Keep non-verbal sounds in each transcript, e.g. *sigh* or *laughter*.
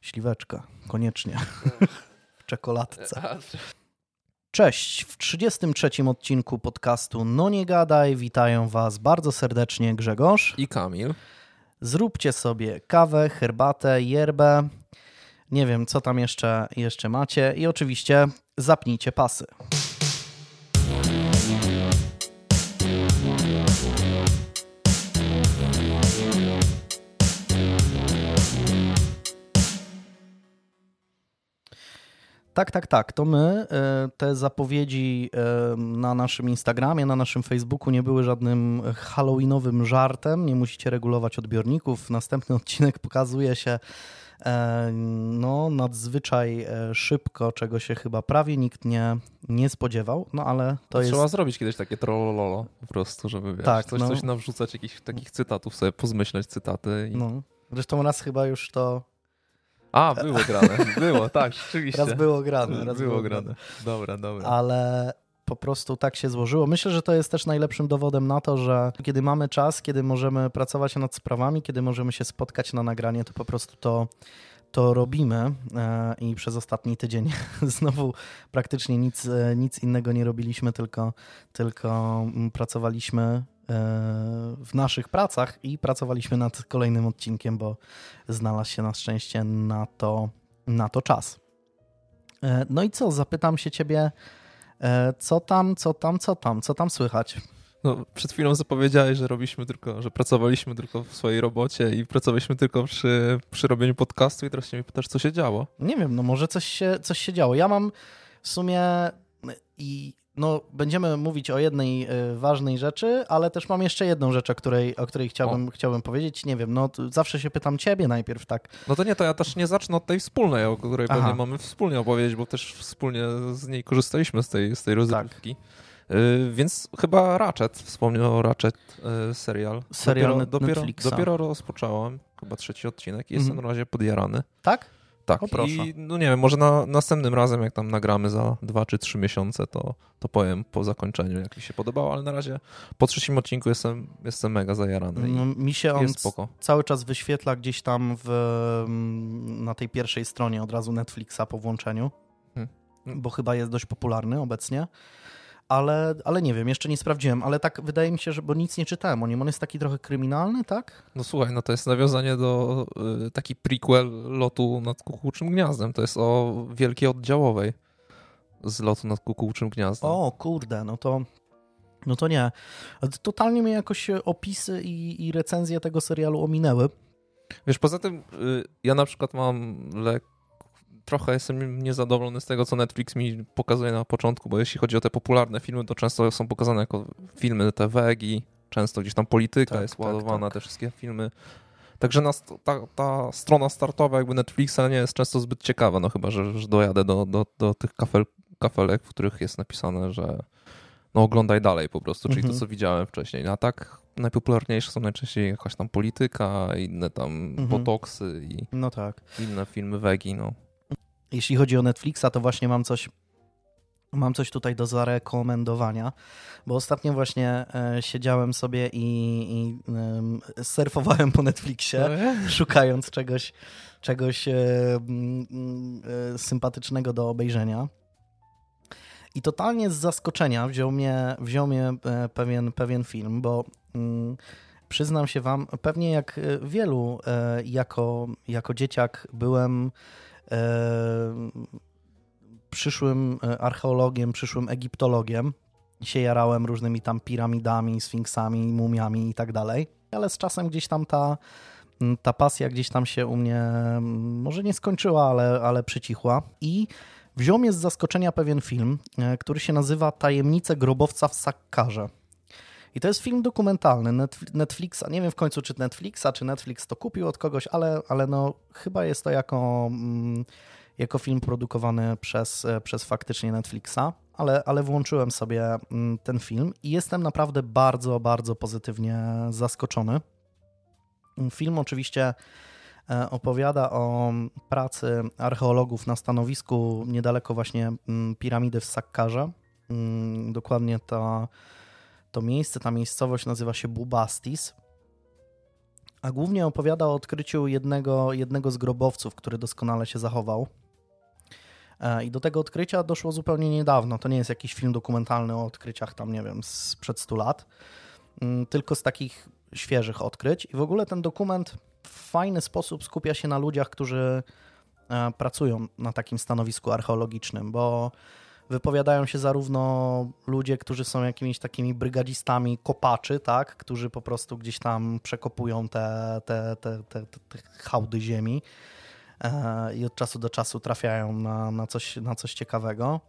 Śliweczka, koniecznie. *laughs* w czekoladce. Cześć, w 33 odcinku podcastu No Nie Gadaj witają Was bardzo serdecznie Grzegorz i Kamil. Zróbcie sobie kawę, herbatę, yerbę, nie wiem co tam jeszcze, jeszcze macie i oczywiście zapnijcie pasy. Tak, tak, tak. To my. E, te zapowiedzi e, na naszym Instagramie, na naszym Facebooku nie były żadnym halloweenowym żartem. Nie musicie regulować odbiorników. Następny odcinek pokazuje się e, no, nadzwyczaj szybko, czego się chyba prawie nikt nie, nie spodziewał, no ale to Trzeba jest... zrobić kiedyś takie trollolo po prostu, żeby wiesz, tak, coś, no... coś nawrzucać, jakichś takich cytatów sobie, pozmyśleć cytaty. I... No. Zresztą raz chyba już to a, było grane. Było, tak, rzeczywiście. Raz było grane. Raz było, było grane. Dobra, dobra. Ale po prostu tak się złożyło. Myślę, że to jest też najlepszym dowodem na to, że kiedy mamy czas, kiedy możemy pracować nad sprawami, kiedy możemy się spotkać na nagranie, to po prostu to, to robimy e, i przez ostatni tydzień *laughs* znowu praktycznie nic, e, nic innego nie robiliśmy, tylko, tylko mm, pracowaliśmy w naszych pracach i pracowaliśmy nad kolejnym odcinkiem, bo znalazł się na szczęście na to, na to czas. E, no i co, zapytam się ciebie, e, co tam, co tam, co tam, co tam słychać? No, przed chwilą zapowiedziałeś, że robiliśmy tylko, że pracowaliśmy tylko w swojej robocie i pracowaliśmy tylko przy, przy robieniu podcastu i teraz się mnie pytasz, co się działo? Nie wiem, no może coś się, coś się działo. Ja mam w sumie i no, będziemy mówić o jednej y, ważnej rzeczy, ale też mam jeszcze jedną rzecz, o której, o której chciałbym, chciałbym powiedzieć. Nie wiem, no zawsze się pytam ciebie najpierw, tak. No to nie, to ja też nie zacznę od tej wspólnej, o której Aha. pewnie mamy wspólnie opowiedzieć, bo też wspólnie z niej korzystaliśmy z tej, z tej rozrywki. Tak. Y, więc chyba Ratchet, wspomniał o Ratchet y, serial. Serial dopiero. Dopiero, dopiero rozpocząłem, chyba trzeci odcinek jestem mm. na razie podjarany. Tak? Tak, o, proszę. i no nie wiem, może na następnym razem, jak tam nagramy za dwa czy trzy miesiące, to, to powiem po zakończeniu, jak mi się podobało, ale na razie po trzecim odcinku jestem, jestem mega zajarany no, Mi się on cały czas wyświetla gdzieś tam w, na tej pierwszej stronie od razu Netflixa po włączeniu, hmm. bo chyba jest dość popularny obecnie ale, ale nie wiem, jeszcze nie sprawdziłem, ale tak wydaje mi się, że bo nic nie czytałem o nim. On jest taki trochę kryminalny, tak? No słuchaj, no to jest nawiązanie do y, taki prequel lotu nad kukułczym gniazdem. To jest o wielkiej oddziałowej z lotu nad kukułczym gniazdem. O kurde, no to no to nie. Totalnie mnie jakoś opisy i, i recenzje tego serialu ominęły. Wiesz, poza tym y, ja na przykład mam lek trochę jestem niezadowolony z tego, co Netflix mi pokazuje na początku, bo jeśli chodzi o te popularne filmy, to często są pokazane jako filmy te wegi, często gdzieś tam polityka tak, jest tak, ładowana, tak. te wszystkie filmy. Także na, ta, ta, strona startowa jakby Netflixa nie jest często zbyt ciekawa, no chyba, że, że dojadę do, do, do tych kafel, kafelek, w których jest napisane, że no oglądaj dalej po prostu, czyli mhm. to, co widziałem wcześniej. A tak najpopularniejsze są najczęściej jakaś tam polityka, inne tam mhm. botoksy i no tak. inne filmy wegi, no. Jeśli chodzi o Netflixa, to właśnie mam coś Mam coś tutaj do zarekomendowania, bo ostatnio właśnie e, siedziałem sobie i, i e, surfowałem po Netflixie, no szukając czegoś, czegoś e, e, sympatycznego do obejrzenia. I totalnie z zaskoczenia wziął mnie, wziął mnie pewien, pewien film, bo mm, przyznam się wam, pewnie jak wielu jako, jako dzieciak byłem przyszłym e, archeologiem, przyszłym egiptologiem. Się jarałem różnymi tam piramidami, sfinksami, mumiami i tak dalej. Ale z czasem gdzieś tam ta, ta pasja gdzieś tam się u mnie może nie skończyła, ale, ale przycichła. I wziął mnie z zaskoczenia pewien film, e, który się nazywa Tajemnice grobowca w Sakkarze. I to jest film dokumentalny Netflixa. Nie wiem w końcu, czy Netflixa, czy Netflix to kupił od kogoś, ale, ale no, chyba jest to jako, mm, jako film produkowany przez, przez faktycznie Netflixa. Ale, ale włączyłem sobie mm, ten film i jestem naprawdę bardzo, bardzo pozytywnie zaskoczony. Film oczywiście e, opowiada o pracy archeologów na stanowisku niedaleko właśnie mm, piramidy w Sakkarze. Dokładnie ta to miejsce, ta miejscowość nazywa się Bubastis. a głównie opowiada o odkryciu jednego, jednego z grobowców, który doskonale się zachował. E, I do tego odkrycia doszło zupełnie niedawno. To nie jest jakiś film dokumentalny o odkryciach tam, nie wiem, sprzed 100 lat, mm, tylko z takich świeżych odkryć. I w ogóle ten dokument w fajny sposób skupia się na ludziach, którzy e, pracują na takim stanowisku archeologicznym, bo wypowiadają się zarówno ludzie, którzy są jakimiś takimi brygadzistami kopaczy, tak, którzy po prostu gdzieś tam przekopują te, te, te, te, te hałdy ziemi e, i od czasu do czasu trafiają na, na, coś, na coś ciekawego.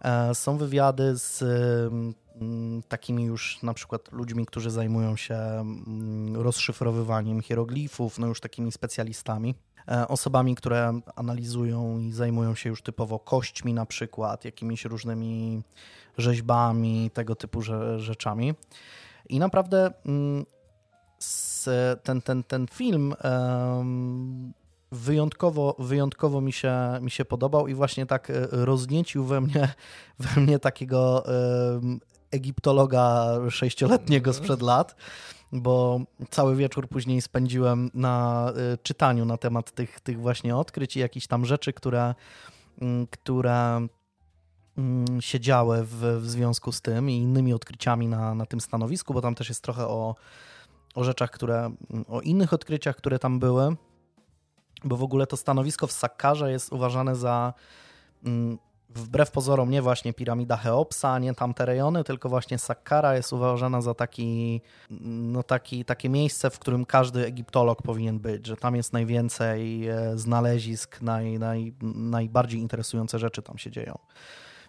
E, są wywiady z mm, takimi już na przykład ludźmi, którzy zajmują się mm, rozszyfrowywaniem hieroglifów, no już takimi specjalistami. E, osobami, które analizują i zajmują się już typowo kośćmi na przykład, jakimiś różnymi rzeźbami, tego typu rzeczami. I naprawdę mm, ten, ten, ten film wyjątkowo, wyjątkowo mi, się, mi się podobał i właśnie tak e, rozniecił we mnie, *laughs* we mnie takiego egiptologa sześcioletniego sprzed lat bo cały wieczór później spędziłem na y, czytaniu na temat tych, tych właśnie odkryć i jakichś tam rzeczy, które, mm, które mm, się działy w, w związku z tym i innymi odkryciami na, na tym stanowisku, bo tam też jest trochę o, o rzeczach, które, mm, o innych odkryciach, które tam były, bo w ogóle to stanowisko w Sakkarze jest uważane za wbrew pozorom nie właśnie piramida Cheopsa, nie tamte rejony, tylko właśnie Sakkara jest uważana za taki, no taki, takie miejsce, w którym każdy egiptolog powinien być, że tam jest najwięcej e, znalezisk, naj, naj, najbardziej interesujące rzeczy tam się dzieją.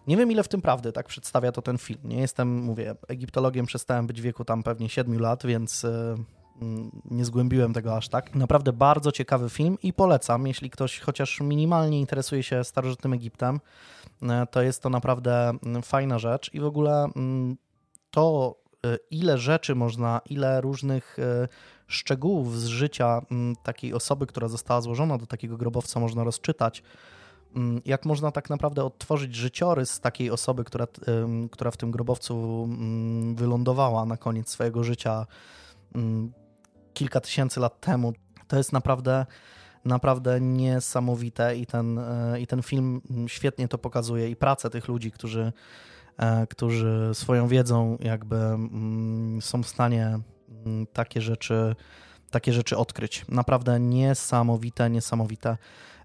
Nie wiem, ile w tym prawdy, tak przedstawia to ten film. Nie jestem, mówię, egiptologiem przestałem być w wieku tam pewnie 7 lat, więc e, Mm, nie zgłębiłem tego aż tak. Naprawdę bardzo ciekawy film i polecam, jeśli ktoś chociaż minimalnie interesuje się starożytnym Egiptem, to jest to naprawdę mm, fajna rzecz i w ogóle mm, to, e, ile rzeczy można, ile różnych e, szczegółów z życia takiej osoby, która została złożona do takiego grobowca, można rozczytać. Jak można tak naprawdę odtworzyć życiorys takiej osoby, która, która w tym grobowcu wylądowała na koniec swojego życia, kilka tysięcy lat temu. To jest naprawdę naprawdę niesamowite i ten, e, i ten film świetnie to pokazuje i pracę tych ludzi, którzy, e, którzy swoją wiedzą jakby mm, są w stanie mm, takie rzeczy, takie rzeczy odkryć. Naprawdę niesamowite, niesamowite.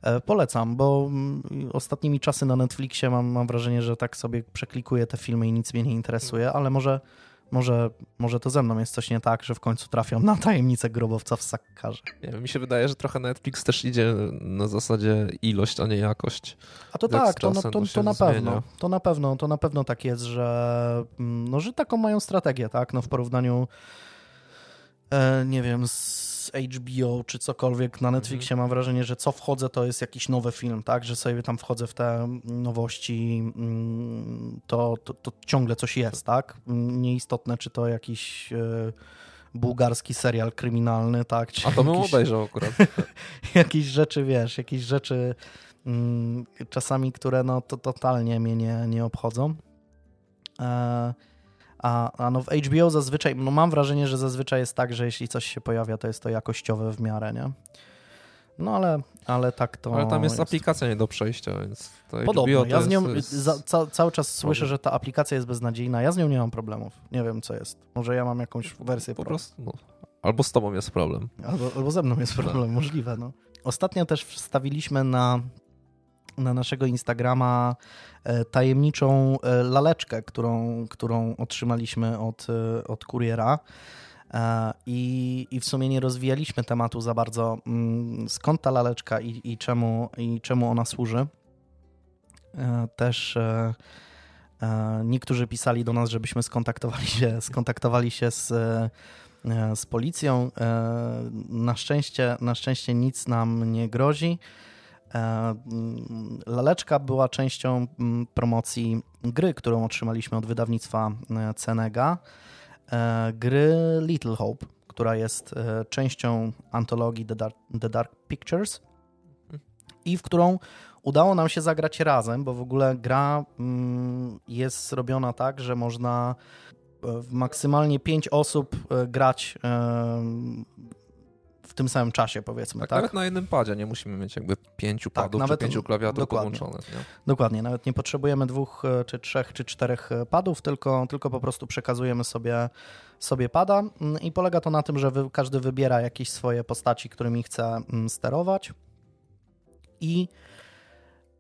E, polecam, bo mm, ostatnimi czasy na Netflixie mam, mam wrażenie, że tak sobie przeklikuję te filmy i nic mnie nie interesuje, ale może może, może to ze mną jest coś nie tak, że w końcu trafią na tajemnicę grobowca w Sakkarze. Nie, mi się wydaje, że trochę Netflix też idzie na zasadzie ilość, a nie jakość. A to tak, to, no, to, to, to na pewno. To na pewno, to na pewno tak jest, że, mm, no, że taką mają strategię, tak? No, w porównaniu e, nie wiem, z HBO czy cokolwiek na Netflixie mhm. mam wrażenie, że co wchodzę to jest jakiś nowy film, tak, że sobie tam wchodzę w te nowości, mm, to, to, to ciągle coś jest, tak, nieistotne czy to jakiś e, bułgarski serial kryminalny, tak. Czy A to bym jakiś, obejrzał akurat. *laughs* jakieś rzeczy, wiesz, jakieś rzeczy mm, czasami, które no to totalnie mnie nie, nie obchodzą. E, a, a no w HBO zazwyczaj, no mam wrażenie, że zazwyczaj jest tak, że jeśli coś się pojawia, to jest to jakościowe w miarę, nie? No ale, ale tak to. Ale tam jest, jest. aplikacja nie do przejścia, więc. Podobno. Ja z nią jest... za, ca, cały czas słyszę, że ta aplikacja jest beznadziejna. Ja z nią nie mam problemów. Nie wiem, co jest. Może ja mam jakąś wersję. Po prostu. No. Albo z tobą jest problem. Albo, albo ze mną jest problem, możliwe. No. Ostatnio też wstawiliśmy na na naszego Instagrama e, tajemniczą e, laleczkę, którą, którą otrzymaliśmy od, e, od kuriera. I, I w sumie nie rozwijaliśmy tematu za bardzo, mm, skąd ta laleczka i, i, czemu, i czemu ona służy. Też niektórzy pisali do nas, żebyśmy skontaktowali się, *laughs* skontaktowali się z, z policją. Na szczęście, na szczęście nic nam nie grozi. E, mm, laleczka była częścią mm, promocji gry, którą otrzymaliśmy od wydawnictwa e, Cenega, e, gry Little Hope, która jest częścią antologii The Dark, The Dark Pictures i w którą udało nam się zagrać razem, bo w ogóle gra mm, jest zrobiona tak, że można w maksymalnie pięć osób grać w tym samym czasie, powiedzmy. Tak, tak? nawet na jednym padzie nie musimy mieć jakby pięciu tak, padów nawet, czy pięciu klawiatur dokładnie. połączonych. Nie? Dokładnie, nawet nie potrzebujemy dwóch, e, czy trzech, czy czterech e, padów, tylko, tylko po prostu przekazujemy sobie, sobie pada mm, i polega to na tym, że wy, każdy wybiera jakieś swoje postaci, którymi chce mm, sterować i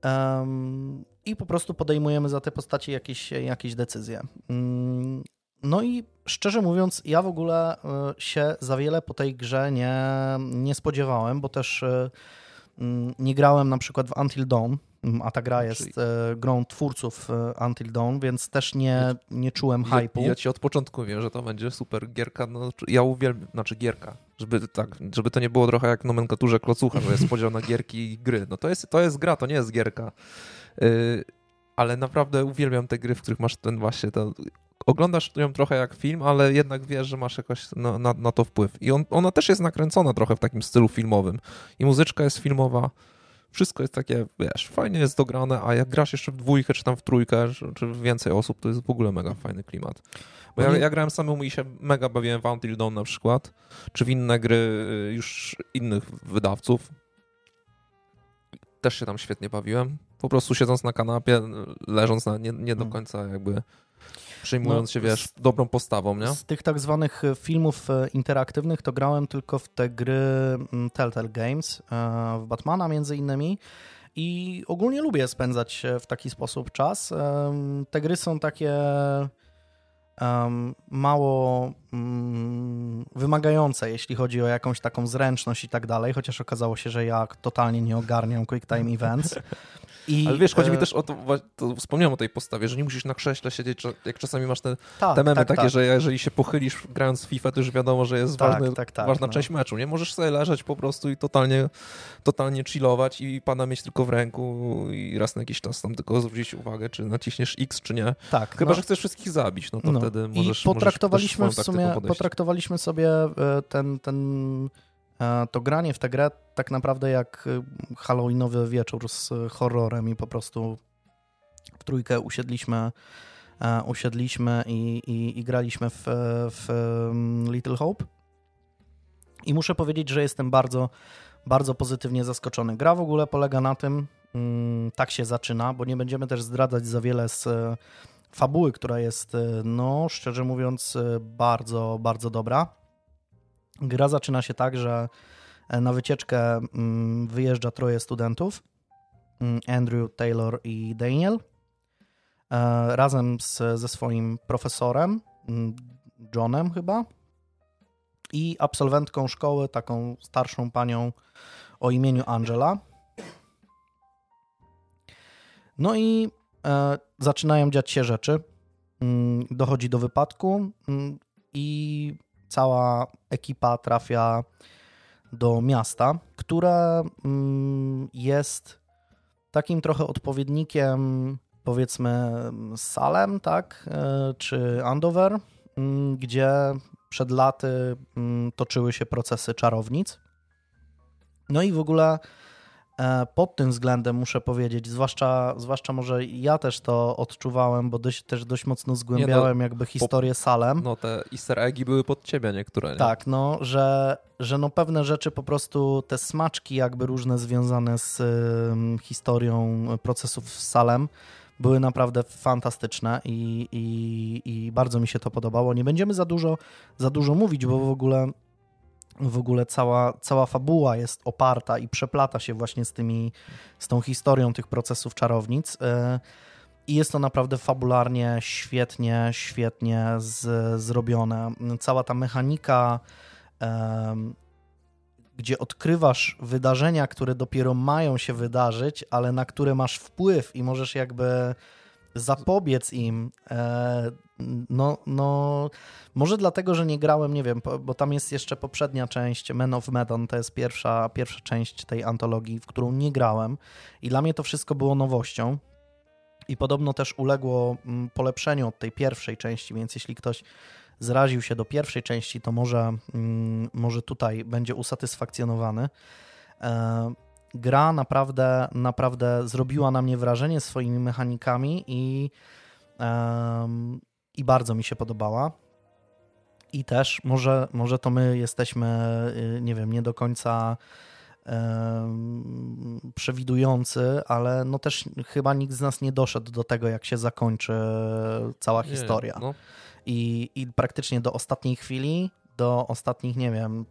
um, i po prostu podejmujemy za te postaci jakieś, jakieś decyzje. No i szczerze mówiąc, ja w ogóle e, się za wiele po tej grze nie, nie spodziewałem, bo też e, mm, nie grałem na przykład w Until Dawn, mm, a ta gra jest Czyli... E, grą twórców Until Dawn, więc też nie, nie czułem ja, hype'u. Ja ci od początku wiem, że to będzie super gierka, no, ja uwielbiam, znaczy gierka, żeby, tak, żeby to nie było trochę jak nomenklaturze klocucha, że jest podział na gierki i gry. No to jest, to jest gra, to nie jest gierka. Yy, ale naprawdę uwielbiam te gry, w których masz ten właśnie to oglądasz ją trochę jak film, ale jednak wiesz, że masz jakoś na, na, na to wpływ. I on, ona też jest nakręcona trochę w takim stylu filmowym. I muzyczka jest filmowa. Wszystko jest takie, wiesz, fajnie jest dograne, a jak grasz jeszcze w dwójkę, czy tam w trójkę, czy w więcej osób, to jest w ogóle mega fajny klimat. Bo ja, ja grałem samemu i się mega bawiłem w Until Dawn na przykład, czy w inne gry y, już innych wydawców. Też się tam świetnie bawiłem. Po prostu siedząc na kanapie, leżąc na nie, nie do mm. końca jakby przejmując no, się, wiesz, dobrą postawą, nie? Z tych tak zwanych e, filmów e, interaktywnych to grałem tylko w te gry mm, Telltale Games, e, w Batmana między innymi. I ogólnie lubię spędzać w taki sposób czas. Te gry są takie mało um, wymagające, jeśli chodzi o jakąś taką zręczność i tak dalej, chociaż okazało się, że ja totalnie nie ogarniam Quick Time Events. *laughs* I, Ale wiesz, chodzi mi e, też o to, to, wspomniałem o tej postawie, że nie musisz na krześle siedzieć, jak czasami masz te, tak, te memy tak, takie, tak. że jeżeli się pochylisz grając w FIFA, to już wiadomo, że jest tak, ważny, tak, tak, ważna no. część meczu. Nie możesz sobie leżeć po prostu i totalnie, totalnie chillować i pana mieć tylko w ręku i raz na jakiś czas tam tylko zwrócić uwagę, czy naciśniesz X, czy nie. Tak, Chyba, no. że chcesz wszystkich zabić, no to no. wtedy możesz I potraktowaliśmy możesz w sumie, potraktowaliśmy sobie e, ten, ten to granie w tę grę tak naprawdę jak e, halloweenowy wieczór z horrorem i po prostu w trójkę usiedliśmy, e, usiedliśmy i, i, i graliśmy w, w mm, Little Hope. I muszę powiedzieć, że jestem bardzo, bardzo pozytywnie zaskoczony. Gra w ogóle polega na tym, mm, tak się zaczyna, bo nie będziemy też zdradzać za wiele z fabuły, która jest, no szczerze mówiąc, bardzo, bardzo dobra. Gra zaczyna się tak, że e, na wycieczkę mm, wyjeżdża troje studentów, mm, Andrew, Taylor i Daniel, e, razem z, ze swoim profesorem, mm, Johnem chyba, i absolwentką szkoły, taką starszą panią o imieniu Angela. No i e, zaczynają dziać się rzeczy. Dochodzi do wypadku i cała ekipa trafia do miasta, które mm, jest takim trochę odpowiednikiem powiedzmy Salem, tak, e, czy Andover, mm, gdzie przed laty mm, toczyły się procesy czarownic. No i w ogóle pod tym względem muszę powiedzieć, zwłaszcza, zwłaszcza może ja też to odczuwałem, bo dość, też dość mocno zgłębiałem no, jakby historię po, Salem. No te easter eggi były pod ciebie niektóre. Nie? Tak, no, że, że no pewne rzeczy po prostu, te smaczki jakby różne związane z um, historią procesów z Salem były naprawdę fantastyczne i, i, i bardzo mi się to podobało. Nie będziemy za dużo, za dużo mówić, bo w ogóle w ogóle cała, cała fabuła jest oparta i przeplata się właśnie z tymi, z tą historią tych procesów czarownic. E, I jest to naprawdę fabularnie świetnie, świetnie z, zrobione. Cała ta mechanika, e, gdzie odkrywasz wydarzenia, które dopiero mają się wydarzyć, ale na które masz wpływ i możesz jakby zapobiec im, e, no, no, może dlatego, że nie grałem, nie wiem, bo tam jest jeszcze poprzednia część Men of Medan, to jest pierwsza, pierwsza część tej antologii, w którą nie grałem i dla mnie to wszystko było nowością i podobno też uległo mm, polepszeniu od tej pierwszej części, więc jeśli ktoś zraził się do pierwszej części, to może, mm, może tutaj będzie usatysfakcjonowany. E, gra naprawdę, naprawdę zrobiła na mnie wrażenie swoimi mechanikami i, i bardzo mi się podobała. I też może, może to my jesteśmy, y, nie wiem, nie do końca przewidujący, ale no też chyba nikt z nas nie doszedł do tego, jak się zakończy cała nie, historia. No. I, I praktycznie do ostatniej chwili, do ostatnich, nie wiem,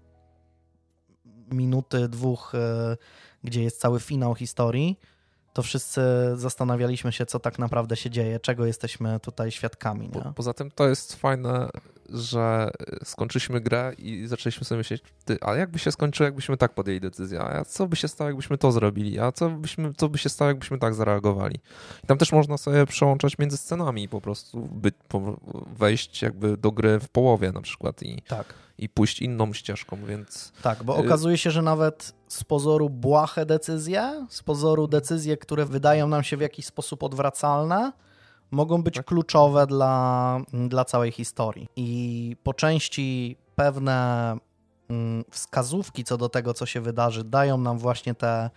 minuty, dwóch, y, gdzie jest cały finał historii, to wszyscy zastanawialiśmy się, co tak naprawdę się dzieje, czego jesteśmy tutaj świadkami. Po, poza tym to jest fajne, że skończyliśmy grę i zaczęliśmy sobie myśleć, ty, a jakby się skończyło, jakbyśmy tak podjęli decyzję, a co by się stało, jakbyśmy to zrobili, a co, byśmy, co by się stało, jakbyśmy tak zareagowali. I tam też można sobie przełączać między scenami po prostu, by, po, wejść jakby do gry w połowie na przykład i, tak. i pójść inną ścieżką, więc... Tak, bo okazuje się, że nawet z pozoru błahe decyzje, z pozoru decyzje, które wydają nam się w jakiś sposób odwracalne, mogą być tak. kluczowe dla, dla całej historii. I po części pewne mm, wskazówki co do tego, co się wydarzy, dają nam właśnie te,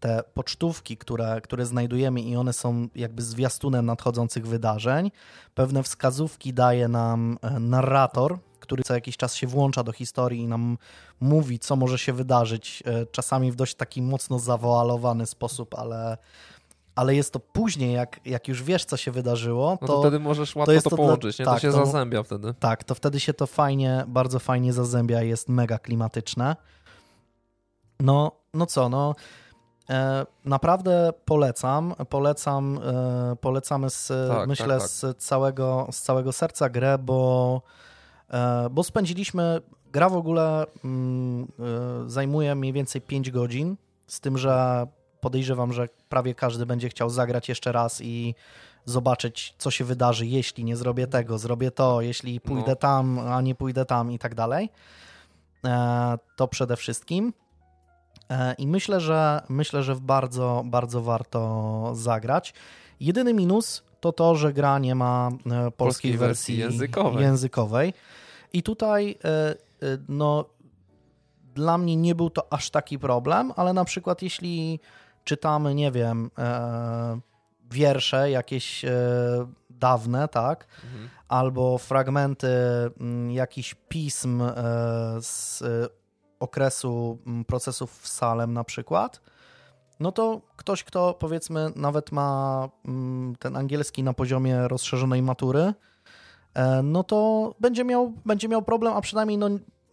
te pocztówki, które, które znajdujemy, i one są jakby zwiastunem nadchodzących wydarzeń. Pewne wskazówki daje nam e, narrator, który co jakiś czas się włącza do historii i nam mówi, co może się wydarzyć, e, czasami w dość taki mocno zawoalowany sposób, ale, ale jest to później, jak, jak już wiesz, co się wydarzyło, to, no to wtedy możesz łatwo to, to połączyć, nie? Tak, to się to, zazębia wtedy. Tak, to wtedy się to fajnie, bardzo fajnie zazębia i jest mega klimatyczne. No, no co, no e, naprawdę polecam, polecam, e, polecamy z, tak, myślę tak, tak. Z, całego, z całego serca grę, bo E, bo spędziliśmy, gra w ogóle mm, e, zajmuje mniej więcej 5 godzin, z tym, że podejrzewam, że prawie każdy będzie chciał zagrać jeszcze raz i zobaczyć, co się wydarzy, jeśli nie zrobię tego, zrobię to, jeśli pójdę no. tam, a nie pójdę tam i tak dalej. E, to przede wszystkim. I myślę, że myślę, że bardzo, bardzo warto zagrać. Jedyny minus to to, że gra nie ma polskiej, polskiej wersji, wersji językowej. językowej. I tutaj e, e, no, dla mnie nie był to aż taki problem, ale na przykład jeśli czytamy, nie wiem, e, wiersze jakieś dawne, tak, mhm. albo fragmenty mm, jakichś pism z okresu mm, procesów w Salem na przykład, no to ktoś, kto powiedzmy nawet ma mm, ten angielski na poziomie rozszerzonej matury, E, no to będzie miał, będzie miał problem, a przynajmniej no,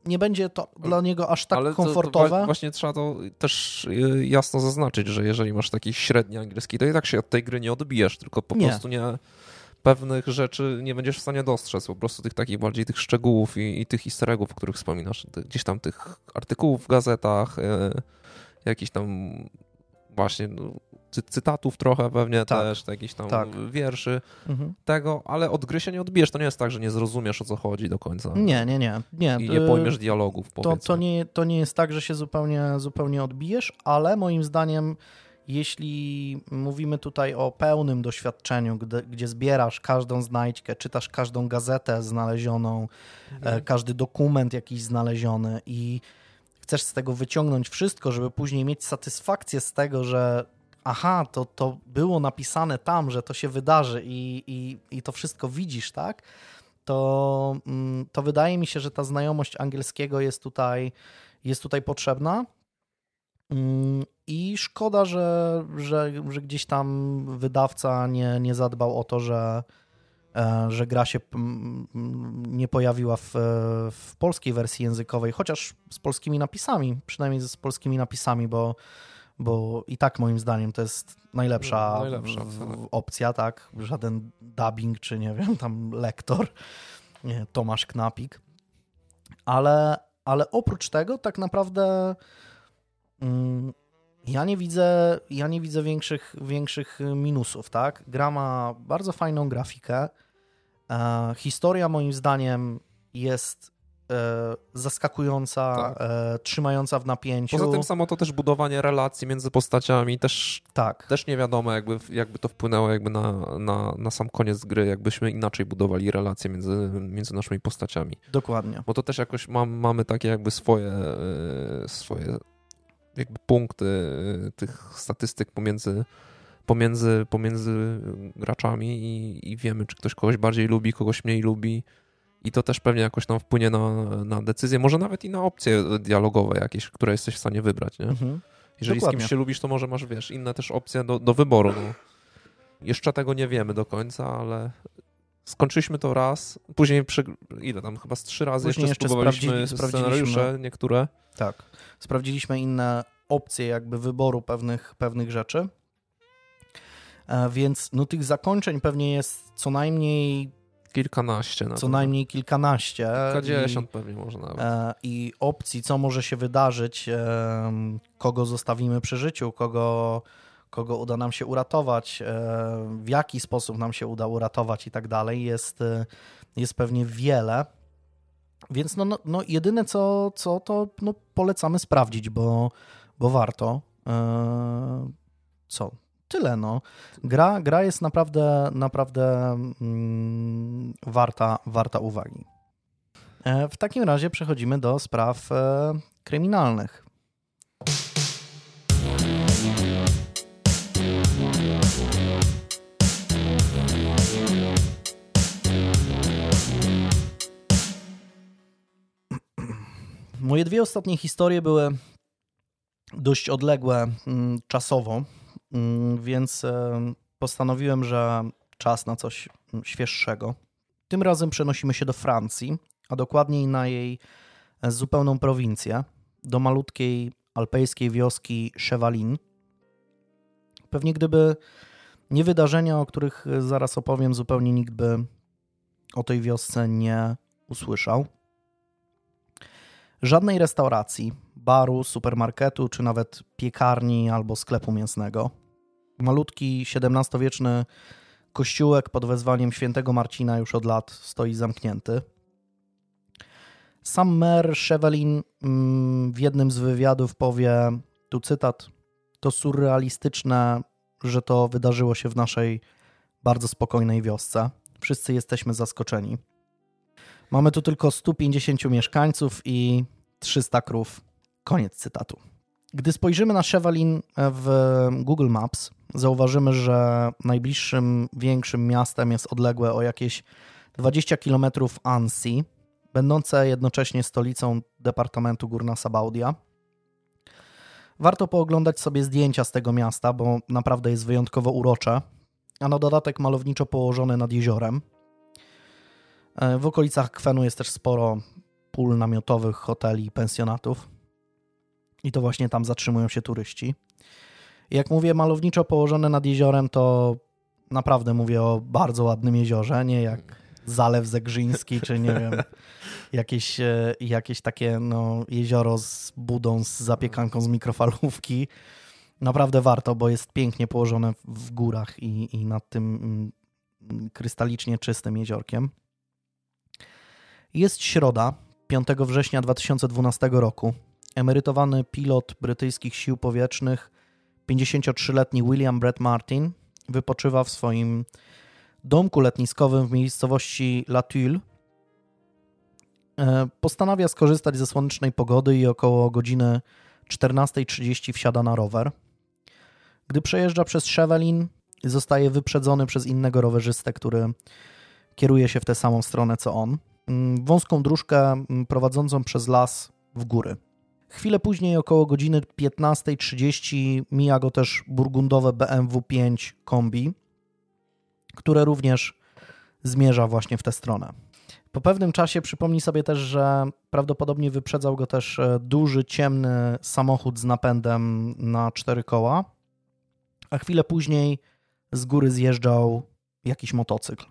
nie będzie to dla niego aż tak Ale komfortowe. To, to właśnie trzeba to też y, jasno zaznaczyć, że jeżeli masz taki średni angielski, to i tak się od tej gry nie odbijesz, tylko po nie. prostu nie pewnych rzeczy nie będziesz w stanie dostrzec, po prostu tych takich bardziej tych szczegółów i, i tych easter o których wspominasz, gdzieś tam tych artykułów w gazetach, y, jakiś tam właśnie no, cy cytatów trochę pewnie tak. też, jakichś tam tak. wierszy mhm. tego, ale od gry się nie odbijesz. To nie jest tak, że nie zrozumiesz o co chodzi do końca. Nie, nie, nie. nie. I nie pojmiesz dialogów, to, to, nie, to nie jest tak, że się zupełnie, zupełnie odbijesz, ale moim zdaniem jeśli mówimy tutaj o pełnym doświadczeniu, gdzie, gdzie zbierasz każdą znajdźkę, czytasz każdą gazetę znalezioną, mhm. e, każdy dokument jakiś znaleziony i chcesz z tego wyciągnąć wszystko, żeby później mieć satysfakcję z tego, że aha, to, to było napisane tam, że to się wydarzy i, i, i to wszystko widzisz, tak? To, mm, to wydaje mi się, że ta znajomość angielskiego jest tutaj, jest tutaj potrzebna. Mm, I szkoda, że, że, że gdzieś tam wydawca nie, nie zadbał o to, że, e, że gra się mm, nie pojawiła w, w polskiej wersji językowej, chociaż z polskimi napisami, przynajmniej z polskimi napisami, bo bo i tak moim zdaniem to jest najlepsza, najlepsza w, w, opcja, tak? Żaden dubbing, czy nie wiem, tam lektor, nie, Tomasz Knapik. Ale, ale oprócz tego tak naprawdę mm, ja nie widzę, ja nie widzę większych, większych minusów, tak? Gra ma bardzo fajną grafikę. E, historia moim zdaniem jest zaskakująca, tak. e, trzymająca w napięciu. Poza tym samo to też budowanie relacji między postaciami, też, tak. też nie wiadomo jakby, jakby to wpłynęło jakby na, na, na sam koniec gry, jakbyśmy inaczej budowali relacje między, między naszymi postaciami. Dokładnie. Bo to też jakoś mam, mamy takie jakby swoje, e, swoje jakby punkty e, tych statystyk pomiędzy pomiędzy, pomiędzy graczami i, i wiemy, czy ktoś kogoś bardziej lubi, kogoś mniej lubi I to też pewnie jakoś tam wpłynie na, na decyzję, może nawet i na opcje dialogowe jakieś, które jesteś w stanie wybrać, nie? Mhm. Jeżeli Dokładnie. z kimś się lubisz, to może masz, wiesz, inne też opcje do, do wyboru. No. Jeszcze tego nie wiemy do końca, ale skończyliśmy to raz, później przy, ile tam, chyba z trzy razy później jeszcze, jeszcze sprawdziliśmy scenariusze niektóre. Tak, sprawdziliśmy inne opcje jakby wyboru pewnych, pewnych rzeczy, e, więc no tych zakończeń pewnie jest co najmniej Kilkanaście. Co najmniej kilkanaście. Kilkadziesiąt i, pewnie może nawet. E, I opcji, co może się wydarzyć, kogo zostawimy przy życiu, kogo, kogo uda nam się uratować, e, w jaki sposób nam się uda uratować i tak dalej, jest, e, jest pewnie wiele. Więc no, no, no jedyne co, co to no polecamy sprawdzić, bo, bo warto. Co? Tyle. No. Gra, gra jest naprawdę, naprawdę mm, warta, warta uwagi. E, w takim razie przechodzimy do spraw e, kryminalnych. Moje dwie ostatnie historie były dość odległe mm, czasowo, więc postanowiłem, że czas na coś mm, świeższego. Tym razem przenosimy się do Francji, a dokładniej na jej e, zupełną prowincję, do malutkiej alpejskiej wioski Chevalin. Pewnie gdyby nie wydarzenia, o których e, zaraz opowiem, zupełnie nikt by o tej wiosce nie usłyszał. Żadnej restauracji, baru, supermarketu, czy nawet piekarni albo sklepu mięsnego – malutki XVII-wieczny kościółek pod wezwaniem świętego Marcina już od lat stoi zamknięty. Sam mer Chevelin mm, w jednym z wywiadów powie, tu cytat, to surrealistyczne, że to wydarzyło się w naszej bardzo spokojnej wiosce. Wszyscy jesteśmy zaskoczeni. Mamy tu tylko 150 mieszkańców i 300 krów. Koniec cytatu. Gdy spojrzymy na Chevelin w Google Maps, zauważymy, że najbliższym większym miastem jest odległe o jakieś 20 km Annecy, będące jednocześnie stolicą departamentu Górna Sabaudia. Warto pooglądać sobie zdjęcia z tego miasta, bo naprawdę jest wyjątkowo urocze, a na dodatek malowniczo położone nad jeziorem. E, w okolicach Kwenu jest też sporo pól namiotowych, hoteli i pensjonatów. I to właśnie tam zatrzymują się turyści. Jak mówię malowniczo położone nad jeziorem, to naprawdę mówię o bardzo ładnym jeziorze, nie jak Zalew Zegrzyński, czy nie wiem, *laughs* jakieś, e, jakieś takie no, jezioro z budą, z zapiekanką z mikrofalówki. Naprawdę warto, bo jest pięknie położone w górach i, i nad tym mm, krystalicznie czystym jeziorkiem. Jest środa, 5 września 2012 roku. Emerytowany pilot brytyjskich sił powietrznych 53-letni William Brett Martin wypoczywa w swoim domku letniskowym w miejscowości La Tulle. E, postanawia skorzystać ze słonecznej pogody i około godziny 14.30 wsiada na rower. Gdy przejeżdża przez Chevelin, zostaje wyprzedzony przez innego rowerzystę, który kieruje się w tę samą stronę co on. Mm, wąską dróżkę mm, prowadzącą przez las w góry. Chwilę później, około godziny 15.30, mija go też burgundowe BMW 5 kombi, które również zmierza właśnie w tę stronę. Po pewnym czasie przypomni sobie też, że prawdopodobnie wyprzedzał go też e, duży, ciemny samochód z napędem na cztery koła, a chwilę później z góry zjeżdżał jakiś motocykl.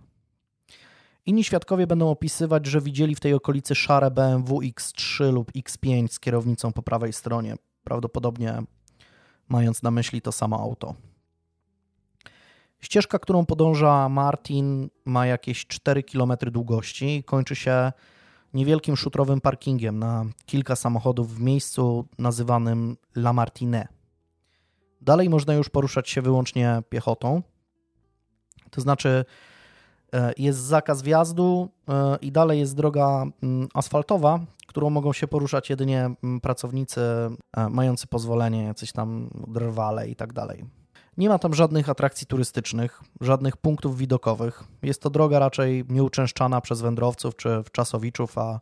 Inni świadkowie będą opisywać, że widzieli w tej okolicy szare BMW X3 lub X5 z kierownicą po prawej stronie, prawdopodobnie mając na myśli to samo auto. Ścieżka, którą podąża Martin, ma jakieś 4 km długości i kończy się niewielkim szutrowym parkingiem na kilka samochodów w miejscu nazywanym La Martine. Dalej można już poruszać się wyłącznie piechotą, to znaczy jest zakaz wjazdu e, i dalej jest droga mm, asfaltowa, którą mogą się poruszać jedynie mm, pracownicy e, mający pozwolenie, jacyś tam drwale i tak dalej. Nie ma tam żadnych atrakcji turystycznych, żadnych punktów widokowych. Jest to droga raczej nieuczęszczana przez wędrowców czy wczasowiczów, a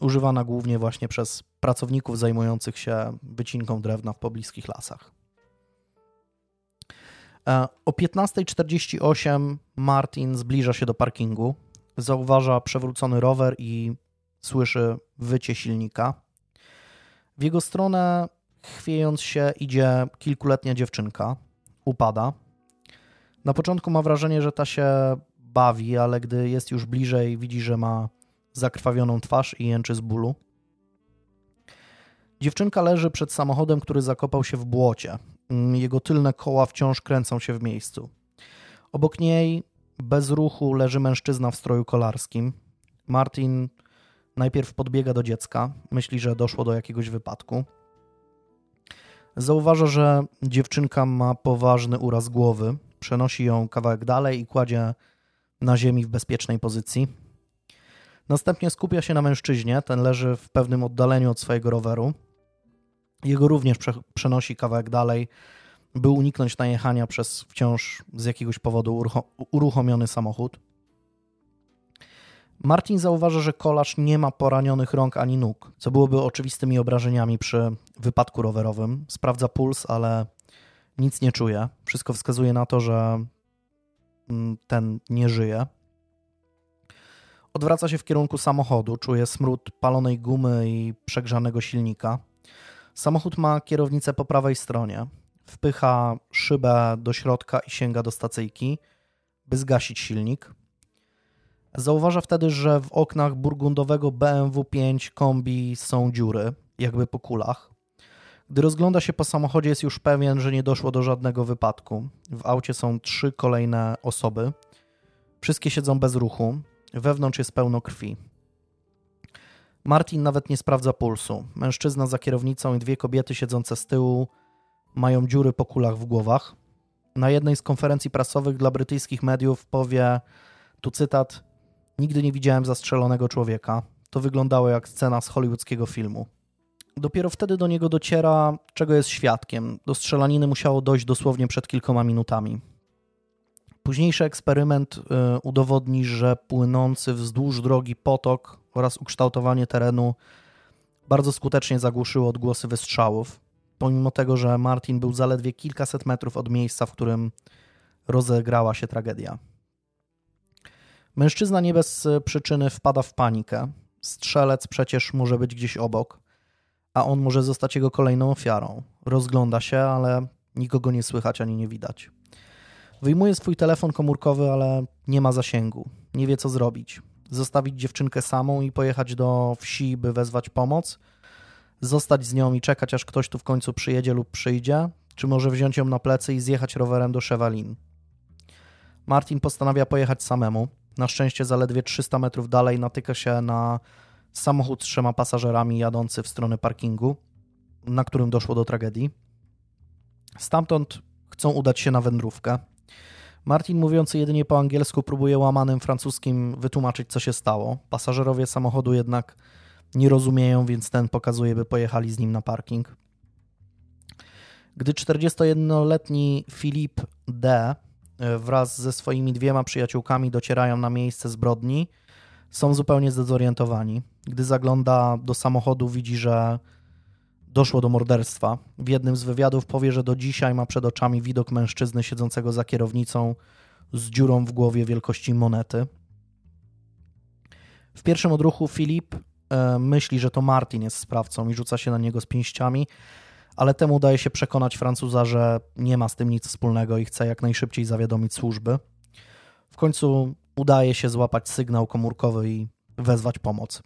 używana głównie właśnie przez pracowników zajmujących się wycinką drewna w pobliskich lasach. E, o 15.48 Martin zbliża się do parkingu, zauważa przewrócony rower i słyszy wycie silnika. W jego stronę, chwiejąc się, idzie kilkuletnia dziewczynka. Upada. Na początku ma wrażenie, że ta się bawi, ale gdy jest już bliżej, widzi, że ma zakrwawioną twarz i jęczy z bólu. Dziewczynka leży przed samochodem, który zakopał się w błocie. Jego tylne koła wciąż kręcą się w miejscu. Obok niej, bez ruchu, leży mężczyzna w stroju kolarskim. Martin najpierw podbiega do dziecka, myśli, że doszło do jakiegoś wypadku. Zauważa, że dziewczynka ma poważny uraz głowy. Przenosi ją kawałek dalej i kładzie na ziemi w bezpiecznej pozycji. Następnie skupia się na mężczyźnie. Ten leży w pewnym oddaleniu od swojego roweru. Jego również prze przenosi kawałek dalej, by uniknąć najechania przez wciąż z jakiegoś powodu uruchomiony samochód. Martin zauważa, że kolarz nie ma poranionych rąk ani nóg, co byłoby oczywistymi obrażeniami przy wypadku rowerowym. Sprawdza puls, ale nic nie czuje. Wszystko wskazuje na to, że mm, ten nie żyje. Odwraca się w kierunku samochodu, czuje smród palonej gumy i przegrzanego silnika. Samochód ma kierownicę po prawej stronie. Wpycha szybę do środka i sięga do stacyjki, by zgasić silnik. Zauważa wtedy, że w oknach burgundowego BMW 5 kombi są dziury, jakby po kulach. Gdy rozgląda się po samochodzie, jest już pewien, że nie doszło do żadnego wypadku. W aucie są trzy kolejne osoby. Wszystkie siedzą bez ruchu. Wewnątrz jest pełno krwi. Martin nawet nie sprawdza pulsu. Mężczyzna za kierownicą i dwie kobiety siedzące z tyłu mają dziury po kulach w głowach. Na jednej z konferencji prasowych dla brytyjskich mediów powie, tu cytat, nigdy nie widziałem zastrzelonego człowieka. To wyglądało jak scena z hollywoodzkiego filmu. Dopiero wtedy do niego dociera, czego jest świadkiem. Do strzelaniny musiało dojść dosłownie przed kilkoma minutami. Późniejszy eksperyment y, udowodni, że płynący wzdłuż drogi potok oraz ukształtowanie terenu bardzo skutecznie zagłuszyło odgłosy wystrzałów, pomimo tego, że Martin był zaledwie kilkaset metrów od miejsca, w którym rozegrała się tragedia. Mężczyzna nie bez przyczyny wpada w panikę. Strzelec przecież może być gdzieś obok, a on może zostać jego kolejną ofiarą. Rozgląda się, ale nikogo nie słychać ani nie widać. Wyjmuje swój telefon komórkowy, ale nie ma zasięgu. Nie wie, co zrobić. Zostawić dziewczynkę samą i pojechać do wsi, by wezwać pomoc? Zostać z nią i czekać, aż ktoś tu w końcu przyjedzie lub przyjdzie? Czy może wziąć ją na plecy i zjechać rowerem do Chevalin? Martin postanawia pojechać samemu. Na szczęście zaledwie 300 metrów dalej natyka się na samochód z trzema pasażerami jadący w stronę parkingu, na którym doszło do tragedii. Stamtąd chcą udać się na wędrówkę. Martin, mówiący jedynie po angielsku, próbuje łamanym francuskim wytłumaczyć, co się stało. Pasażerowie samochodu jednak nie rozumieją, więc ten pokazuje, by pojechali z nim na parking. Gdy 41-letni Filip D. E, wraz ze swoimi dwiema przyjaciółkami docierają na miejsce zbrodni, są zupełnie zdezorientowani. Gdy zagląda do samochodu, widzi, że doszło do morderstwa. W jednym z wywiadów powie, że do dzisiaj ma przed oczami widok mężczyzny siedzącego za kierownicą z dziurą w głowie wielkości monety. W pierwszym odruchu Filip e, myśli, że to Martin jest sprawcą i rzuca się na niego z pięściami, ale temu udaje się przekonać Francuza, że nie ma z tym nic wspólnego i chce jak najszybciej zawiadomić służby. W końcu udaje się złapać sygnał komórkowy i wezwać pomoc.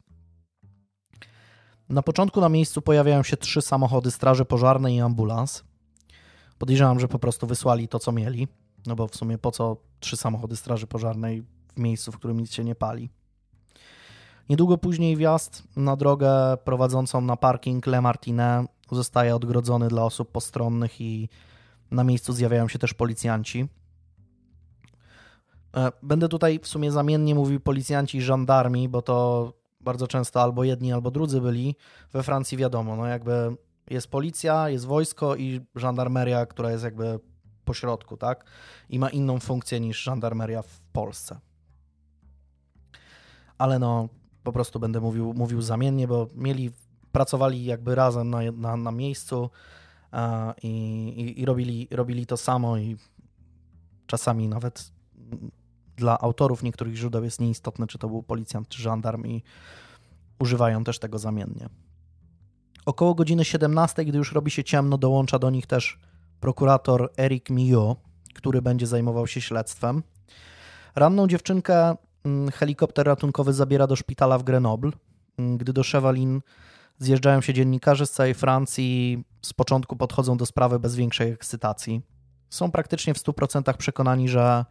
Na początku na miejscu pojawiają się trzy samochody Straży Pożarnej i ambulans. Podejrzewam, że po prostu wysłali to, co mieli, no bo w sumie po co trzy samochody Straży Pożarnej w miejscu, w którym nic się nie pali. Niedługo później wjazd na drogę prowadzącą na parking Le Martinet zostaje odgrodzony dla osób postronnych i na miejscu zjawiają się też policjanci. E, będę tutaj w sumie zamiennie mówił policjanci i żandarmi, bo to bardzo często albo jedni, albo drudzy byli. We Francji wiadomo, no jakby jest policja, jest wojsko i żandarmeria, która jest jakby pośrodku, tak? I ma inną funkcję niż żandarmeria w Polsce. Ale no, po prostu będę mówił, mówił zamiennie, bo mieli, pracowali jakby razem na, na, na miejscu i, i, i robili, robili to samo i czasami nawet dla autorów niektórych źródeł jest nieistotne, czy to był policjant, czy żandarm i używają też tego zamiennie. Około godziny 17, gdy już robi się ciemno, dołącza do nich też prokurator Eric Mio, który będzie zajmował się śledztwem. Ranną dziewczynkę mm, helikopter ratunkowy zabiera do szpitala w Grenoble. Mm, gdy do Chevalin zjeżdżają się dziennikarze z całej Francji, z początku podchodzą do sprawy bez większej ekscytacji. Są praktycznie w 100% przekonani, że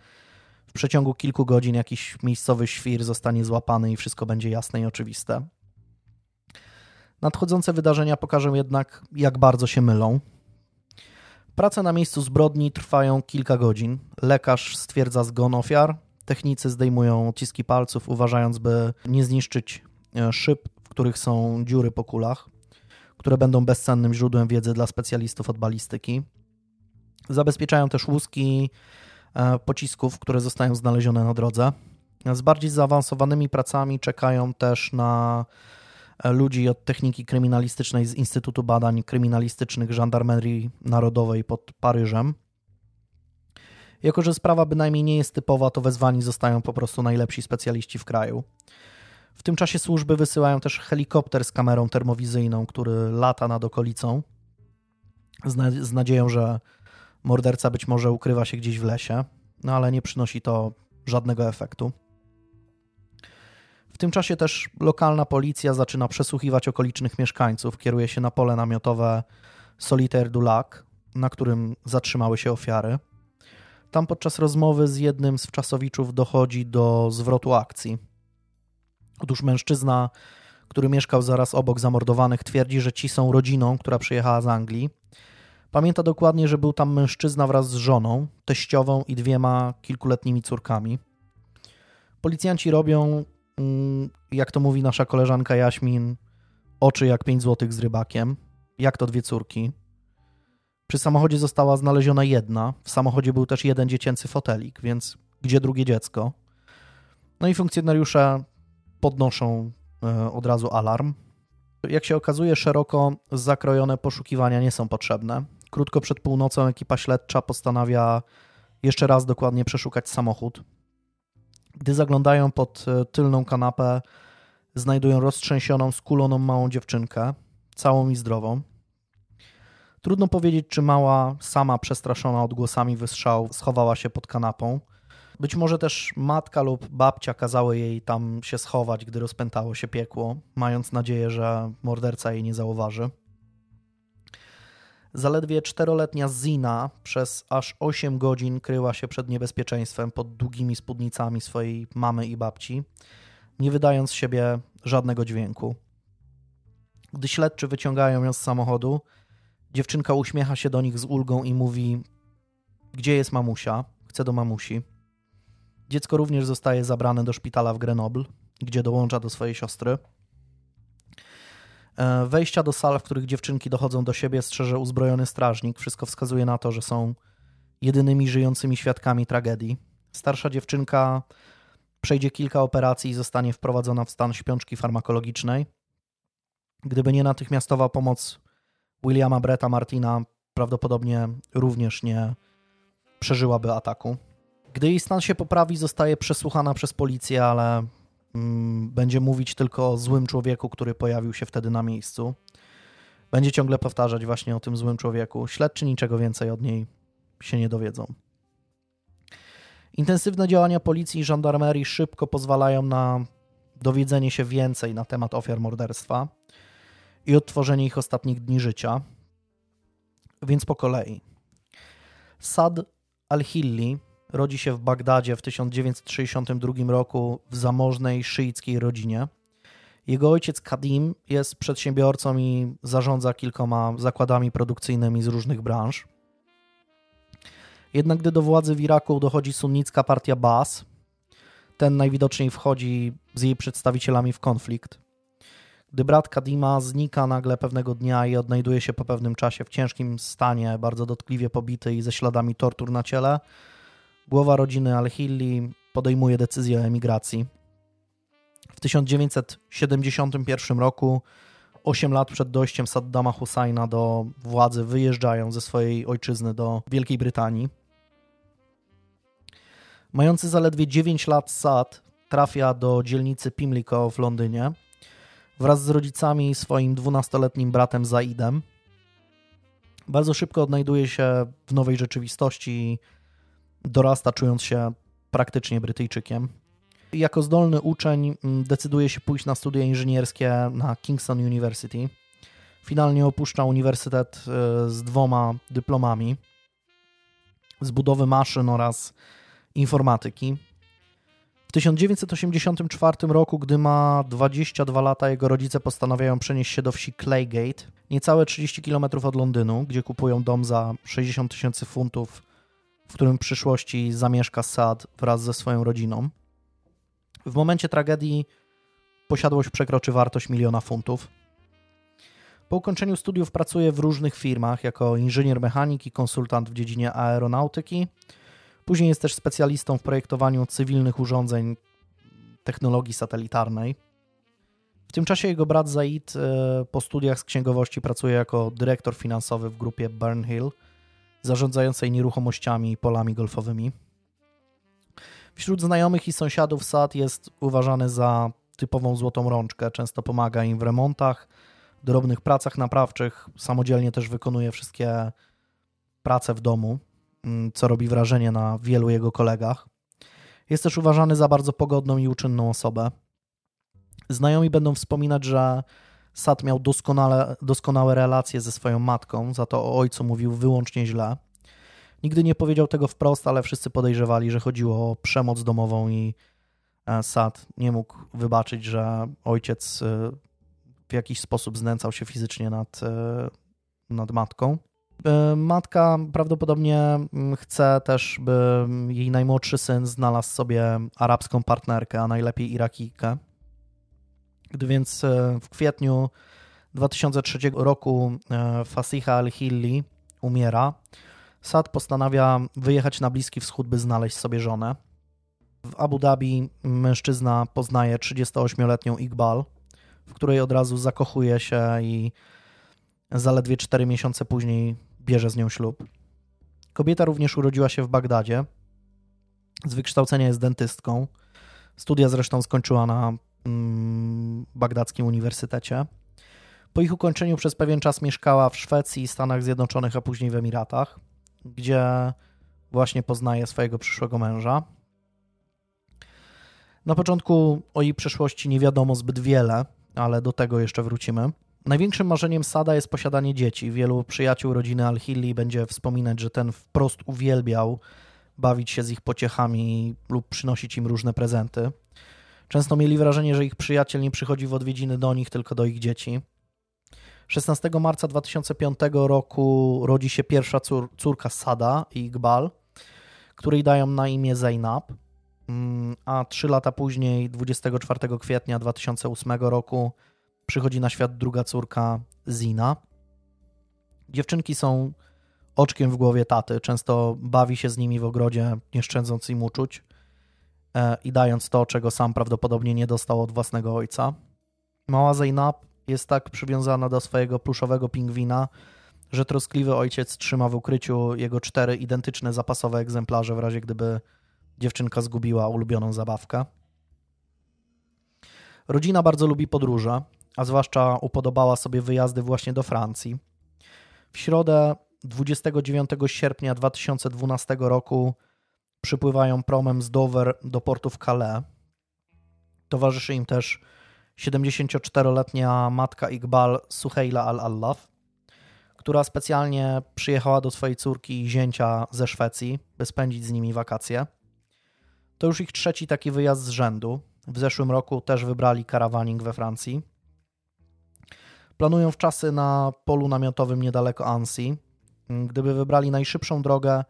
w przeciągu kilku godzin jakiś miejscowy świr zostanie złapany i wszystko będzie jasne i oczywiste. Nadchodzące wydarzenia pokażą jednak, jak bardzo się mylą. Prace na miejscu zbrodni trwają kilka godzin. Lekarz stwierdza zgon ofiar. Technicy zdejmują odciski palców, uważając, by nie zniszczyć e, szyb, w których są dziury po kulach, które będą bezcennym źródłem wiedzy dla specjalistów od balistyki. Zabezpieczają też łuski pocisków, które zostają znalezione na drodze. Z bardziej zaawansowanymi pracami czekają też na e, ludzi od techniki kryminalistycznej z Instytutu Badań Kryminalistycznych Żandarmerii Narodowej pod Paryżem. Jako, że sprawa bynajmniej nie jest typowa, to wezwani zostają po prostu najlepsi specjaliści w kraju. W tym czasie służby wysyłają też helikopter z kamerą termowizyjną, który lata nad okolicą, z nadzieją, że morderca być może ukrywa się gdzieś w lesie, no ale nie przynosi to żadnego efektu. W tym czasie też lokalna policja zaczyna przesłuchiwać okolicznych mieszkańców, kieruje się na pole namiotowe Solitaire du Lac, na którym zatrzymały się ofiary. Tam podczas rozmowy z jednym z wczasowiczów dochodzi do zwrotu akcji. Otóż mężczyzna, który mieszkał zaraz obok zamordowanych, twierdzi, że ci są rodziną, która przyjechała z Anglii. Pamięta dokładnie, że był tam mężczyzna wraz z żoną, teściową i dwiema kilkuletnimi córkami. Policjanci robią, mm, jak to mówi nasza koleżanka Jaśmin, oczy jak 5 złotych z rybakiem. Jak to dwie córki? Przy samochodzie została znaleziona jedna. W samochodzie był też jeden dziecięcy fotelik, więc gdzie drugie dziecko? No i funkcjonariusze podnoszą e, od razu alarm. Jak się okazuje, szeroko zakrojone poszukiwania nie są potrzebne. Krótko przed północą ekipa śledcza postanawia jeszcze raz dokładnie przeszukać samochód. Gdy zaglądają pod e, tylną kanapę, znajdują roztrzęsioną, skuloną małą dziewczynkę, całą i zdrową. Trudno powiedzieć, czy mała, sama przestraszona odgłosami wystrzałów, schowała się pod kanapą. Być może też matka lub babcia kazały jej tam się schować, gdy rozpętało się piekło, mając nadzieję, że morderca jej nie zauważy. Zaledwie czteroletnia Zina przez aż 8 godzin kryła się przed niebezpieczeństwem pod długimi spódnicami swojej mamy i babci, nie wydając z siebie żadnego dźwięku. Gdy śledczy wyciągają ją z samochodu, dziewczynka uśmiecha się do nich z ulgą i mówi: Gdzie jest mamusia? Chcę do mamusi. Dziecko również zostaje zabrane do szpitala w Grenoble, gdzie dołącza do swojej siostry. E, wejścia do sal, w których dziewczynki dochodzą do siebie, strzeże uzbrojony strażnik. Wszystko wskazuje na to, że są jedynymi żyjącymi świadkami tragedii. Starsza dziewczynka przejdzie kilka operacji i zostanie wprowadzona w stan śpiączki farmakologicznej. Gdyby nie natychmiastowa pomoc Williama Bretta Martina, prawdopodobnie również nie przeżyłaby ataku. Gdy jej stan się poprawi, zostaje przesłuchana przez policję, ale będzie mówić tylko o złym człowieku, który pojawił się wtedy na miejscu. Będzie ciągle powtarzać właśnie o tym złym człowieku. Śledczy niczego więcej od niej się nie dowiedzą. Intensywne działania policji i żandarmerii szybko pozwalają na dowiedzenie się więcej na temat ofiar morderstwa i odtworzenie ich ostatnich dni życia. Więc po kolei. Sad al-Hilli rodzi się w Bagdadzie w 1962 roku w zamożnej szyickiej rodzinie. Jego ojciec Kadim jest przedsiębiorcą i zarządza kilkoma zakładami produkcyjnymi z różnych branż. Jednak gdy do władzy w Iraku dochodzi sunnicka partia Baas, ten najwidoczniej wchodzi z jej przedstawicielami w konflikt. gdy brat Kadima znika nagle pewnego dnia i odnajduje się po pewnym czasie w ciężkim stanie, bardzo dotkliwie pobity i ze śladami tortur na ciele, głowa rodziny Al-Hilli podejmuje decyzję o emigracji. W 1971 roku, 8 lat przed dojściem Saddama Husajna do władzy, wyjeżdżają ze swojej ojczyzny do Wielkiej Brytanii. Mający zaledwie 9 lat Sad trafia do dzielnicy Pimlico w Londynie wraz z rodzicami i swoim 12-letnim bratem Zaidem. Bardzo szybko odnajduje się w nowej rzeczywistości dorasta, czując się praktycznie Brytyjczykiem. Jako zdolny uczeń mm, decyduje się pójść na studia inżynierskie na Kingston University. Finalnie opuszcza uniwersytet e, z dwoma dyplomami z budowy maszyn oraz informatyki. W 1984 roku, gdy ma 22 lata, jego rodzice postanawiają przenieść się do wsi Claygate, niecałe 30 km od Londynu, gdzie kupują dom za 60 tysięcy funtów, w którym w przyszłości zamieszka Sad wraz ze swoją rodziną. W momencie tragedii posiadłość przekroczy wartość miliona funtów. Po ukończeniu studiów pracuje w różnych firmach jako inżynier mechaniki, konsultant w dziedzinie aeronautyki – Później jest też specjalistą w projektowaniu cywilnych urządzeń technologii satelitarnej. W tym czasie jego brat Zaid e, po studiach z księgowości pracuje jako dyrektor finansowy w grupie Burnhill, zarządzającej nieruchomościami i polami golfowymi. Wśród znajomych i sąsiadów Sad jest uważany za typową złotą rączkę. Często pomaga im w remontach, drobnych pracach naprawczych, samodzielnie też wykonuje wszystkie prace w domu. Mm, co robi wrażenie na wielu jego kolegach. Jest też uważany za bardzo pogodną i uczynną osobę. Znajomi będą wspominać, że Sad miał doskonale, doskonałe relacje ze swoją matką, za to o ojcu mówił wyłącznie źle. Nigdy nie powiedział tego wprost, ale wszyscy podejrzewali, że chodziło o przemoc domową i e, Sad nie mógł wybaczyć, że ojciec e, w jakiś sposób znęcał się fizycznie nad, e, nad matką. Matka prawdopodobnie mm, chce też, by jej najmłodszy syn znalazł sobie arabską partnerkę, a najlepiej Irakijkę. Gdy więc e, w kwietniu 2003 roku e, Fasiha al-Hilli umiera, Sad postanawia wyjechać na Bliski Wschód, by znaleźć sobie żonę. W Abu Dhabi mężczyzna poznaje 38-letnią Iqbal, w której od razu zakochuje się i zaledwie 4 miesiące później bierze z nią ślub. Kobieta również urodziła się w Bagdadzie. Z wykształcenia jest dentystką. Studia zresztą skończyła na mm, Bagdadzkim Uniwersytecie. Po ich ukończeniu przez pewien czas mieszkała w Szwecji, Stanach Zjednoczonych, a później w Emiratach, gdzie właśnie poznaje swojego przyszłego męża. Na początku o jej przeszłości nie wiadomo zbyt wiele, ale do tego jeszcze wrócimy. Największym marzeniem Sada jest posiadanie dzieci. Wielu przyjaciół rodziny Al-Hilli będzie wspominać, że ten wprost uwielbiał bawić się z ich pociechami lub przynosić im różne prezenty. Często mieli wrażenie, że ich przyjaciel nie przychodzi w odwiedziny do nich, tylko do ich dzieci. 16 marca 2005 roku rodzi się pierwsza cór córka Sada i Iqbal, której dają na imię Zainab, mm, a trzy lata później, 24 kwietnia 2008 roku, przychodzi na świat druga córka Zina. Dziewczynki są oczkiem w głowie taty, często bawi się z nimi w ogrodzie, nie szczędząc im uczuć i dając to, czego sam prawdopodobnie nie dostał od własnego ojca. Mała Zainab jest tak przywiązana do swojego pluszowego pingwina, że troskliwy ojciec trzyma w ukryciu jego cztery identyczne zapasowe egzemplarze w razie gdyby dziewczynka zgubiła ulubioną zabawkę. Rodzina bardzo lubi podróże a zwłaszcza upodobała sobie wyjazdy właśnie do Francji. W środę 29 sierpnia 2012 roku przypływają promem z Dover do portu w Calais. Towarzyszy im też 74-letnia matka Iqbal Suheila al-Allaf, która specjalnie przyjechała do swojej córki i zięcia ze Szwecji, by spędzić z nimi wakacje. To już ich trzeci taki wyjazd z rzędu. W zeszłym roku też wybrali karawaning we Francji. Planują wczasy na polu namiotowym niedaleko Annecy. Gdyby wybrali najszybszą drogę,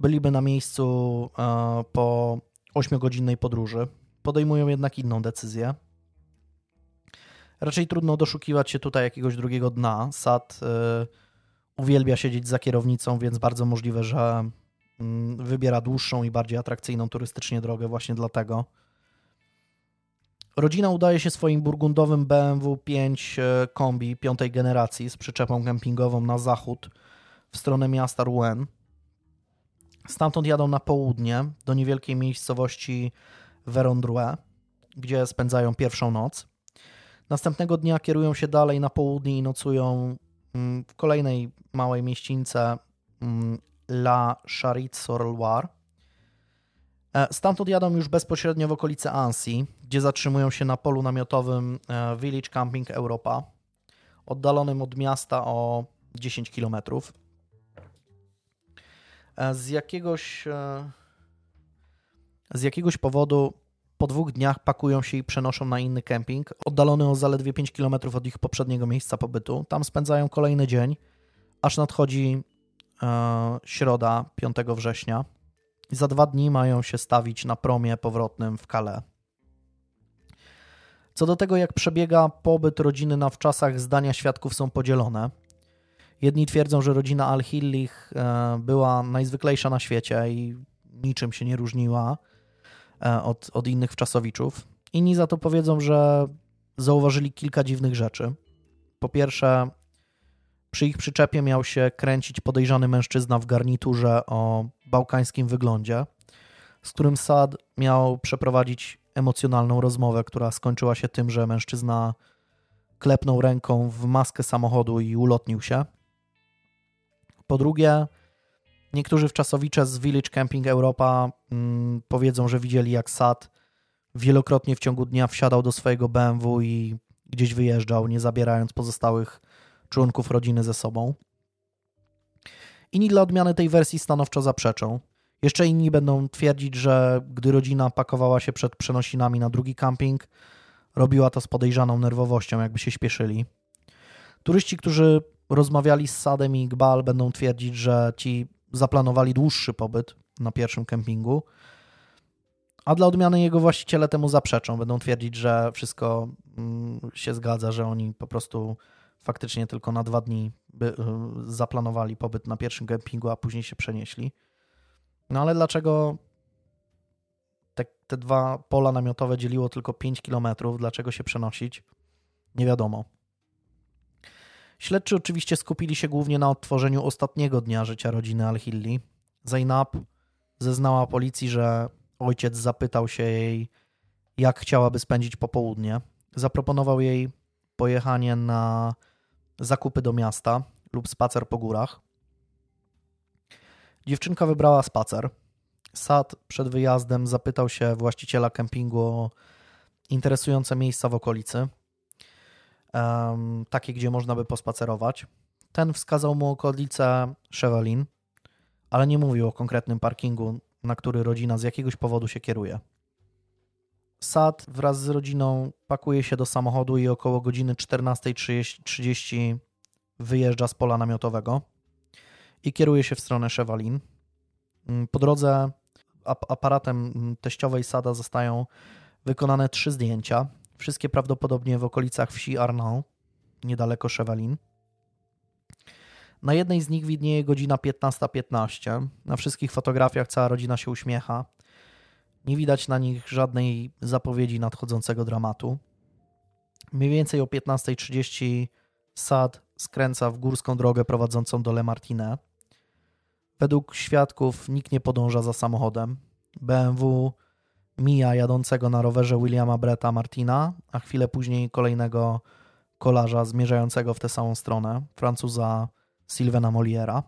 byliby na miejscu e, po 8-godzinnej podróży. Podejmują jednak inną decyzję. Raczej trudno doszukiwać się tutaj jakiegoś drugiego dna. Sad y, uwielbia siedzieć za kierownicą, więc bardzo możliwe, że y, wybiera dłuższą i bardziej atrakcyjną turystycznie drogę właśnie dlatego. Rodzina udaje się swoim burgundowym BMW 5 y, kombi piątej generacji z przyczepą kempingową na zachód w stronę miasta Rouen. Stamtąd jadą na południe do niewielkiej miejscowości Verondrue, gdzie spędzają pierwszą noc. Następnego dnia kierują się dalej na południe i nocują mm, w kolejnej małej mieścińce mm, La Charite-sur-Loire. E, stamtąd jadą już bezpośrednio w okolice Annecy, gdzie zatrzymują się na polu namiotowym e, Village Camping Europa, oddalonym od miasta o 10 km. E, z jakiegoś z jakiegoś powodu po dwóch dniach pakują się i przenoszą na inny kemping, oddalony o zaledwie 5 km od ich poprzedniego miejsca pobytu. Tam spędzają kolejny dzień, aż nadchodzi e, środa 5 września. I za dwa dni mają się stawić na promie powrotnym w Calais. Co do tego, jak przebiega pobyt rodziny na wczasach, zdania świadków są podzielone. Jedni twierdzą, że rodzina Al-Hillich e, była najzwyklejsza na świecie i niczym się nie różniła E, od, od innych wczasowiczów. Inni za to powiedzą, że zauważyli kilka dziwnych rzeczy. Po pierwsze, przy ich przyczepie miał się kręcić podejrzany mężczyzna w garniturze o bałkańskim wyglądzie, z którym Sad miał przeprowadzić emocjonalną rozmowę, która skończyła się tym, że mężczyzna klepnął ręką w maskę samochodu i ulotnił się. Po drugie, Niektórzy wczasowicze z Village Camping Europa mm, powiedzą, że widzieli jak Sad wielokrotnie w ciągu dnia wsiadał do swojego BMW i gdzieś wyjeżdżał, nie zabierając pozostałych członków rodziny ze sobą. Inni dla odmiany tej wersji stanowczo zaprzeczą. Jeszcze inni będą twierdzić, że gdy rodzina pakowała się przed przenosinami na drugi camping, robiła to z podejrzaną nerwowością, jakby się śpieszyli. Turyści, którzy rozmawiali z Sadem i Gbal, będą twierdzić, że ci zaplanowali dłuższy pobyt na pierwszym kempingu, a dla odmiany jego właściciele temu zaprzeczą. Będą twierdzić, że wszystko mm, się zgadza, że oni po prostu faktycznie tylko na dwa dni y, zaplanowali pobyt na pierwszym kempingu, a później się przenieśli. No ale dlaczego te, te dwa pola namiotowe dzieliło tylko 5 km? Dlaczego się przenosić? Nie wiadomo. Śledczy oczywiście skupili się głównie na odtworzeniu ostatniego dnia życia rodziny Al-Hilli. Zainab zeznała policji, że ojciec zapytał się jej, jak chciałaby spędzić popołudnie. Zaproponował jej pojechanie na zakupy do miasta lub spacer po górach. Dziewczynka wybrała spacer. Sad przed wyjazdem zapytał się właściciela kempingu o interesujące miejsca w okolicy um, takie, gdzie można by pospacerować. Ten wskazał mu okolicę Chevelin, ale nie mówił o konkretnym parkingu, na który rodzina z jakiegoś powodu się kieruje. Sad wraz z rodziną pakuje się do samochodu i około godziny 14.30 wyjeżdża z pola namiotowego i kieruje się w stronę Chevelin. Mm, po drodze aparatem teściowej Sada zostają wykonane trzy zdjęcia. Wszystkie prawdopodobnie w okolicach wsi Arnaud, niedaleko Chevelin. Na jednej z nich widnieje godzina 15.15. Na wszystkich fotografiach cała rodzina się uśmiecha. Nie widać na nich żadnej zapowiedzi nadchodzącego dramatu. Mniej więcej o 15.30 Sad skręca w górską drogę prowadzącą do Le Martine. Według świadków nikt nie podąża za samochodem. BMW mija jadącego na rowerze Williama Bretta Martina, a chwilę później kolejnego kolarza zmierzającego w tę samą stronę, Francuza Sylwena Moliera.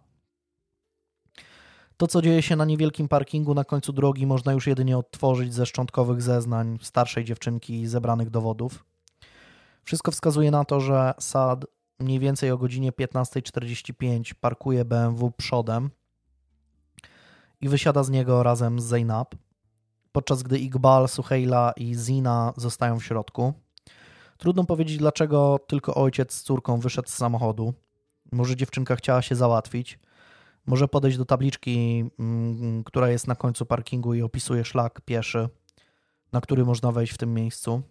To, co dzieje się na niewielkim parkingu na końcu drogi, można już jedynie odtworzyć ze szczątkowych zeznań starszej dziewczynki i zebranych dowodów. Wszystko wskazuje na to, że Sad mniej więcej o godzinie 15.45 parkuje BMW przodem i wysiada z niego razem z Zainab podczas gdy Iqbal, Suheila i Zina zostają w środku. Trudno powiedzieć, dlaczego tylko ojciec z córką wyszedł z samochodu. Może dziewczynka chciała się załatwić. Może podejść do tabliczki, mm, która jest na końcu parkingu i opisuje szlak pieszy, na który można wejść w tym miejscu.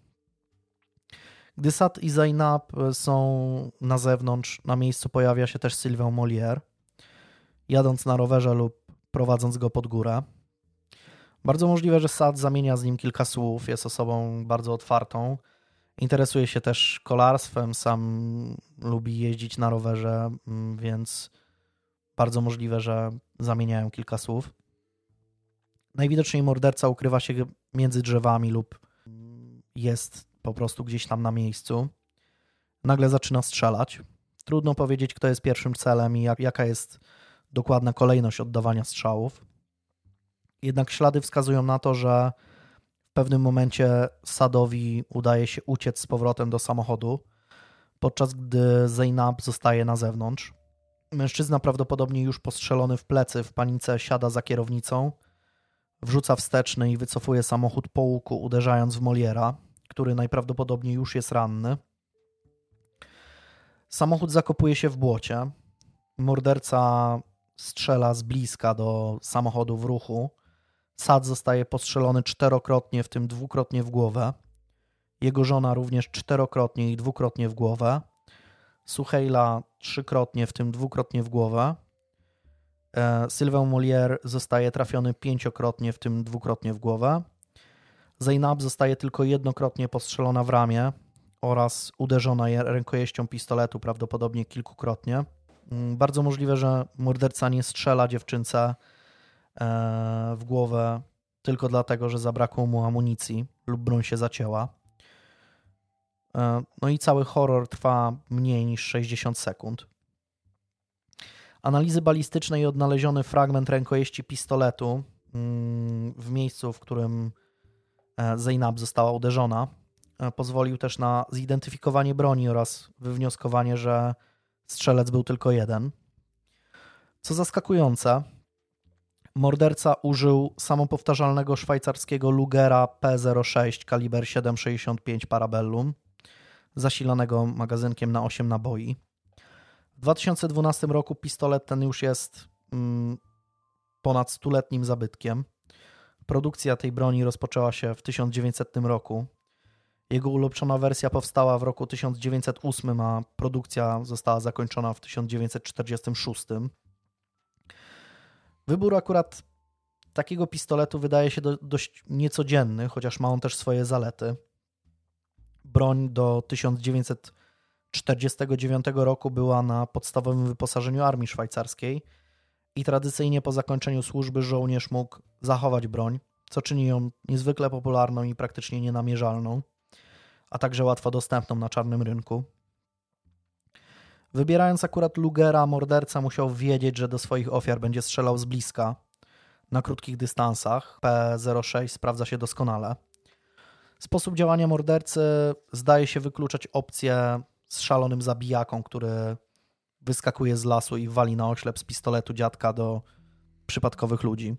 Gdy Sad i Zainab są na zewnątrz, na miejscu pojawia się też Sylwią Molière, jadąc na rowerze lub prowadząc go pod górę. Bardzo możliwe, że Sad zamienia z nim kilka słów, jest osobą bardzo otwartą. Interesuje się też kolarstwem, sam lubi jeździć na rowerze, mm, więc bardzo możliwe, że zamieniają kilka słów. Najwidoczniej morderca ukrywa się między drzewami lub jest po prostu gdzieś tam na miejscu. Nagle zaczyna strzelać. Trudno powiedzieć, kto jest pierwszym celem i jak, jaka jest dokładna kolejność oddawania strzałów. Jednak ślady wskazują na to, że w pewnym momencie Sadowi udaje się uciec z powrotem do samochodu, podczas gdy Zainab zostaje na zewnątrz. Mężczyzna prawdopodobnie już postrzelony w plecy w panice siada za kierownicą, wrzuca wsteczny i wycofuje samochód po łuku, uderzając w Moliera, który najprawdopodobniej już jest ranny. Samochód zakopuje się w błocie. Morderca strzela z bliska do samochodu w ruchu. Sad zostaje postrzelony czterokrotnie, w tym dwukrotnie w głowę. Jego żona również czterokrotnie i dwukrotnie w głowę. Suhejla trzykrotnie, w tym dwukrotnie w głowę. E, Sylwę Molière zostaje trafiony pięciokrotnie, w tym dwukrotnie w głowę. Zainab zostaje tylko jednokrotnie postrzelona w ramię oraz uderzona rękojeścią pistoletu, prawdopodobnie kilkukrotnie. Mm, bardzo możliwe, że morderca nie strzela dziewczynce w głowę tylko dlatego, że zabrakło mu amunicji lub broń się zacięła. E, no i cały horror trwa mniej niż 60 sekund. Analizy balistyczne i odnaleziony fragment rękojeści pistoletu mm, w miejscu, w którym e, Zainab została uderzona, pozwolił też na zidentyfikowanie broni oraz wywnioskowanie, że strzelec był tylko jeden. Co zaskakujące, morderca użył samopowtarzalnego szwajcarskiego Lugera P06 kaliber 7,65 Parabellum, zasilanego magazynkiem na 8 naboi. W 2012 roku pistolet ten już jest mm, ponad stuletnim zabytkiem. Produkcja tej broni rozpoczęła się w 1900 roku jego ulepszona wersja powstała w roku 1908, a produkcja została zakończona w 1946. Wybór akurat takiego pistoletu wydaje się do, dość niecodzienny, chociaż ma on też swoje zalety. Broń do 1949 roku była na podstawowym wyposażeniu armii szwajcarskiej i tradycyjnie po zakończeniu służby żołnierz mógł zachować broń, co czyni ją niezwykle popularną i praktycznie nienamierzalną a także łatwo dostępną na czarnym rynku. Wybierając akurat Lugera, morderca musiał wiedzieć, że do swoich ofiar będzie strzelał z bliska, na krótkich dystansach. P06 sprawdza się doskonale. Sposób działania mordercy zdaje się wykluczać opcję z szalonym zabijaką, który wyskakuje z lasu i wali na oślep z pistoletu dziadka do przypadkowych ludzi.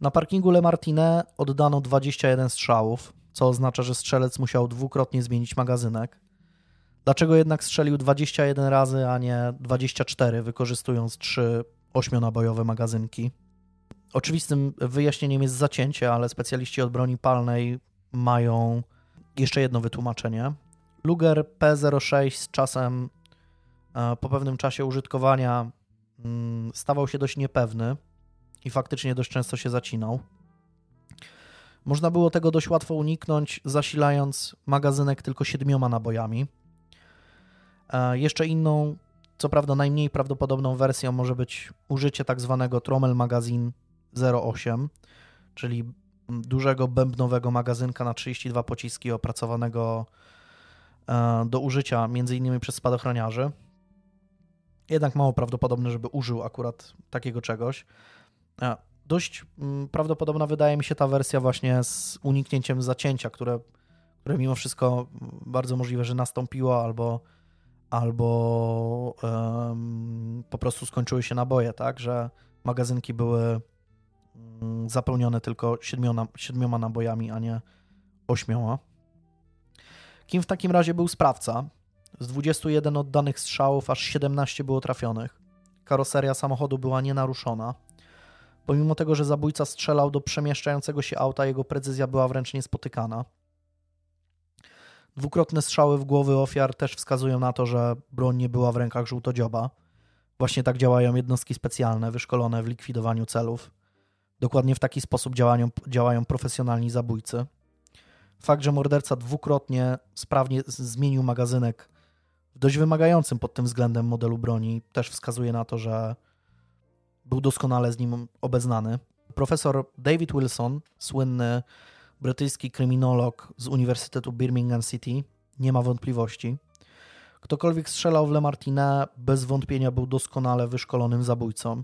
Na parkingu Le Martine oddano 21 strzałów, co oznacza, że strzelec musiał dwukrotnie zmienić magazynek. Dlaczego jednak strzelił 21 razy, a nie 24, wykorzystując trzy ośmionabojowe magazynki? Oczywistym wyjaśnieniem jest zacięcie, ale specjaliści od broni palnej mają jeszcze jedno wytłumaczenie. Luger P06 z czasem, e, po pewnym czasie użytkowania, mm, stawał się dość niepewny i faktycznie dość często się zacinał. Można było tego dość łatwo uniknąć, zasilając magazynek tylko siedmioma nabojami. Jeszcze inną, co prawda najmniej prawdopodobną wersją może być użycie tak zwanego Trommel Magazine 08, czyli dużego bębnowego magazynka na 32 pociski opracowanego e, do użycia m.in. przez spadochroniarzy. Jednak mało prawdopodobne, żeby użył akurat takiego czegoś. E, dość mm, prawdopodobna wydaje mi się ta wersja właśnie z uniknięciem zacięcia, które, które mimo wszystko bardzo możliwe, że nastąpiło albo, albo um, po prostu skończyły się naboje, tak, że magazynki były um, zapełnione tylko siedmioma, siedmioma nabojami, a nie ośmioma. Kim w takim razie był sprawca? Z 21 oddanych strzałów aż 17 było trafionych. Karoseria samochodu była nienaruszona. Pomimo tego, że zabójca strzelał do przemieszczającego się auta, jego precyzja była wręcz niespotykana. Dwukrotne strzały w głowy ofiar też wskazują na to, że broń nie była w rękach żółtodzioba. Właśnie tak działają jednostki specjalne, wyszkolone w likwidowaniu celów. Dokładnie w taki sposób działają, działają profesjonalni zabójcy. Fakt, że morderca dwukrotnie sprawnie zmienił magazynek w dość wymagającym pod tym względem modelu broni, też wskazuje na to, że był doskonale z nim obeznany. Profesor David Wilson, słynny brytyjski kryminolog z Uniwersytetu Birmingham City, nie ma wątpliwości. Ktokolwiek strzelał w Lemartine, bez wątpienia był doskonale wyszkolonym zabójcą,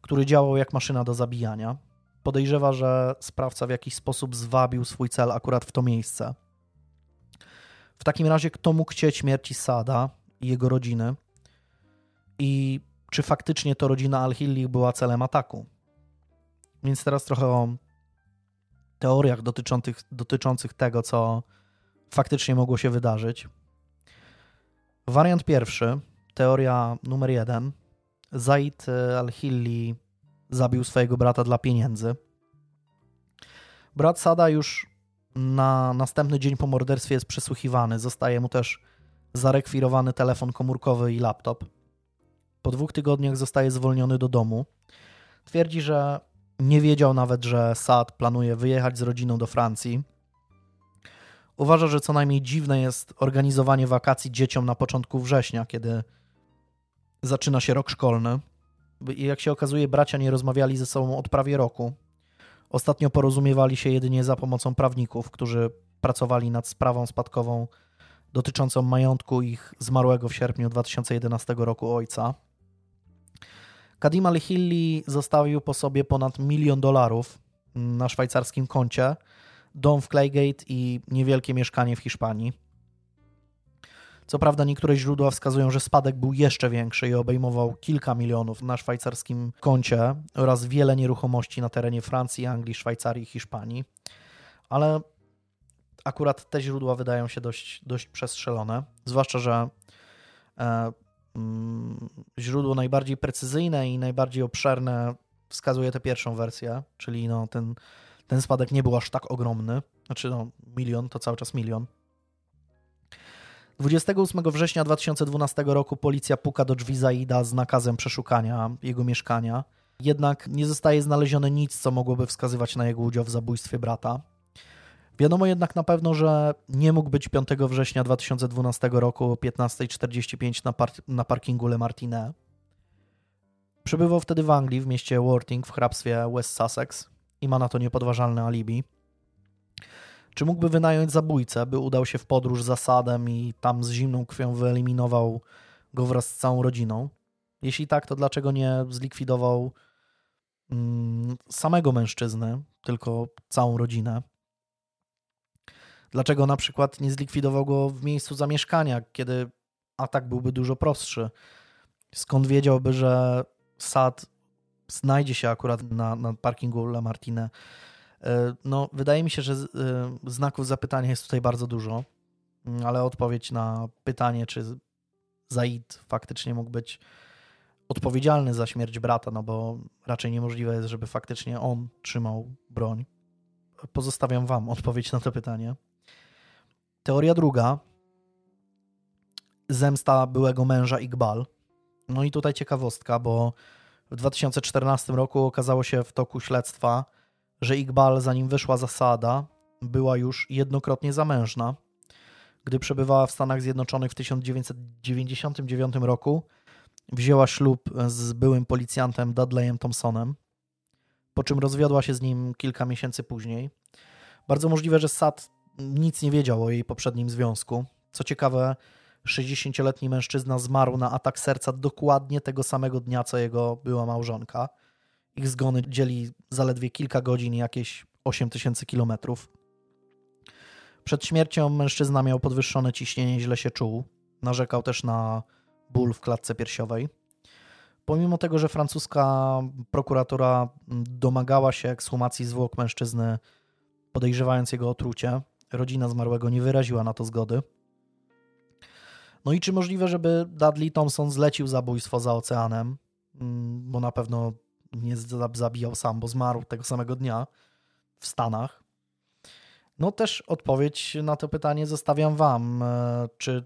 który działał jak maszyna do zabijania. Podejrzewa, że sprawca w jakiś sposób zwabił swój cel akurat w to miejsce. W takim razie, kto mógł chcieć śmierci Sada i jego rodziny? I czy faktycznie to rodzina Al-Hilli była celem ataku? Więc teraz trochę o teoriach dotyczących, dotyczących tego, co faktycznie mogło się wydarzyć. Wariant pierwszy, teoria numer jeden. Zaid al-Hilli zabił swojego brata dla pieniędzy. Brat Sada już na następny dzień po morderstwie jest przesłuchiwany. Zostaje mu też zarekwirowany telefon komórkowy i laptop. Po dwóch tygodniach zostaje zwolniony do domu. Twierdzi, że nie wiedział nawet, że Saad planuje wyjechać z rodziną do Francji. Uważa, że co najmniej dziwne jest organizowanie wakacji dzieciom na początku września, kiedy zaczyna się rok szkolny. I jak się okazuje, bracia nie rozmawiali ze sobą od prawie roku. Ostatnio porozumiewali się jedynie za pomocą prawników, którzy pracowali nad sprawą spadkową dotyczącą majątku ich zmarłego w sierpniu 2011 roku ojca. Kadim al-Hilli zostawił po sobie ponad milion dolarów na szwajcarskim koncie, dom w Claygate i niewielkie mieszkanie w Hiszpanii. Co prawda niektóre źródła wskazują, że spadek był jeszcze większy i obejmował kilka milionów na szwajcarskim koncie oraz wiele nieruchomości na terenie Francji, Anglii, Szwajcarii i Hiszpanii. Ale akurat te źródła wydają się dość, dość przestrzelone, zwłaszcza, że e, źródło najbardziej precyzyjne i najbardziej obszerne wskazuje tę pierwszą wersję, czyli no ten, ten spadek nie był aż tak ogromny, znaczy no milion to cały czas milion. 28 września 2012 roku policja puka do drzwi Zaida z nakazem przeszukania jego mieszkania. Jednak nie zostaje znalezione nic, co mogłoby wskazywać na jego udział w zabójstwie brata. Wiadomo jednak na pewno, że nie mógł być 5 września 2012 roku o 15.45 na, par na parkingu Le Martinet. Przybywał wtedy w Anglii, w mieście Worthing w hrabstwie West Sussex i ma na to niepodważalne alibi. Czy mógłby wynająć zabójcę, by udał się w podróż za sadem i tam z zimną krwią wyeliminował go wraz z całą rodziną? Jeśli tak, to dlaczego nie zlikwidował mm, samego mężczyzny, tylko całą rodzinę? Dlaczego na przykład nie zlikwidował go w miejscu zamieszkania, kiedy atak byłby dużo prostszy? Skąd wiedziałby, że sad znajdzie się akurat na, na parkingu La Martine? E, no, wydaje mi się, że e, znaków zapytania jest tutaj bardzo dużo, mm, ale odpowiedź na pytanie, czy Zaid faktycznie mógł być odpowiedzialny za śmierć brata, no bo raczej niemożliwe jest, żeby faktycznie on trzymał broń. Pozostawiam Wam odpowiedź na to pytanie. Teoria druga. Zemsta byłego męża Iqbal. No i tutaj ciekawostka, bo w 2014 roku okazało się w toku śledztwa, że Iqbal, zanim wyszła zasada, była już jednokrotnie zamężna. Gdy przebywała w Stanach Zjednoczonych w 1999 roku, wzięła ślub z byłym policjantem Dudleyem Thompsonem, po czym rozwiodła się z nim kilka miesięcy później. Bardzo możliwe, że Sad nic nie wiedział o jej poprzednim związku. Co ciekawe, 60-letni mężczyzna zmarł na atak serca dokładnie tego samego dnia, co jego była małżonka. Ich zgony dzieli zaledwie kilka godzin, jakieś 8 tysięcy kilometrów. Przed śmiercią mężczyzna miał podwyższone ciśnienie, źle się czuł. Narzekał też na ból w klatce piersiowej. Pomimo tego, że francuska prokuratura domagała się ekshumacji zwłok mężczyzny, podejrzewając jego otrucie, rodzina zmarłego nie wyraziła na to zgody. No i czy możliwe, żeby Dudley Thompson zlecił zabójstwo za oceanem? Mm, bo na pewno nie zabijał sam, bo zmarł tego samego dnia w Stanach. No też odpowiedź na to pytanie zostawiam wam. E, czy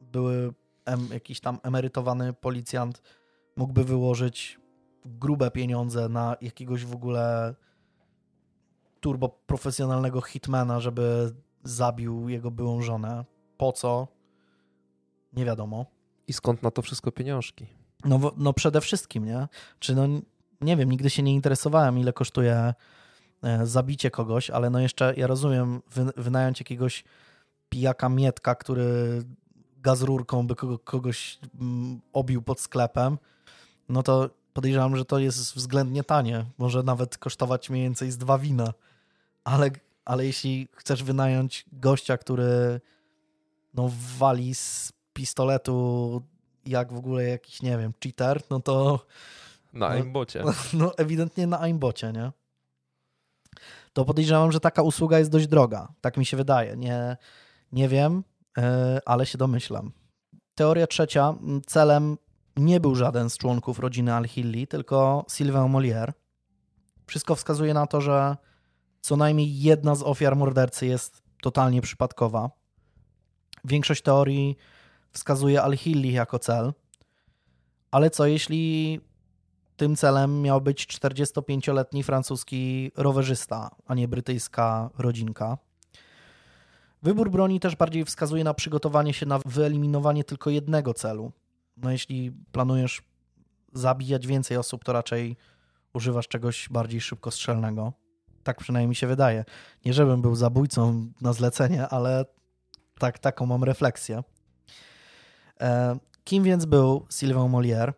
były em, jakiś tam emerytowany policjant mógłby wyłożyć grube pieniądze na jakiegoś w ogóle turbo profesjonalnego hitmana, żeby zabił jego byłą żonę. Po co? Nie wiadomo. I skąd na to wszystko pieniążki? No, no przede wszystkim, nie? Czy no, nie wiem, nigdy się nie interesowałem, ile kosztuje e, zabicie kogoś, ale no jeszcze ja rozumiem, wy, wynająć jakiegoś pijaka Mietka, który gazrurką by kogo, kogoś mm, obił pod sklepem, no to podejrzewam, że to jest względnie tanie. Może nawet kosztować mniej więcej z dwa wina. Ale, ale jeśli chcesz wynająć gościa, który no wali z pistoletu jak w ogóle jakiś, nie wiem, cheater, no to... Na no, aimbocie. No, *laughs* no ewidentnie na aimbocie, nie? To podejrzewam, że taka usługa jest dość droga. Tak mi się wydaje. Nie, nie wiem, e, ale się domyślam. Teoria trzecia. Celem nie był żaden z członków rodziny Al-Hilli, tylko Sylvain Molière. Wszystko wskazuje na to, że co najmniej jedna z ofiar mordercy jest totalnie przypadkowa. Większość teorii wskazuje Al-Hilli jako cel, ale co jeśli tym celem miał być 45-letni francuski rowerzysta, a nie brytyjska rodzinka? Wybór broni też bardziej wskazuje na przygotowanie się na wyeliminowanie tylko jednego celu. No jeśli planujesz zabijać więcej osób, to raczej używasz czegoś bardziej szybkostrzelnego. Tak przynajmniej mi się wydaje. Nie żebym był zabójcą na zlecenie, ale tak, taką mam refleksję. E, kim więc był Sylvain Molière?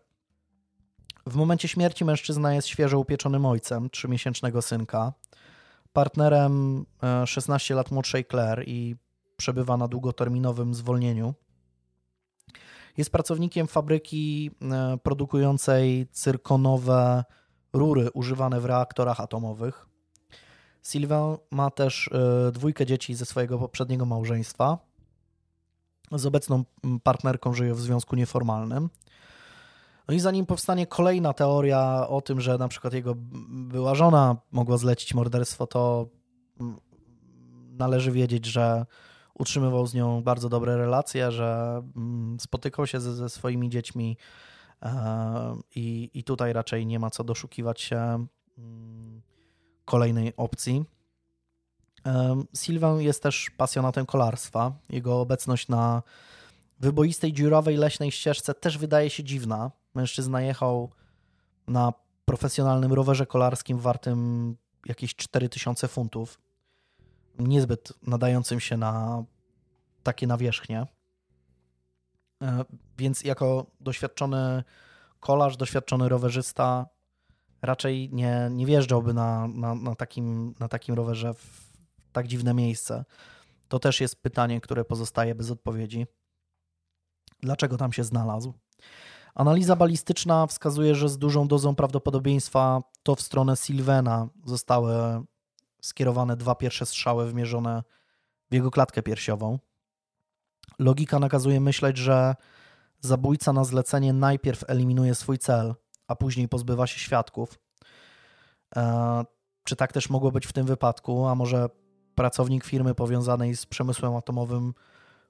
W momencie śmierci mężczyzna jest świeżo upieczonym ojcem trzymiesięcznego synka, partnerem 16 e, lat młodszej Claire i przebywa na długoterminowym zwolnieniu. Jest pracownikiem fabryki e, produkującej cyrkonowe rury używane w reaktorach atomowych. Sylvain ma też dwójkę dzieci ze swojego poprzedniego małżeństwa z obecną partnerką żyje w związku nieformalnym. No i zanim powstanie kolejna teoria o tym, że na przykład jego była żona mogła zlecić morderstwo, to należy wiedzieć, że utrzymywał z nią bardzo dobre relacje, że spotykał się ze, ze swoimi dziećmi e, i, i tutaj raczej nie ma co doszukiwać się kolejnej opcji. Sylwę jest też pasjonatem kolarstwa. Jego obecność na wyboistej, dziurowej, leśnej ścieżce też wydaje się dziwna. Mężczyzna jechał na profesjonalnym rowerze kolarskim wartym jakieś 4000 funtów. Niezbyt nadającym się na takie nawierzchnie. E, więc jako doświadczony kolarz, doświadczony rowerzysta raczej nie, nie wjeżdżałby na, na, na, takim, na takim rowerze w tak dziwne miejsce? To też jest pytanie, które pozostaje bez odpowiedzi. Dlaczego tam się znalazł? Analiza balistyczna wskazuje, że z dużą dozą prawdopodobieństwa to w stronę Sylwena zostały skierowane dwa pierwsze strzały wymierzone w jego klatkę piersiową. Logika nakazuje myśleć, że zabójca na zlecenie najpierw eliminuje swój cel, a później pozbywa się świadków. Eee, czy tak też mogło być w tym wypadku? A może pracownik firmy powiązanej z przemysłem atomowym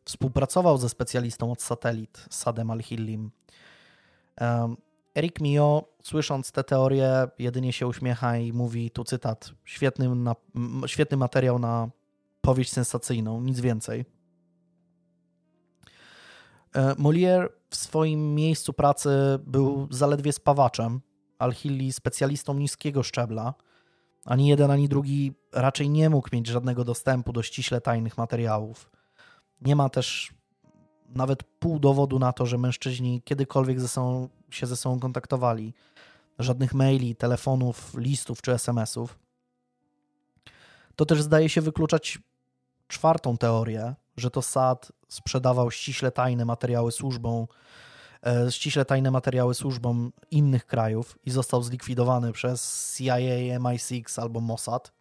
współpracował ze specjalistą od satelit, Sadem Al-Hillim. Eric Mio, słysząc tę teorię, jedynie się uśmiecha i mówi, tu cytat, świetny, na, świetny materiał na powieść sensacyjną, nic więcej. E, Molière w swoim miejscu pracy był zaledwie spawaczem, Al-Hilli specjalistą niskiego szczebla – ani jeden, ani drugi raczej nie mógł mieć żadnego dostępu do ściśle tajnych materiałów. Nie ma też nawet pół dowodu na to, że mężczyźni kiedykolwiek ze sobą, się ze sobą kontaktowali. Żadnych maili, telefonów, listów czy SMS-ów. To też zdaje się wykluczać czwartą teorię, że to Sad sprzedawał ściśle tajne materiały służbom E, ściśle tajne materiały służbom innych krajów i został zlikwidowany przez CIA, MI6 albo Mossad.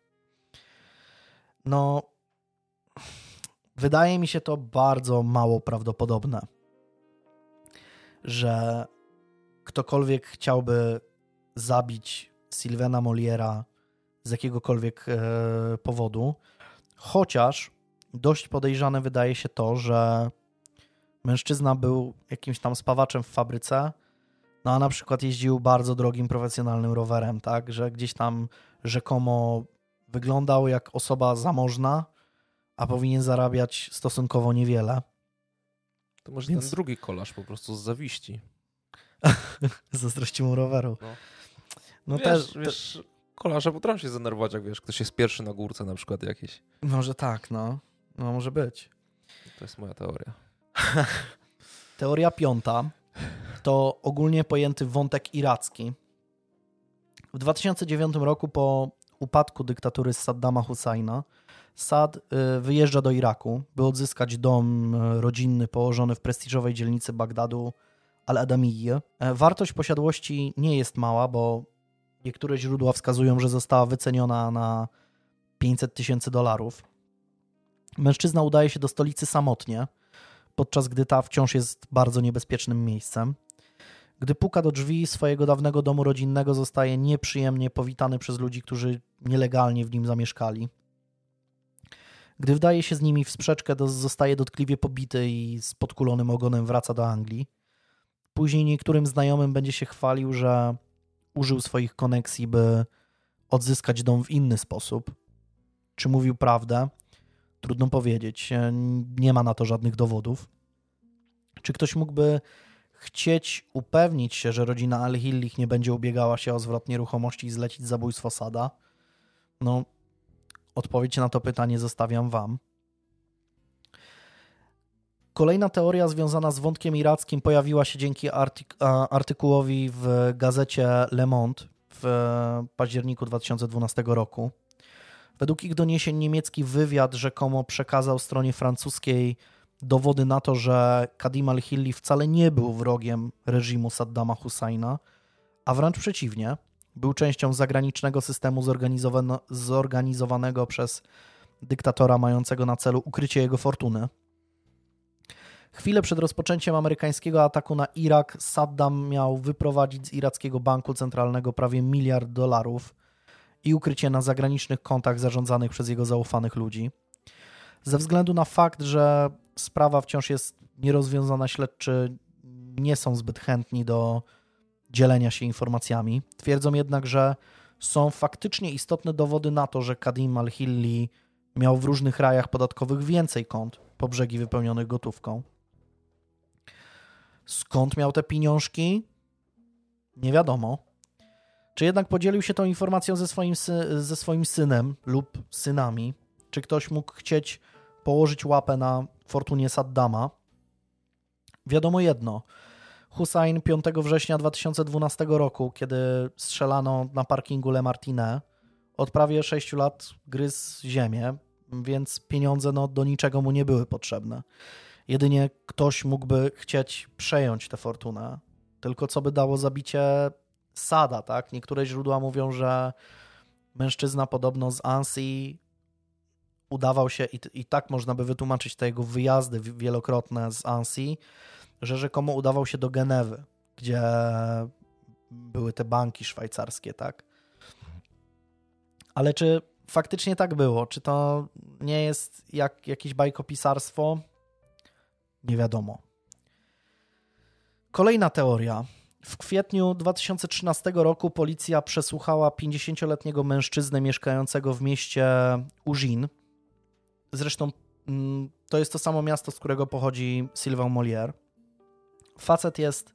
No, wydaje mi się to bardzo mało prawdopodobne, że ktokolwiek chciałby zabić Sylwena Moliera z jakiegokolwiek e, powodu, Chociaż dość podejrzane wydaje się to, że mężczyzna był jakimś tam spawaczem w fabryce, no a na przykład jeździł bardzo drogim, profesjonalnym rowerem, tak, że gdzieś tam rzekomo wyglądał jak osoba zamożna, a powinien zarabiać stosunkowo niewiele. To może Więc... ten drugi kolarz po prostu z zawiści. *laughs* Zazdrości mu roweru. No, no wiesz, też, wiesz, kolarze potrafią się zdenerwować, jak wiesz, ktoś jest pierwszy na górce na przykład jakiś. Może tak, no. No może być. To jest moja teoria. *laughs* Teoria piąta to ogólnie pojęty wątek iracki. W 2009 roku po upadku dyktatury Saddama Husajna Sad y, wyjeżdża do Iraku, by odzyskać dom y, rodzinny położony w prestiżowej dzielnicy Bagdadu Al-Adamiyye. Wartość posiadłości nie jest mała, bo niektóre źródła wskazują, że została wyceniona na 500 tysięcy dolarów. Mężczyzna udaje się do stolicy samotnie, podczas gdy ta wciąż jest bardzo niebezpiecznym miejscem. Gdy puka do drzwi swojego dawnego domu rodzinnego, zostaje nieprzyjemnie powitany przez ludzi, którzy nielegalnie w nim zamieszkali. Gdy wdaje się z nimi w sprzeczkę, zostaje dotkliwie pobity i z podkulonym ogonem wraca do Anglii. Później niektórym znajomym będzie się chwalił, że użył swoich koneksji, by odzyskać dom w inny sposób. Czy mówił prawdę? Trudno powiedzieć. Nie ma na to żadnych dowodów. Czy ktoś mógłby chcieć upewnić się, że rodzina Al-Hillich nie będzie ubiegała się o zwrot nieruchomości i zlecić zabójstwo Sada? No, odpowiedź na to pytanie zostawiam Wam. Kolejna teoria związana z wątkiem irackim pojawiła się dzięki artyk artykułowi w gazecie Le Monde w październiku 2012 roku. Według ich doniesień niemiecki wywiad rzekomo przekazał stronie francuskiej dowody na to, że Kadim al-Hilli wcale nie był wrogiem reżimu Saddama Husajna, a wręcz przeciwnie, był częścią zagranicznego systemu zorganizowanego przez dyktatora mającego na celu ukrycie jego fortuny. Chwilę przed rozpoczęciem amerykańskiego ataku na Irak, Saddam miał wyprowadzić z irackiego banku centralnego prawie miliard dolarów i ukrycie na zagranicznych kontach zarządzanych przez jego zaufanych ludzi. Ze względu na fakt, że sprawa wciąż jest nierozwiązana, śledczy nie są zbyt chętni do dzielenia się informacjami. Twierdzą jednak, że są faktycznie istotne dowody na to, że Kadim al-Hilli miał w różnych rajach podatkowych więcej kont po brzegi wypełnionych gotówką. Skąd miał te pieniążki? Nie wiadomo. Czy jednak podzielił się tą informacją ze swoim, ze swoim synem lub synami? Czy ktoś mógł chcieć położyć łapę na fortunie Saddama? Wiadomo jedno. Hussein 5 września 2012 roku, kiedy strzelano na parkingu Le Martine, od prawie 6 lat gryzł ziemię, więc pieniądze no, do niczego mu nie były potrzebne. Jedynie ktoś mógłby chcieć przejąć tę fortunę. Tylko co by dało zabicie Sada, tak? Niektóre źródła mówią, że mężczyzna podobno z Ansi udawał się, i, i tak można by wytłumaczyć te jego wyjazdy wielokrotne z Ansi, że rzekomo udawał się do Genewy, gdzie były te banki szwajcarskie, tak? Ale czy faktycznie tak było? Czy to nie jest jak jakieś bajkopisarstwo? Nie wiadomo. Kolejna teoria. W kwietniu 2013 roku policja przesłuchała 50-letniego mężczyznę mieszkającego w mieście Ujin. Zresztą mm, to jest to samo miasto, z którego pochodzi Sylvain Molière. Facet jest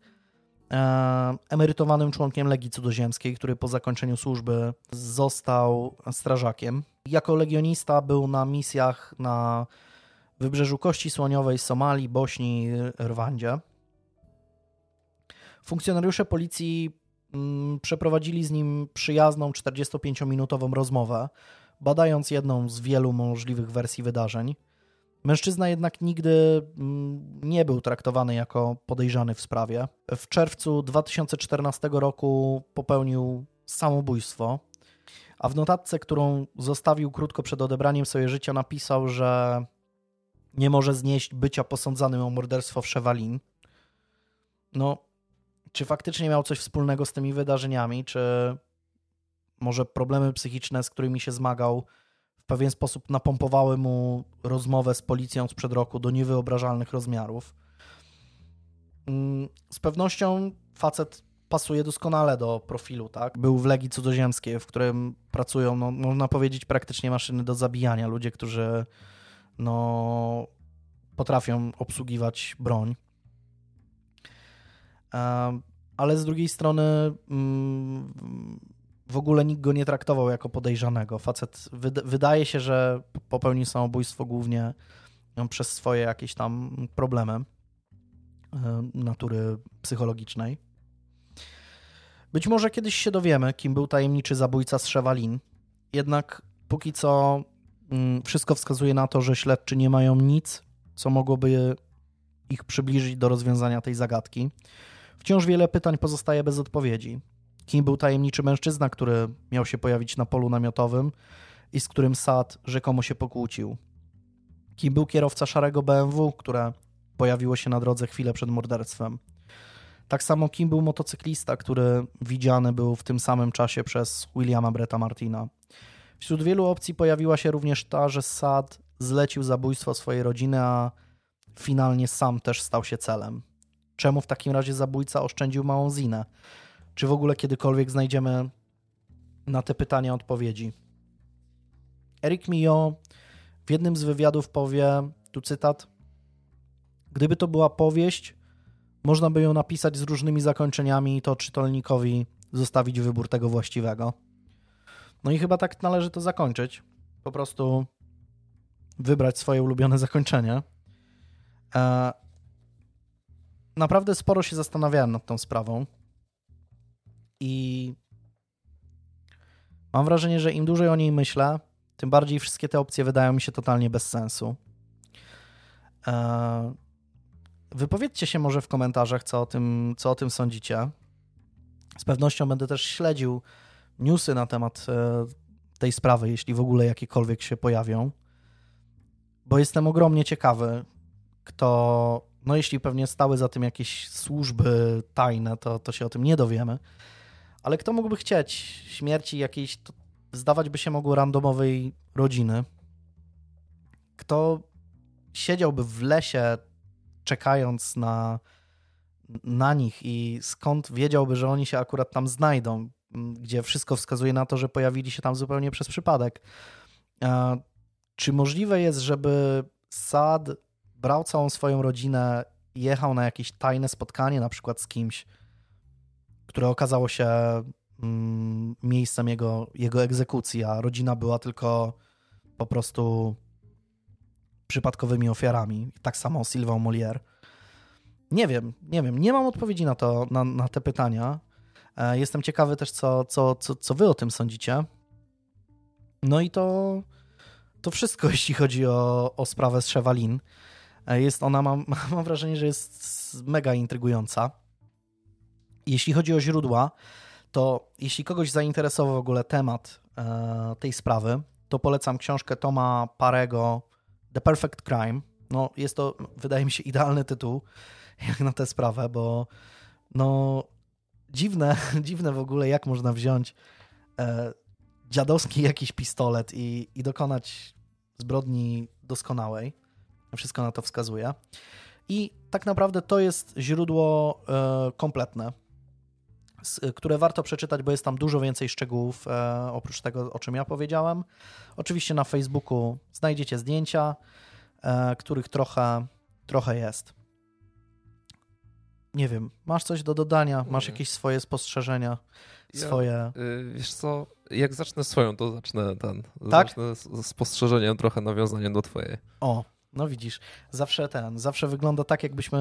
e, emerytowanym członkiem Legii Cudzoziemskiej, który po zakończeniu służby został strażakiem. Jako legionista był na misjach na wybrzeżu Kości Słoniowej, Somalii, Bośni, Rwandzie. Funkcjonariusze policji mm, przeprowadzili z nim przyjazną 45-minutową rozmowę, badając jedną z wielu możliwych wersji wydarzeń. Mężczyzna jednak nigdy mm, nie był traktowany jako podejrzany w sprawie. W czerwcu 2014 roku popełnił samobójstwo, a w notatce, którą zostawił krótko przed odebraniem sobie życia, napisał, że nie może znieść bycia posądzanym o morderstwo w Szewalin. No, czy faktycznie miał coś wspólnego z tymi wydarzeniami, czy może problemy psychiczne, z którymi się zmagał pewien sposób napompowały mu rozmowę z policją sprzed roku do niewyobrażalnych rozmiarów. Mm, z pewnością facet pasuje doskonale do profilu, tak? Był w Legii Cudzoziemskiej, w którym pracują, no, można powiedzieć, praktycznie maszyny do zabijania. Ludzie, którzy no, potrafią obsługiwać broń. Ale z drugiej strony mm, w ogóle nikt go nie traktował jako podejrzanego. Facet wydaje się, że popełnił samobójstwo głównie no, przez swoje jakieś tam problemy natury psychologicznej. Być może kiedyś się dowiemy, kim był tajemniczy zabójca z Szewalin. Jednak póki co mm, wszystko wskazuje na to, że śledczy nie mają nic, co mogłoby ich przybliżyć do rozwiązania tej zagadki. Wciąż wiele pytań pozostaje bez odpowiedzi. Kim był tajemniczy mężczyzna, który miał się pojawić na polu namiotowym i z którym Sad rzekomo się pokłócił? Kim był kierowca szarego BMW, które pojawiło się na drodze chwilę przed morderstwem? Tak samo kim był motocyklista, który widziany był w tym samym czasie przez Williama Bretta Martina. Wśród wielu opcji pojawiła się również ta, że Sad zlecił zabójstwo swojej rodziny, a finalnie sam też stał się celem. Czemu w takim razie zabójca oszczędził małą Zinę? Czy w ogóle kiedykolwiek znajdziemy na te pytania odpowiedzi? Eric Mio w jednym z wywiadów powie, tu cytat, gdyby to była powieść, można by ją napisać z różnymi zakończeniami i to czytelnikowi zostawić wybór tego właściwego. No i chyba tak należy to zakończyć. Po prostu wybrać swoje ulubione zakończenie. Naprawdę sporo się zastanawiałem nad tą sprawą i mam wrażenie, że im dłużej o niej myślę, tym bardziej wszystkie te opcje wydają mi się totalnie bez sensu. E, wypowiedzcie się może w komentarzach, co o tym, co o tym sądzicie. Z pewnością będę też śledził newsy na temat e, tej sprawy, jeśli w ogóle jakiekolwiek się pojawią, bo jestem ogromnie ciekawy, kto, no jeśli pewnie stały za tym jakieś służby tajne, to, to się o tym nie dowiemy, ale kto mógłby chcieć śmierci jakiejś, to zdawać by się mogło randomowej rodziny, kto siedziałby w lesie czekając na, na nich i skąd wiedziałby, że oni się akurat tam znajdą, gdzie wszystko wskazuje na to, że pojawili się tam zupełnie przez przypadek. Czy możliwe jest, żeby Sad brał całą swoją rodzinę, jechał na jakieś tajne spotkanie, na przykład z kimś, które okazało się mm, miejscem jego, jego egzekucji, a rodzina była tylko po prostu przypadkowymi ofiarami. Tak samo Sylvain Molière. Nie wiem, nie wiem, nie mam odpowiedzi na to, na, na te pytania. E, jestem ciekawy też, co, co, co, co wy o tym sądzicie. No i to, to wszystko, *laughs* jeśli chodzi o, o sprawę z Szewalin. E, jest ona, mam, *laughs* mam wrażenie, że jest mega intrygująca. Jeśli chodzi o źródła, to jeśli kogoś zainteresował w ogóle temat e, tej sprawy, to polecam książkę Toma Parego The Perfect Crime. No, jest to, wydaje mi się, idealny tytuł *laughs* jak na tę sprawę, bo no dziwne, *laughs* dziwne w ogóle, jak można wziąć e, dziadowski jakiś pistolet i, i dokonać zbrodni doskonałej. Wszystko na to wskazuje. I tak naprawdę to jest źródło e, kompletne, które warto przeczytać, bo jest tam dużo więcej szczegółów e, oprócz tego, o czym ja powiedziałem. Oczywiście na Facebooku znajdziecie zdjęcia, e, których trochę, trochę jest. Nie wiem, masz coś do dodania? Masz jakieś swoje spostrzeżenia? Swoje. Ja, wiesz co, jak zacznę swoją, to zacznę ten. Tak? Zacznę spostrzeżeniem, trochę nawiązaniem do twojej. O, no widzisz, zawsze ten, zawsze wygląda tak, jakbyśmy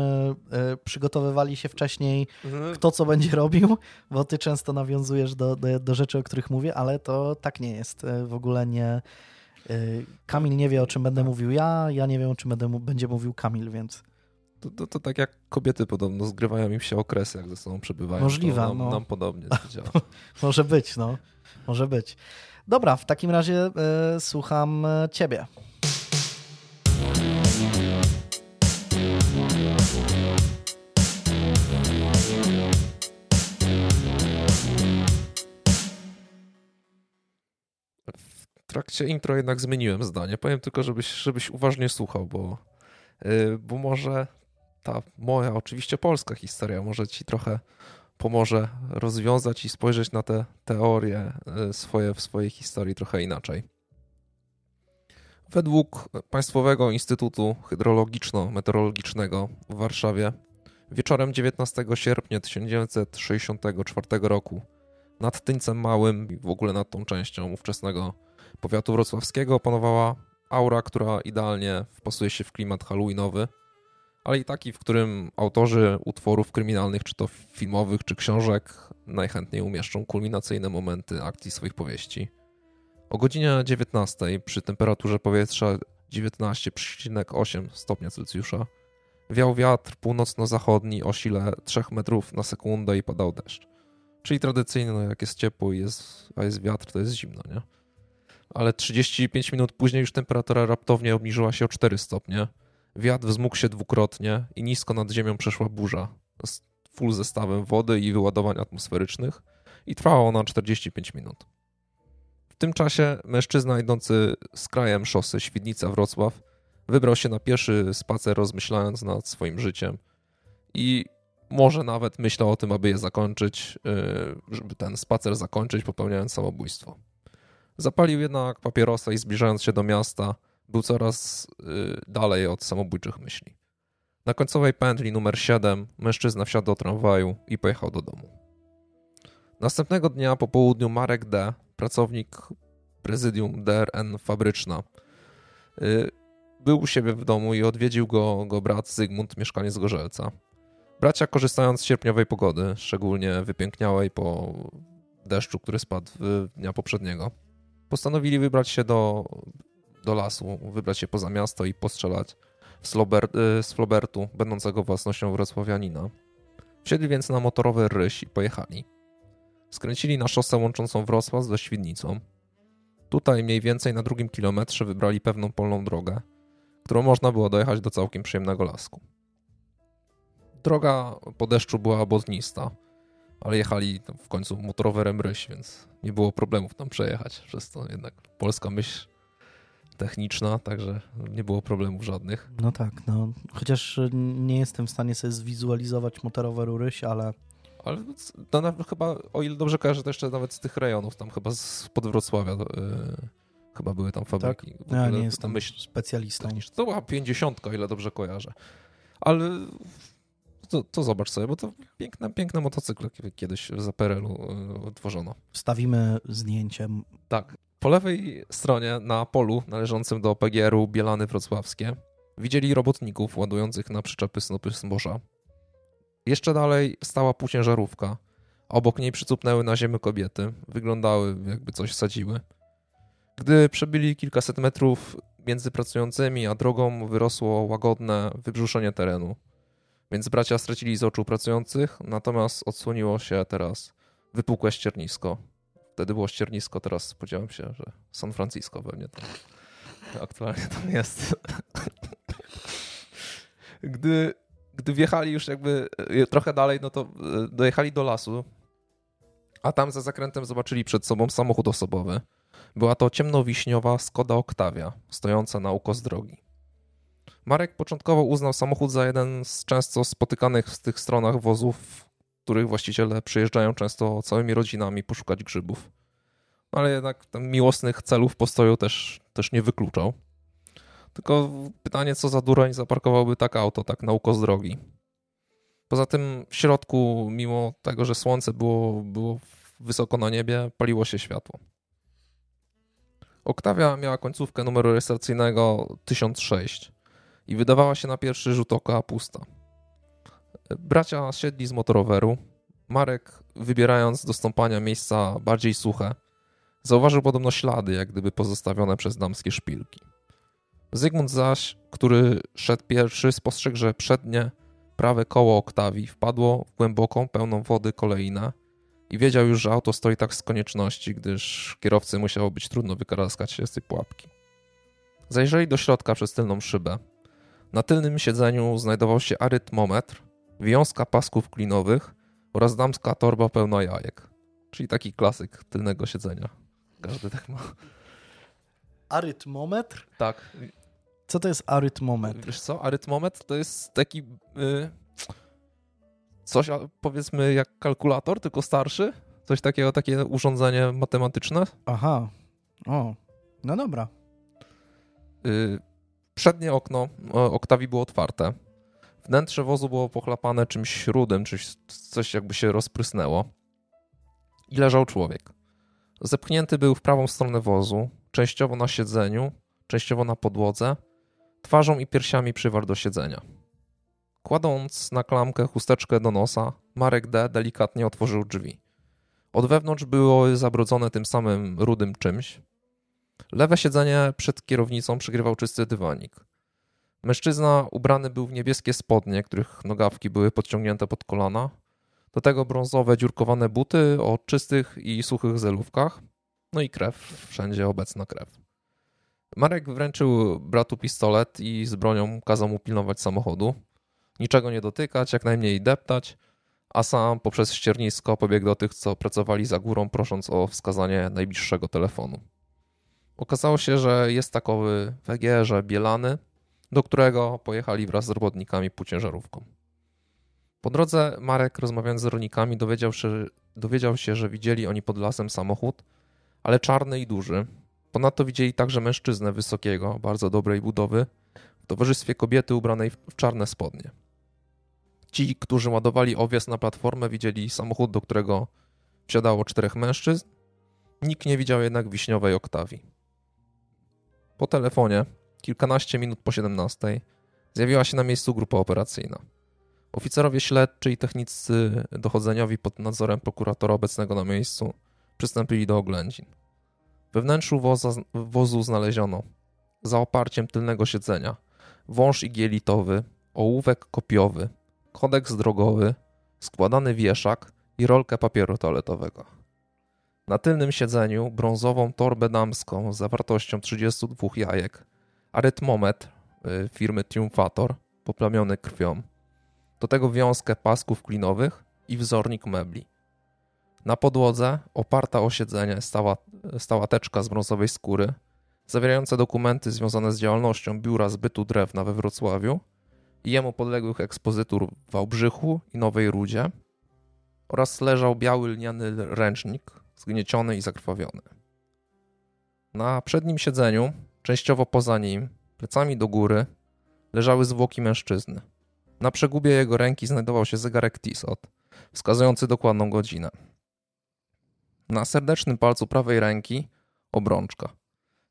y, przygotowywali się wcześniej, mhm. kto co będzie robił, bo ty często nawiązujesz do, do, do, rzeczy, o których mówię, ale to tak nie jest. E, w ogóle nie. Y, Kamil nie wie, o czym będę mówił ja, ja nie wiem, o czym będę, będzie mówił Kamil, więc. To, to, to, tak jak kobiety podobno zgrywają im się okresy, jak ze sobą przebywają. Możliwe. Nam, no. nam podobnie działa. *laughs* Może być, no. Może być. Dobra, w takim razie y, słucham ciebie. Trakcie intro jednak zmieniłem zdanie. Powiem tylko, żebyś, żebyś uważnie słuchał, bo, yy, bo może ta moja, oczywiście polska historia, może ci trochę pomoże rozwiązać i spojrzeć na te teorie y, swoje w swojej historii trochę inaczej. Według Państwowego Instytutu Hydrologiczno-Meteorologicznego w Warszawie wieczorem 19 sierpnia 1964 roku nad Tyńcem Małym i w ogóle nad tą częścią ówczesnego powiatu wrocławskiego panowała aura, która idealnie wpasuje się w klimat halloweenowy, ale i taki, w którym autorzy utworów kryminalnych, czy to filmowych, czy książek, najchętniej umieszczą kulminacyjne momenty akcji swoich powieści. O godzinie 19 przy temperaturze powietrza 19,8 stopnia Celsjusza wiał wiatr północno-zachodni o sile 3 metrów na sekundę i padał deszcz. Czyli tradycyjnie, no jak jest ciepło jest, a jest wiatr, to jest zimno, nie? Ale 35 minut później już temperatura raptownie obniżyła się o 4 stopnie. Wiatr wzmógł się dwukrotnie i nisko nad ziemią przeszła burza z full zestawem wody i wyładowań atmosferycznych i trwała ona 45 minut. W tym czasie mężczyzna idący z krajem szosy Świdnica-Wrocław wybrał się na pierwszy spacer rozmyślając nad swoim życiem i może nawet myślał o tym, aby je zakończyć, y, żeby ten spacer zakończyć, popełniając samobójstwo. Zapalił jednak papierosa i zbliżając się do miasta, był coraz y, dalej od samobójczych myśli. Na końcowej pętli numer 7 mężczyzna wsiadł do tramwaju i pojechał do domu. Następnego dnia po południu Marek D., pracownik prezydium DRN Fabryczna, y, był u siebie w domu i odwiedził go, go brat Zygmunt, mieszkaniec Gorzelca. Bracia, korzystając z sierpniowej pogody, szczególnie wypiękniałej po deszczu, który spadł dnia poprzedniego, postanowili wybrać się do, do lasu, wybrać się poza miasto i postrzelać z, Flober, z Flobertu, będącego własnością wrocławianina. Wsiedli więc na motorowy ryś i pojechali. Skręcili na szosę łączącą Wrocław ze Świdnicą. Tutaj mniej więcej na drugim kilometrze wybrali pewną polną drogę, którą można było dojechać do całkiem przyjemnego lasku. Droga po deszczu była obodnista, ale jechali w końcu motorowerem ryś, więc nie było problemów tam przejechać. Przez to jednak polska myśl techniczna, także nie było problemów żadnych. No tak, no chociaż nie jestem w stanie sobie zwizualizować motoroweru ryś, ale ale to nawet chyba, o ile dobrze kojarzę, to jeszcze nawet z tych rejonów, tam chyba z Podwrocławia yy, chyba były tam fabryki. Tak? Ja nie jestem myśl specjalistą. To była 50, o ile dobrze kojarzę. Ale to, to zobacz sobie, bo to piękne, piękne motocykle kiedyś za PRL-u yy, tworzono. Wstawimy zdjęcie. Tak. Po lewej stronie na polu należącym do PGR-u Bielany Wrocławskie widzieli robotników ładujących na przyczepy snopy zboża. Jeszcze dalej stała półciężarówka. Obok niej przycupnęły na ziemię kobiety. Wyglądały jakby coś sadziły. Gdy przebyli kilkaset metrów między pracującymi a drogą wyrosło łagodne wybrzuszenie terenu. Więc bracia stracili z oczu pracujących, natomiast odsłoniło się teraz wypukłe ściernisko. Wtedy było ściernisko, teraz spodziewam się, że San Francisco pewnie tam aktualnie tam jest. *laughs* Gdy gdy wjechali już jakby e, trochę dalej, no to e, dojechali do lasu, a tam za zakrętem zobaczyli przed sobą samochód osobowy. Była to ciemnowiśniowa Skoda Octavia, stojąca na ukos drogi. Marek początkowo uznał samochód za jeden z często spotykanych w tych stronach wozów, których właściciele przyjeżdżają często całymi rodzinami poszukać grzybów. Ale jednak miłosnych celów postoju też, też nie wykluczał. Tylko pytanie, co za dureń zaparkowałby tak auto, tak na ukos drogi. Poza tym w środku, mimo tego, że słońce było, było wysoko na niebie, paliło się światło. Oktawia miała końcówkę numeru rejestracyjnego 1006 i wydawała się na pierwszy rzut oka pusta. Bracia siedli z motoroweru. Marek, wybierając do stąpania miejsca bardziej suche, zauważył podobno ślady, jak gdyby pozostawione przez damskie szpilki. Zygmunt zaś, który szedł pierwszy, spostrzegł, że przednie prawe koło oktawii wpadło w głęboką, pełną wody kolejnę i wiedział już, że auto stoi tak z konieczności, gdyż kierowcy musiało być trudno wykaraskać się z tej pułapki. Zajrzeli do środka przez tylną szybę. Na tylnym siedzeniu znajdował się arytmometr, wiązka pasków klinowych oraz damska torba pełna jajek. Czyli taki klasyk tylnego siedzenia. Każdy tak ma. Arytmometr? Tak. Co to jest arytmometr? Wiesz co, arytmometr to jest taki y, coś powiedzmy jak kalkulator, tylko starszy. Coś takiego, takie urządzenie matematyczne. Aha. O, no dobra. Y, przednie okno Oktawi było otwarte. Wnętrze wozu było pochlapane czymś rudym, czymś, coś jakby się rozprysnęło. I leżał człowiek. Zepchnięty był w prawą stronę wozu, częściowo na siedzeniu, częściowo na podłodze, twarzą i piersiami przywarł do siedzenia. Kładąc na klamkę chusteczkę do nosa, Marek D. delikatnie otworzył drzwi. Od wewnątrz było zabrudzone tym samym rudym czymś. Lewe siedzenie przed kierownicą przygrywał czysty dywanik. Mężczyzna ubrany był w niebieskie spodnie, których nogawki były podciągnięte pod kolana. Do tego brązowe, dziurkowane buty o czystych i suchych zelówkach. No i krew, wszędzie obecna krew. Marek wręczył bratu pistolet i z bronią kazał mu pilnować samochodu. Niczego nie dotykać, jak najmniej deptać, a sam poprzez ściernisko pobiegł do tych, co pracowali za górą, prosząc o wskazanie najbliższego telefonu. Okazało się, że jest takowy w Egierze Bielany, do którego pojechali wraz z robotnikami półciężarówką. Po drodze Marek, rozmawiając z rolnikami, dowiedział się, dowiedział się, że widzieli oni pod lasem samochód, ale czarny i duży. Ponadto widzieli także mężczyznę wysokiego, bardzo dobrej budowy, w towarzystwie kobiety ubranej w czarne spodnie. Ci, którzy ładowali owies na platformę, widzieli samochód, do którego wsiadało czterech mężczyzn. Nikt nie widział jednak wiśniowej oktawi. Po telefonie, kilkanaście minut po 17, zjawiła się na miejscu grupa operacyjna. Oficerowie śledczy i technicy dochodzeniowi pod nadzorem prokuratora obecnego na miejscu przystąpili do oględzin. We wnętrzu woza, wozu znaleziono za oparciem tylnego siedzenia wąż igielitowy, ołówek kopiowy, kodeks drogowy, składany wieszak i rolkę papieru toaletowego. Na tylnym siedzeniu brązową torbę damską z zawartością 32 jajek, arytmometr y, firmy Triumphator poplamiony krwią, do tego wiązkę pasków klinowych i wzornik mebli. Na podłodze, oparta o siedzenie, stała, stała teczka z brązowej skóry, zawierająca dokumenty związane z działalnością Biura Zbytu Drewna we Wrocławiu i jemu podległych ekspozytur w Wałbrzychu i Nowej Rudzie oraz leżał biały lniany ręcznik, zgnieciony i zakrwawiony. Na przednim siedzeniu, częściowo poza nim, plecami do góry, leżały zwłoki mężczyzny. Na przegubie jego ręki znajdował się zegarek Tissot, wskazujący dokładną godzinę. Na serdecznym palcu prawej ręki obrączka.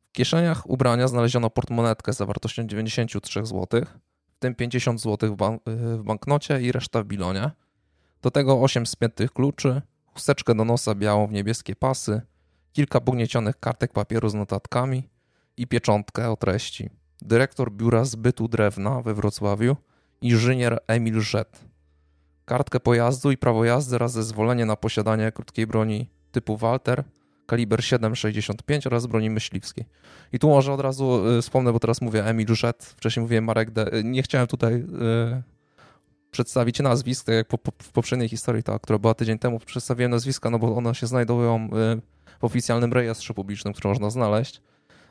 W kieszeniach ubrania znaleziono portmonetkę z zawartością 93 zł, w tym 50 zł w, bank w banknocie i reszta w bilonie. Do tego 8 spiętych kluczy, chusteczkę do nosa białą w niebieskie pasy, kilka pogniecionych kartek papieru z notatkami i pieczątkę o treści. Dyrektor biura zbytu drewna we Wrocławiu, inżynier Emil Rzet. Kartkę pojazdu i prawo jazdy oraz zezwolenie na posiadanie krótkiej broni typu Walter, kaliber 7,65 oraz broni myśliwskiej. I tu może od razu y, wspomnę, bo teraz mówię Emil Rzet, wcześniej mówiłem Marek D. Nie chciałem tutaj y, przedstawić nazwisk, tak jak po, po, w poprzedniej historii, ta, która była tydzień temu, przedstawiłem nazwiska, no bo one się znajdują y, w oficjalnym rejestrze publicznym, który można znaleźć.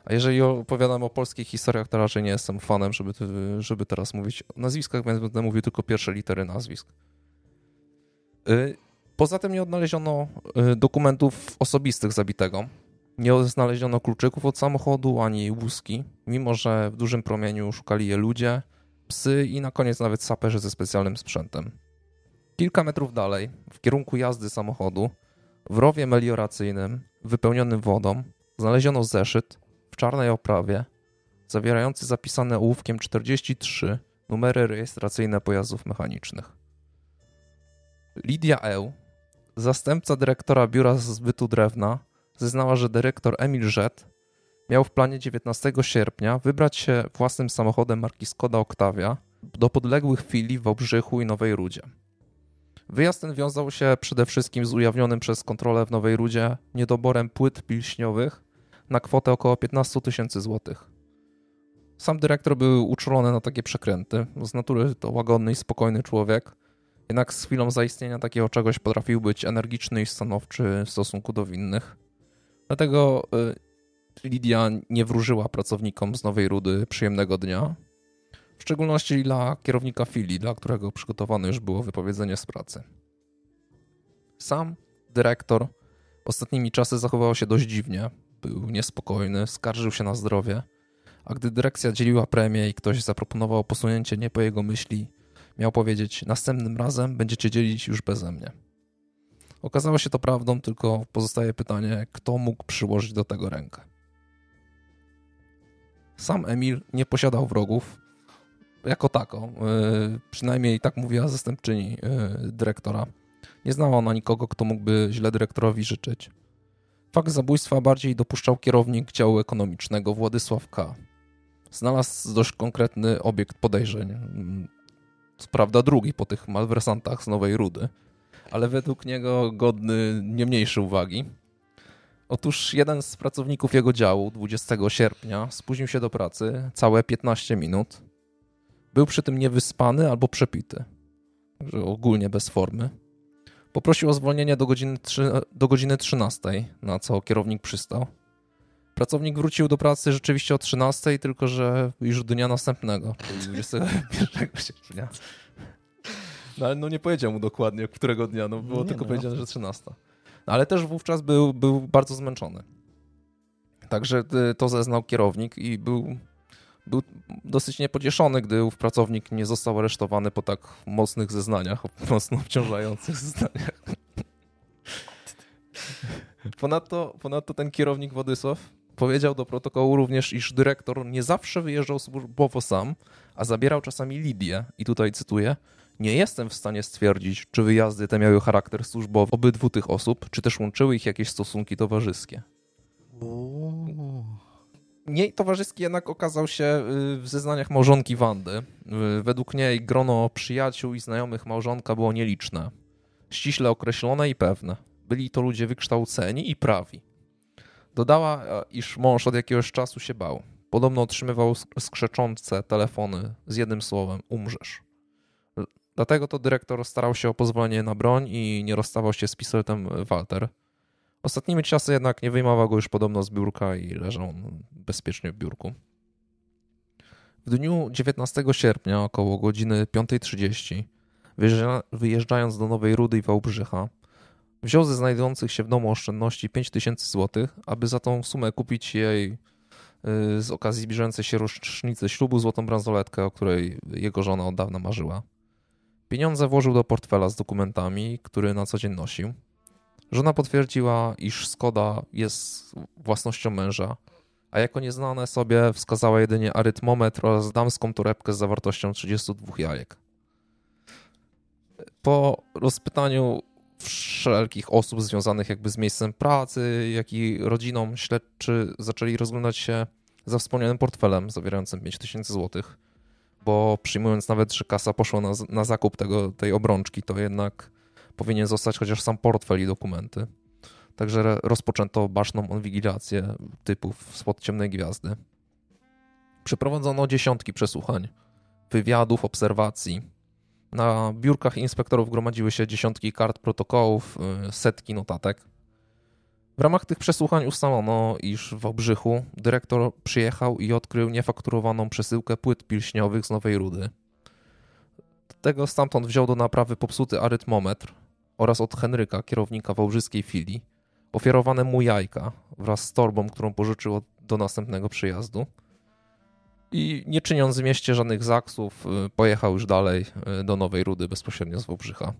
A jeżeli opowiadam o polskich historiach, to raczej nie jestem fanem, żeby, żeby teraz mówić o nazwiskach, więc będę mówił tylko pierwsze litery nazwisk. Poza tym nie odnaleziono y, dokumentów osobistych zabitego. Nie znaleziono kluczyków od samochodu ani łuski, mimo że w dużym promieniu szukali je ludzie, psy i na koniec nawet saperzy ze specjalnym sprzętem. Kilka metrów dalej, w kierunku jazdy samochodu, w rowie melioracyjnym wypełnionym wodą, znaleziono zeszyt w czarnej oprawie, zawierający zapisane ołówkiem 43 numery rejestracyjne pojazdów mechanicznych. Lidia Eł, Zastępca dyrektora biura zbytu drewna zeznała, że dyrektor Emil Rzet miał w planie 19 sierpnia wybrać się własnym samochodem marki Skoda Octavia do podległych filii w Wałbrzychu i Nowej Rudzie. Wyjazd ten wiązał się przede wszystkim z ujawnionym przez kontrolę w Nowej Rudzie niedoborem płyt pilśniowych na kwotę około 15 tysięcy złotych. Sam dyrektor był uczulony na takie przekręty. Z natury to łagodny i spokojny człowiek – jednak z chwilą zaistnienia takiego czegoś potrafił być energiczny i stanowczy w stosunku do winnych. Dlatego y, Lidia nie wróżyła pracownikom z Nowej Rudy przyjemnego dnia, w szczególności dla kierownika filii, dla którego przygotowane już było wypowiedzenie z pracy. Sam dyrektor ostatnimi czasy zachował się dość dziwnie. Był niespokojny, skarżył się na zdrowie, a gdy dyrekcja dzieliła premię i ktoś zaproponował posunięcie nie po jego myśli, miał powiedzieć: Następnym razem będziecie dzielić już beze mnie. Okazało się to prawdą, tylko pozostaje pytanie, kto mógł przyłożyć do tego rękę. Sam Emil nie posiadał wrogów, jako tako. Yy, przynajmniej tak mówiła zastępczyni yy, dyrektora. Nie znała ona nikogo, kto mógłby źle dyrektorowi życzyć. Fakt zabójstwa bardziej dopuszczał kierownik działu ekonomicznego Władysław K. Znalazł dość konkretny obiekt podejrzeń. Co prawda drugi po tych malwersantach z Nowej Rudy, ale według niego godny nie mniejszej uwagi. Otóż jeden z pracowników jego działu 20 sierpnia spóźnił się do pracy całe 15 minut. Był przy tym niewyspany albo przepity, także ogólnie bez formy. Poprosił o zwolnienie do godziny, 3, do godziny 13, na co kierownik przystał. Pracownik wrócił do pracy rzeczywiście o 13, tylko że już dnia następnego, czyli *laughs* 21 sierpnia. No ale no nie powiedział mu dokładnie, którego dnia, no było nie tylko no. powiedziane, że 13. No, ale też wówczas był, był bardzo zmęczony. Także y, to zeznał kierownik i był, był dosyć niepocieszony, gdy ów pracownik nie został aresztowany po tak mocnych zeznaniach, mocno obciążających *laughs* zeznaniach. Ponadto, ponadto ten kierownik Władysław powiedział do protokołu również, iż dyrektor nie zawsze wyjeżdżał służbowo sam, a zabierał czasami Lidię, i tutaj cytuję, nie jestem w stanie stwierdzić, czy wyjazdy te miały charakter służbowy obydwu tych osób, czy też łączyły ich jakieś stosunki towarzyskie. Nie towarzyski jednak okazał się y, w zeznaniach małżonki Wandy. Y, według niej grono przyjaciół i znajomych małżonka było nieliczne, ściśle określone i pewne. Byli to ludzie wykształceni i prawi. Dodała, e, iż mąż od jakiegoś czasu się bał. Podobno otrzymywał skrzeczące telefony z jednym słowem: umrzesz. Dlatego to dyrektor starał się o pozwolenie na broń i nie rozstawał się z pistoletem Walter. Ostatnimi czasy jednak nie wyjmował go już podobno z biurka i leżał on bezpiecznie w biurku. W dniu 19 sierpnia około godziny 5.30 wyjeżdżając do Nowej Rudy i Wałbrzycha, wziął ze znajdujących się w domu oszczędności 5000 zł, aby za tą sumę kupić jej y, z okazji zbliżającej się rocznicy ślubu złotą bransoletkę, o której jego żona od dawna marzyła. Pieniądze włożył do portfela z dokumentami, który na co dzień nosił. Żona potwierdziła, iż Skoda jest własnością męża, a jako nieznane sobie wskazała jedynie arytmometr oraz damską torebkę z zawartością 32 jajek. Po rozpytaniu wszelkich osób związanych jakby z miejscem pracy, jak i rodziną, śledczy zaczęli rozglądać się za wspomnianym portfelem zawierającym 5000 złotych bo przyjmując nawet, że kasa poszła na, na zakup tego, tej obrączki, to jednak powinien zostać chociaż sam portfel i dokumenty. Także rozpoczęto baczną inwigilację typów spod ciemnej gwiazdy. Przeprowadzono dziesiątki przesłuchań, wywiadów, obserwacji. Na biurkach inspektorów gromadziły się dziesiątki kart protokołów, y, setki notatek. W ramach tych przesłuchań ustalono, iż w Wałbrzychu dyrektor przyjechał i odkrył niefakturowaną przesyłkę płyt pilśniowych z Nowej Rudy. Tego stamtąd wziął do naprawy popsuty arytmometr oraz od Henryka, kierownika wałbrzyskiej filii, ofiarowane mu jajka wraz z torbą, którą pożyczył do następnego przyjazdu. I nie czyniąc w mieście żadnych zaksów, y, pojechał już dalej y, do Nowej Rudy bezpośrednio z Wałbrzycha.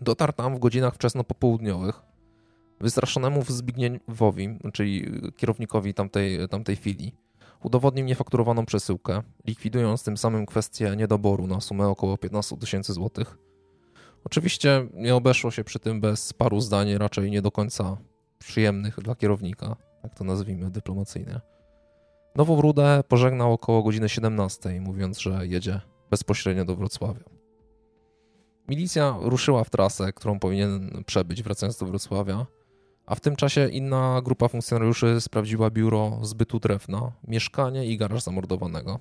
Dotarł tam w godzinach wczesnopopołudniowych, Wystraszonemu Zbigniewowi, czyli kierownikowi tamtej, tamtej filii, udowodnił niefakturowaną przesyłkę, likwidując tym samym kwestię niedoboru na sumę około 15 tysięcy złotych. Oczywiście nie obeszło się przy tym bez paru zdań, raczej nie do końca przyjemnych dla kierownika, tak to nazwijmy dyplomacyjnie. Nową Rudę pożegnał około godziny 17, mówiąc, że jedzie bezpośrednio do Wrocławia. Milicja ruszyła w trasę, którą powinien przebyć, wracając do Wrocławia, a w tym czasie inna grupa funkcjonariuszy sprawdziła biuro zbytu drewna, mieszkanie i garaż zamordowanego.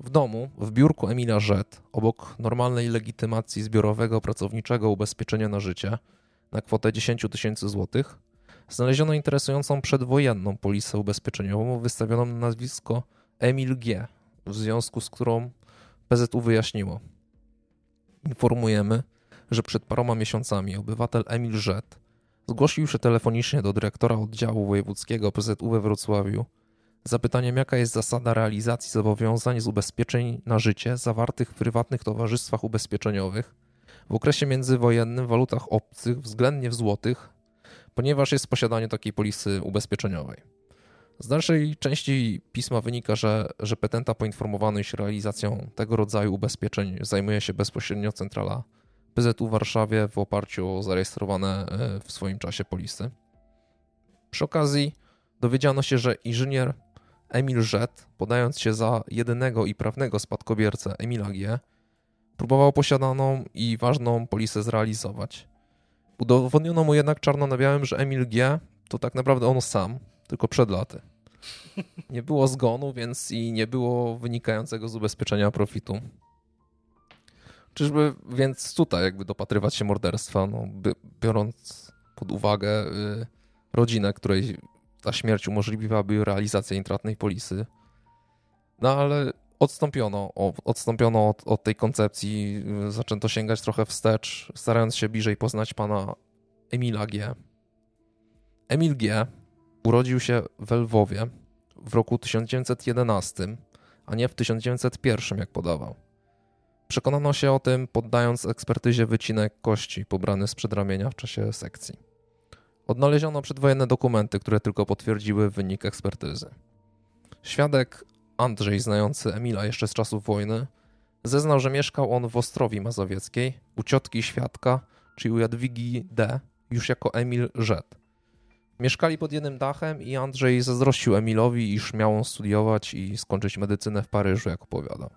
W domu, w biurku Emila Rzet, obok normalnej legitymacji zbiorowego pracowniczego ubezpieczenia na życie na kwotę 10 tysięcy złotych, znaleziono interesującą przedwojenną polisę ubezpieczeniową wystawioną na nazwisko Emil G., w związku z którą PZU wyjaśniło. Informujemy, że przed paroma miesiącami obywatel Emil Rzet zgłosił się telefonicznie do dyrektora oddziału wojewódzkiego PZU we Wrocławiu zapytaniem, jaka jest zasada realizacji zobowiązań z ubezpieczeń na życie zawartych w prywatnych towarzystwach ubezpieczeniowych w okresie międzywojennym w walutach obcych względnie w złotych, ponieważ jest posiadanie takiej polisy ubezpieczeniowej. Z dalszej części pisma wynika, że, że petenta poinformowany, iż realizacją tego rodzaju ubezpieczeń zajmuje się bezpośrednio centrala PZU w Warszawie w oparciu o zarejestrowane e, w swoim czasie polisy. Przy okazji dowiedziano się, że inżynier Emil Rzet, podając się za jedynego i prawnego spadkobiercę Emila G., próbował posiadaną i ważną polisę zrealizować. Udowodniono mu jednak czarno na białym, że Emil G. to tak naprawdę on sam, tylko przed laty. Nie było zgonu, więc i nie było wynikającego z ubezpieczenia profitu. Czyżby więc tutaj jakby dopatrywać się morderstwa, no, biorąc pod uwagę y, rodzinę, której ta śmierć umożliwiłaby realizację intratnej polisy. No ale odstąpiono, odstąpiono od, od, tej koncepcji, zaczęto sięgać trochę wstecz, starając się bliżej poznać pana Emila G. Emil G. urodził się w Lwowie w roku 1911, a nie w 1901, jak podawał. Przekonano się o tym, poddając ekspertyzie wycinek kości pobrany z przedramienia w czasie sekcji. Odnaleziono przedwojenne dokumenty, które tylko potwierdziły wynik ekspertyzy. Świadek Andrzej, znający Emila jeszcze z czasów wojny, zeznał, że mieszkał on w Ostrowi Mazowieckiej, u ciotki świadka, czyli u Jadwigi D., już jako Emil Rzet. Mieszkali pod jednym dachem i Andrzej zazdrościł Emilowi, iż miał on studiować i skończyć medycynę w Paryżu, jak opowiadał.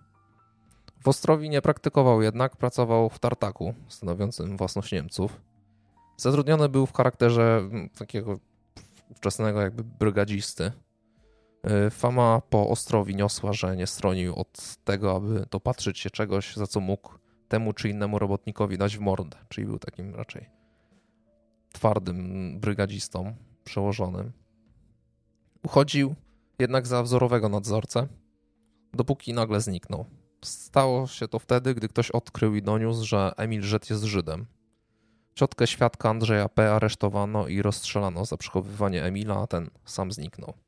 W Ostrowi nie praktykował jednak, pracował w tartaku, stanowiącym własność Niemców. Zatrudniony był w charakterze mm, takiego wczesnego jakby brygadzisty. Y, fama po Ostrowi niosła, że nie stronił od tego, aby dopatrzyć się czegoś, za co mógł temu czy innemu robotnikowi dać w mordę, czyli był takim raczej twardym brygadzistą przełożonym. Uchodził jednak za wzorowego nadzorcę, dopóki nagle zniknął. Stało się to wtedy, gdy ktoś odkrył i doniósł, że Emil Żet jest Żydem. Ciotkę świadka Andrzeja P. aresztowano i rozstrzelano za przechowywanie Emila, a ten sam zniknął.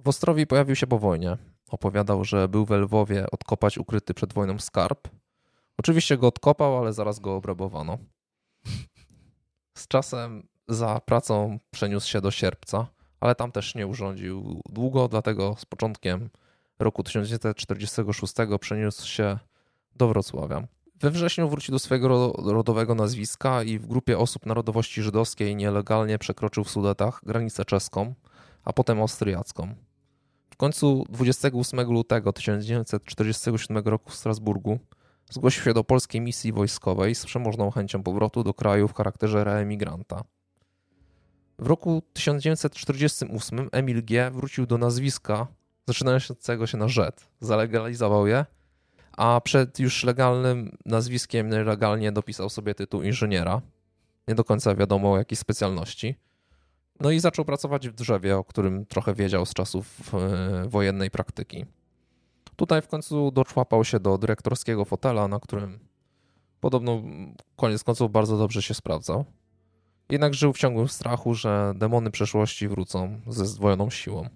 W Ostrowi pojawił się po wojnie. Opowiadał, że był w Lwowie odkopać ukryty przed wojną skarb. Oczywiście go odkopał, ale zaraz go obrabowano. Z czasem za pracą przeniósł się do Sierpca, ale tam też nie urządził długo, dlatego z początkiem roku 1946 przeniósł się do Wrocławia. We wrześniu wrócił do swojego rodowego nazwiska i w grupie osób narodowości żydowskiej nielegalnie przekroczył w Sudetach granicę czeską, a potem austriacką. W końcu 28 lutego 1947 roku w Strasburgu zgłosił się do polskiej misji wojskowej z przemożną chęcią powrotu do kraju w charakterze reemigranta. W roku 1948 Emil G. wrócił do nazwiska zaczynającego się na Rzet. Zalegalizował je, a przed już legalnym nazwiskiem nielegalnie dopisał sobie tytuł inżyniera. Nie do końca wiadomo o jakiej specjalności. No i zaczął pracować w drzewie, o którym trochę wiedział z czasów e, wojennej praktyki. Tutaj w końcu doczłapał się do dyrektorskiego fotela, na którym podobno koniec końców bardzo dobrze się sprawdzał. Jednak żył w ciągłym strachu, że demony przeszłości wrócą ze zdwojoną siłą.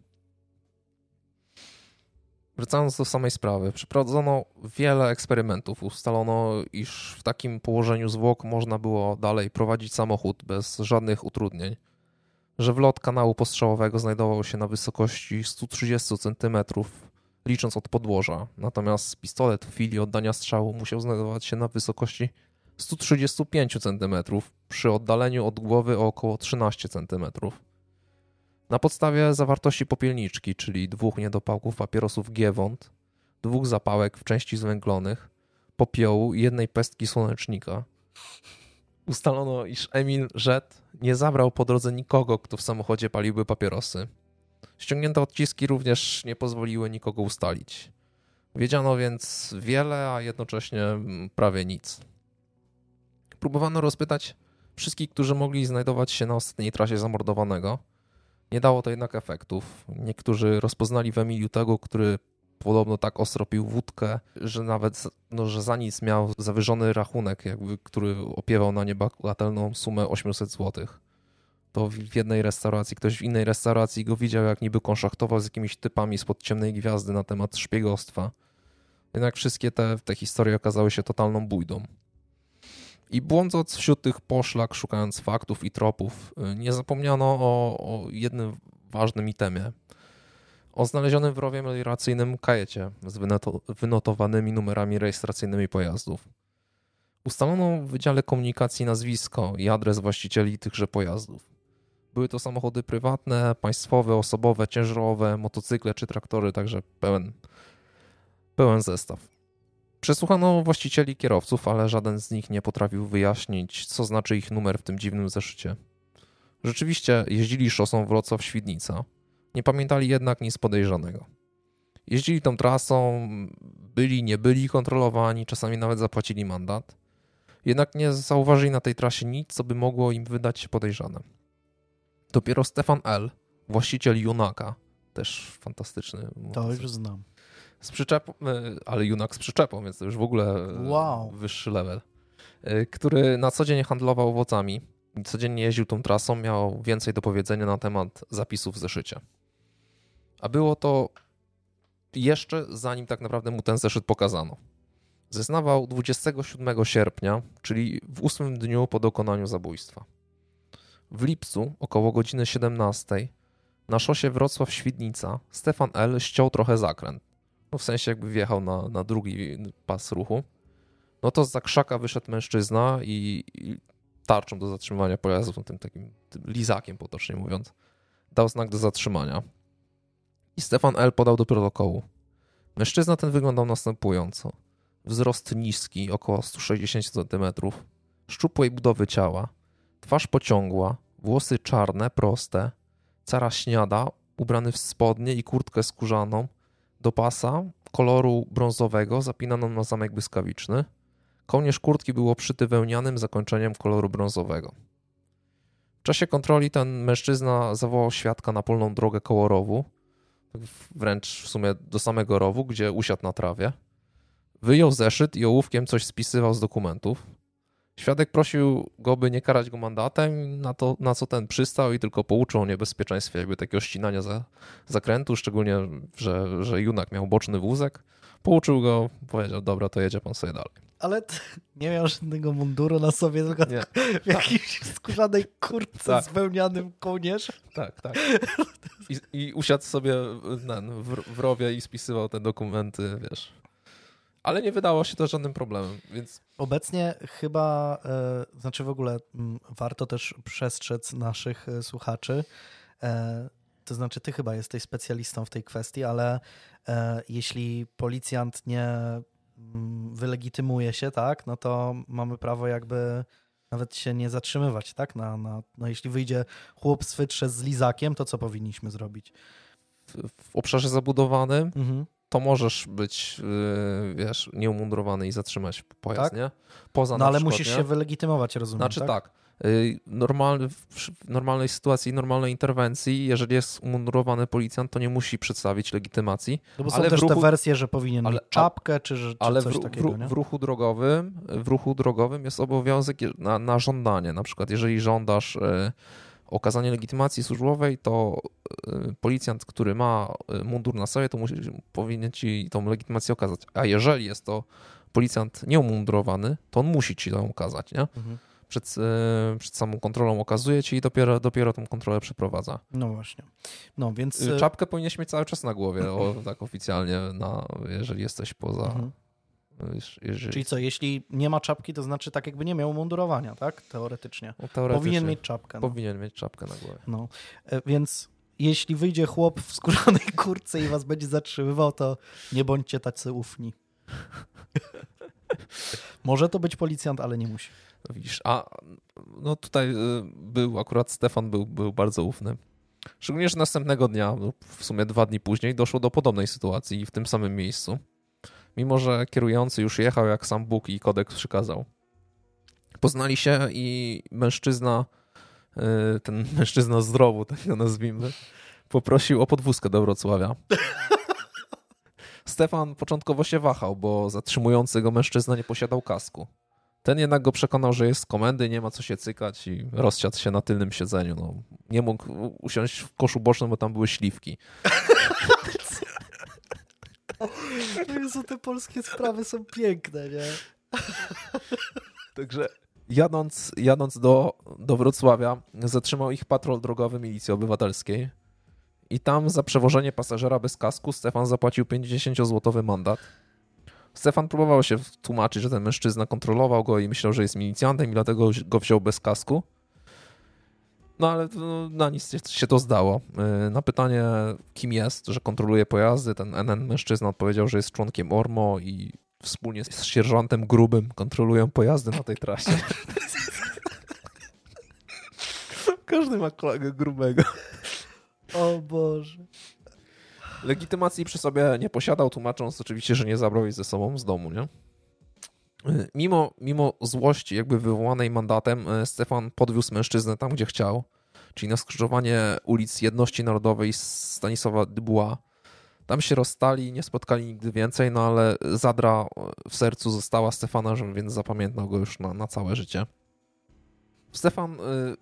Wracając do samej sprawy, przeprowadzono wiele eksperymentów. Ustalono, iż w takim położeniu zwłok można było dalej prowadzić samochód bez żadnych utrudnień. Że wlot kanału postrzałowego znajdował się na wysokości 130 cm, licząc od podłoża, natomiast pistolet w chwili oddania strzału musiał znajdować się na wysokości 135 cm przy oddaleniu od głowy o około 13 cm. Na podstawie zawartości popielniczki, czyli dwóch niedopałków papierosów Giewont, dwóch zapałek w części zwęglonych, popiołu i jednej pestki słonecznika, ustalono, iż Emil Rzet nie zabrał po drodze nikogo, kto w samochodzie paliłby papierosy. Ściągnięte odciski również nie pozwoliły nikogo ustalić. Wiedziano więc wiele, a jednocześnie prawie nic. Próbowano rozpytać wszystkich, którzy mogli znajdować się na ostatniej trasie zamordowanego. Nie dało to jednak efektów. Niektórzy rozpoznali w Emiliu tego, który podobno tak ostro pił wódkę, że nawet no, że za nic miał zawyżony rachunek, jakby, który opiewał na niebagatelną sumę 800 zł. To w jednej restauracji, ktoś w innej restauracji go widział, jak niby konszachtował z jakimiś typami spod ciemnej gwiazdy na temat szpiegostwa. Jednak wszystkie te, te historie okazały się totalną bójdą. I błądząc wśród tych poszlak, szukając faktów i tropów, y, nie zapomniano o, o jednym ważnym itemie. O znalezionym w rowie melioracyjnym kajecie z wynotowanymi numerami rejestracyjnymi pojazdów. Ustalono w Wydziale Komunikacji nazwisko i adres właścicieli tychże pojazdów. Były to samochody prywatne, państwowe, osobowe, ciężarowe, motocykle czy traktory, także pełen, pełen zestaw. Przesłuchano właścicieli kierowców, ale żaden z nich nie potrafił wyjaśnić, co znaczy ich numer w tym dziwnym zeszycie. Rzeczywiście jeździli szosą Wrocław-Świdnica. Nie pamiętali jednak nic podejrzanego. Jeździli tą trasą, byli, nie byli kontrolowani, czasami nawet zapłacili mandat. Jednak nie zauważyli na tej trasie nic, co by mogło im wydać się podejrzane. Dopiero Stefan L., właściciel Junaka, też fantastyczny. To już znam. Z przyczepą, e, ale Junak z przyczepą, więc to już w ogóle wow. wyższy level. E, który na co dzień handlował owocami, codziennie jeździł tą trasą, miał więcej do powiedzenia na temat zapisów w zeszycie. A było to jeszcze zanim tak naprawdę mu ten zeszyt pokazano. Zeznawał 27 sierpnia, czyli w ósmym dniu po dokonaniu zabójstwa. W lipcu, około godziny 17, na szosie Wrocław-Świdnica Stefan L. ściął trochę zakręt. No w sensie jakby wjechał na, na drugi pas ruchu. No to z zakrzaka wyszedł mężczyzna i, i tarczą do zatrzymania pojazdu, tym takim tym lizakiem potocznie mówiąc, dał znak do zatrzymania. I Stefan L. podał do protokołu. Mężczyzna ten wyglądał następująco. Wzrost niski, około 160 cm, szczupłej budowy ciała, twarz pociągła, włosy czarne, proste, cara śniada, ubrany w spodnie i kurtkę skórzaną, do pasa koloru brązowego zapinaną na zamek błyskawiczny. Kołnierz kurtki był obszyty wełnianym zakończeniem koloru brązowego. W czasie kontroli ten mężczyzna zawołał świadka na polną drogę koło rowu, wręcz w sumie do samego rowu, gdzie usiadł na trawie. Wyjął zeszyt i ołówkiem coś spisywał z dokumentów. Świadek prosił go, by nie karać go mandatem, na, to, na co ten przystał i tylko pouczył o niebezpieczeństwie jakby takiego ścinania za, zakrętu, szczególnie, że, że Junak miał boczny wózek. Pouczył go, powiedział, dobra, to jedzie pan sobie dalej. Ale nie miał żadnego munduru na sobie, tylko nie. w jakiejś skórzanej kurtce tak. z wełnianym kołnierzem. Tak, tak. *laughs* I, I, usiadł sobie w, w rowie i spisywał te dokumenty, wiesz. Ale nie wydało się to żadnym problemem, więc... Obecnie chyba, e, znaczy w ogóle m, mm, warto też przestrzec naszych e, słuchaczy, e, to znaczy ty chyba jesteś specjalistą w tej kwestii, ale jeśli policjant nie mm, wylegitymuje się, tak, no to mamy prawo jakby nawet się nie zatrzymywać, tak? Na, na, no jeśli wyjdzie chłop z z lizakiem, to co powinniśmy zrobić? W, w obszarze zabudowanym mhm to możesz być, yy, wiesz, nieumundurowany i zatrzymać pojazd, tak? nie? Poza no ale przykład, musisz nie? się wylegitymować, rozumiem, Znaczy tak? tak. Yy, normal, w normalnej sytuacji, normalnej interwencji, jeżeli jest umundurowany policjant, to nie musi przedstawić legitymacji. No bo są ale też ruchu, te wersje, że powinien ale, mieć czapkę, czy, czy ale coś w, takiego, w, w, ruchu drogowym, w ruchu drogowym jest obowiązek na, na żądanie. Na przykład, jeżeli żądasz... Yy, okazanie legitymacji służbowej, to y, policjant, który ma y, mundur na sobie, to musi, powinien ci tą legitymację okazać. A jeżeli jest to policjant nieumundurowany, to on musi ci ją okazać, nie? Mhm. Przed, y, przed samą kontrolą okazuje ci i dopiero, dopiero tą kontrolę przeprowadza. No właśnie. No więc... Czapkę powinieneś mieć cały czas na głowie, o, tak oficjalnie, na, jeżeli jesteś poza, mhm. Jeżeli... Czyli co, jeśli nie ma czapki, to znaczy tak jakby nie miał mundurowania, tak? Teoretycznie. No, teoretycznie powinien mieć czapkę. No. Powinien mieć czapkę na głowie. No, e, więc jeśli wyjdzie chłop w skórzanej *laughs* kurce i was będzie zatrzymywał, to nie bądźcie tacy ufni. *laughs* Może to być policjant, ale nie musi. No widzisz, a no tutaj y, był akurat Stefan był, był bardzo ufny. Szczególnie, że następnego dnia, no w sumie dwa dni później, doszło do podobnej sytuacji w tym samym miejscu mimo że kierujący już jechał jak sam Bóg i kodeks przykazał. Poznali się i mężczyzna, y, ten mężczyzna zdrowu, tak go nazwijmy, poprosił o podwózkę do Wrocławia. *laughs* Stefan początkowo się wahał, bo zatrzymujący go mężczyzna nie posiadał kasku. Ten jednak go przekonał, że jest z komendy, nie ma co się cykać i rozsiadł się na tylnym siedzeniu. No, nie mógł usiąść w koszu bocznym, bo tam były śliwki. *laughs* Jezu, te polskie sprawy są piękne, nie? Także jadąc, jadąc do, do Wrocławia, zatrzymał ich patrol drogowy Milicji Obywatelskiej i tam za przewożenie pasażera bez kasku Stefan zapłacił 50-złotowy mandat. Stefan próbował się tłumaczyć, że ten mężczyzna kontrolował go i myślał, że jest milicjantem i dlatego go wziął bez kasku. No ale no, na nic się to zdało. Y, na pytanie, kim jest, że kontroluje pojazdy, ten NN mężczyzna odpowiedział, że jest członkiem ORMO i wspólnie z sierżantem Grubym kontrolują pojazdy na tej trasie. *laughs* Każdy ma kolegę grubego. O Boże. Legitymacji przy sobie nie posiadał, tłumacząc oczywiście, że nie zabrał jej ze sobą z domu, nie? Mimo, mimo złości jakby wywołanej mandatem, e, Stefan podwiózł mężczyznę tam, gdzie chciał, czyli na skrzyżowanie ulic Jedności Narodowej Stanisława Dybuła. Tam się rozstali, nie spotkali nigdy więcej, no ale zadra w sercu została Stefana, więc zapamiętał go już na, na całe życie. Stefan y,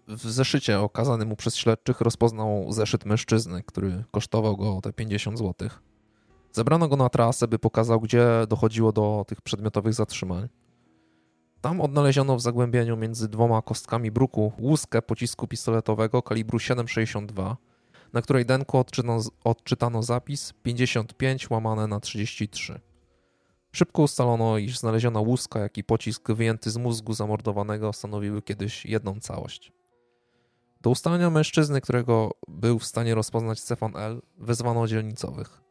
w zeszycie okazanym mu przez śledczych rozpoznał zeszyt mężczyzny, który kosztował go te 50 zł. Zebrano go na trasę, by pokazał, gdzie dochodziło do tych przedmiotowych zatrzymań. Tam odnaleziono w zagłębieniu między dwoma kostkami bruku łuskę pocisku pistoletowego kalibru 7,62, na której denku odczytano, odczytano zapis 55 łamane na 33. Szybko ustalono, iż znaleziona łuska, jak i pocisk wyjęty z mózgu zamordowanego stanowiły kiedyś jedną całość. Do ustalenia mężczyzny, którego był w stanie rozpoznać Stefan L., wezwano dzielnicowych.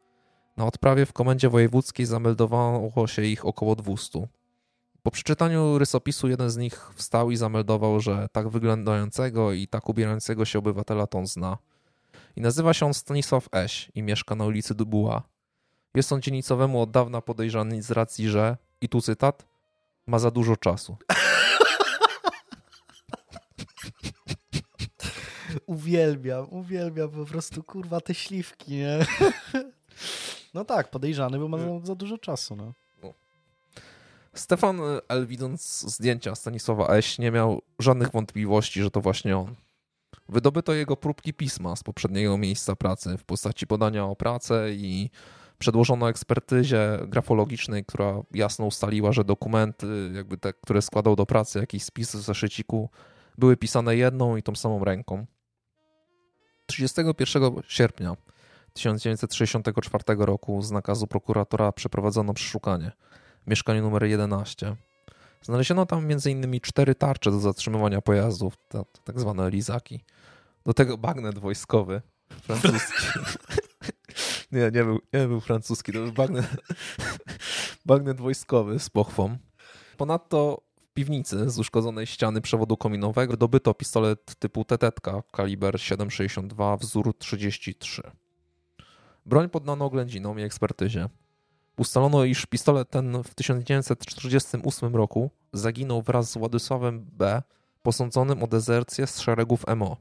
Na odprawie w komendzie wojewódzkiej zameldowało się ich około 200. Po przeczytaniu rysopisu jeden z nich wstał i zameldował, że tak wyglądającego i tak ubierającego się obywatela to on zna. I nazywa się on Stanisław Eś i mieszka na ulicy Dubuła, jest on dzielnicowemu od dawna podejrzany z racji, że, i tu cytat, ma za dużo czasu. uwielbiam, uwielbiam po prostu, kurwa, te śliwki, nie? No tak, podejrzany, bo ma za, za dużo czasu, no. no. Stefan L. widząc zdjęcia Stanisława Eś nie miał żadnych wątpliwości, że to właśnie on. Wydobyto jego próbki pisma z poprzedniego miejsca pracy w postaci podania o pracę i przedłożono ekspertyzie grafologicznej, która jasno ustaliła, że dokumenty, jakby te, które składał do pracy, jakiś spis w zeszyciku, były pisane jedną i tą samą ręką. 31 sierpnia 1964 roku z nakazu prokuratora przeprowadzono przeszukanie w mieszkaniu numer 11. Znaleziono tam m.in. cztery tarcze do zatrzymywania pojazdów, tak zwane lizaki. Do tego bagnet wojskowy francuski. *laughs* Nie, nie był, nie był francuski, to był bagnet, *laughs* bagnet wojskowy z pochwą. Ponadto w piwnicy z uszkodzonej ściany przewodu kominowego dobyto pistolet typu tetetka kaliber 7,62 wzór 33. Broń poddano oględzinom i ekspertyzie. Ustalono, iż pistolet ten w 1948 roku zaginął wraz z Władysławem B., posądzonym o dezercję z szeregów MO.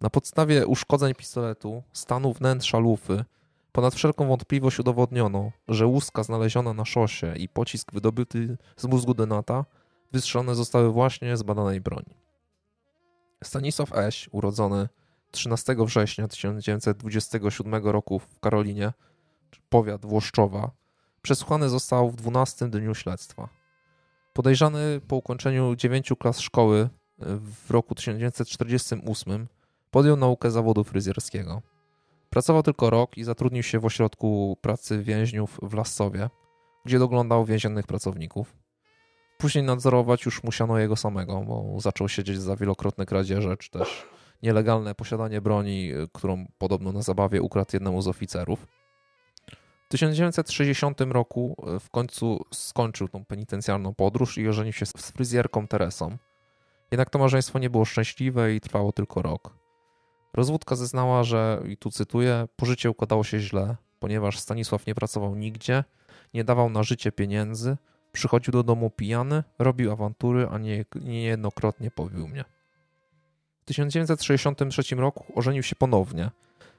Na podstawie uszkodzeń pistoletu, stanu wnętrza lufy, ponad wszelką wątpliwość udowodniono, że łuska znaleziona na szosie i pocisk wydobyty z mózgu Denata wystrzelone zostały właśnie z badanej broni. Stanisław Eś, urodzony 13 września 1927 roku w Karolinie, powiat Włoszczowa, przesłuchany został w 12 dniu śledztwa. Podejrzany po ukończeniu dziewięciu klas szkoły w roku 1948 Podjął naukę zawodu fryzjerskiego. Pracował tylko rok i zatrudnił się w ośrodku pracy więźniów w Lassowie, gdzie doglądał więziennych pracowników. Później nadzorować już musiano jego samego, bo zaczął siedzieć za wielokrotne kradzieże, czy też nielegalne posiadanie broni, którą podobno na zabawie ukradł jednemu z oficerów. W 1960 roku w końcu skończył tą penitencjarną podróż i ożenił się z fryzjerką Teresą. Jednak to małżeństwo nie było szczęśliwe i trwało tylko rok. Rozwódka zeznała, że, i tu cytuję, pożycie układało się źle, ponieważ Stanisław nie pracował nigdzie, nie dawał na życie pieniędzy, Przychodził do domu pijany, robił awantury, a nie, niejednokrotnie pobił mnie. W 1963 roku ożenił się ponownie,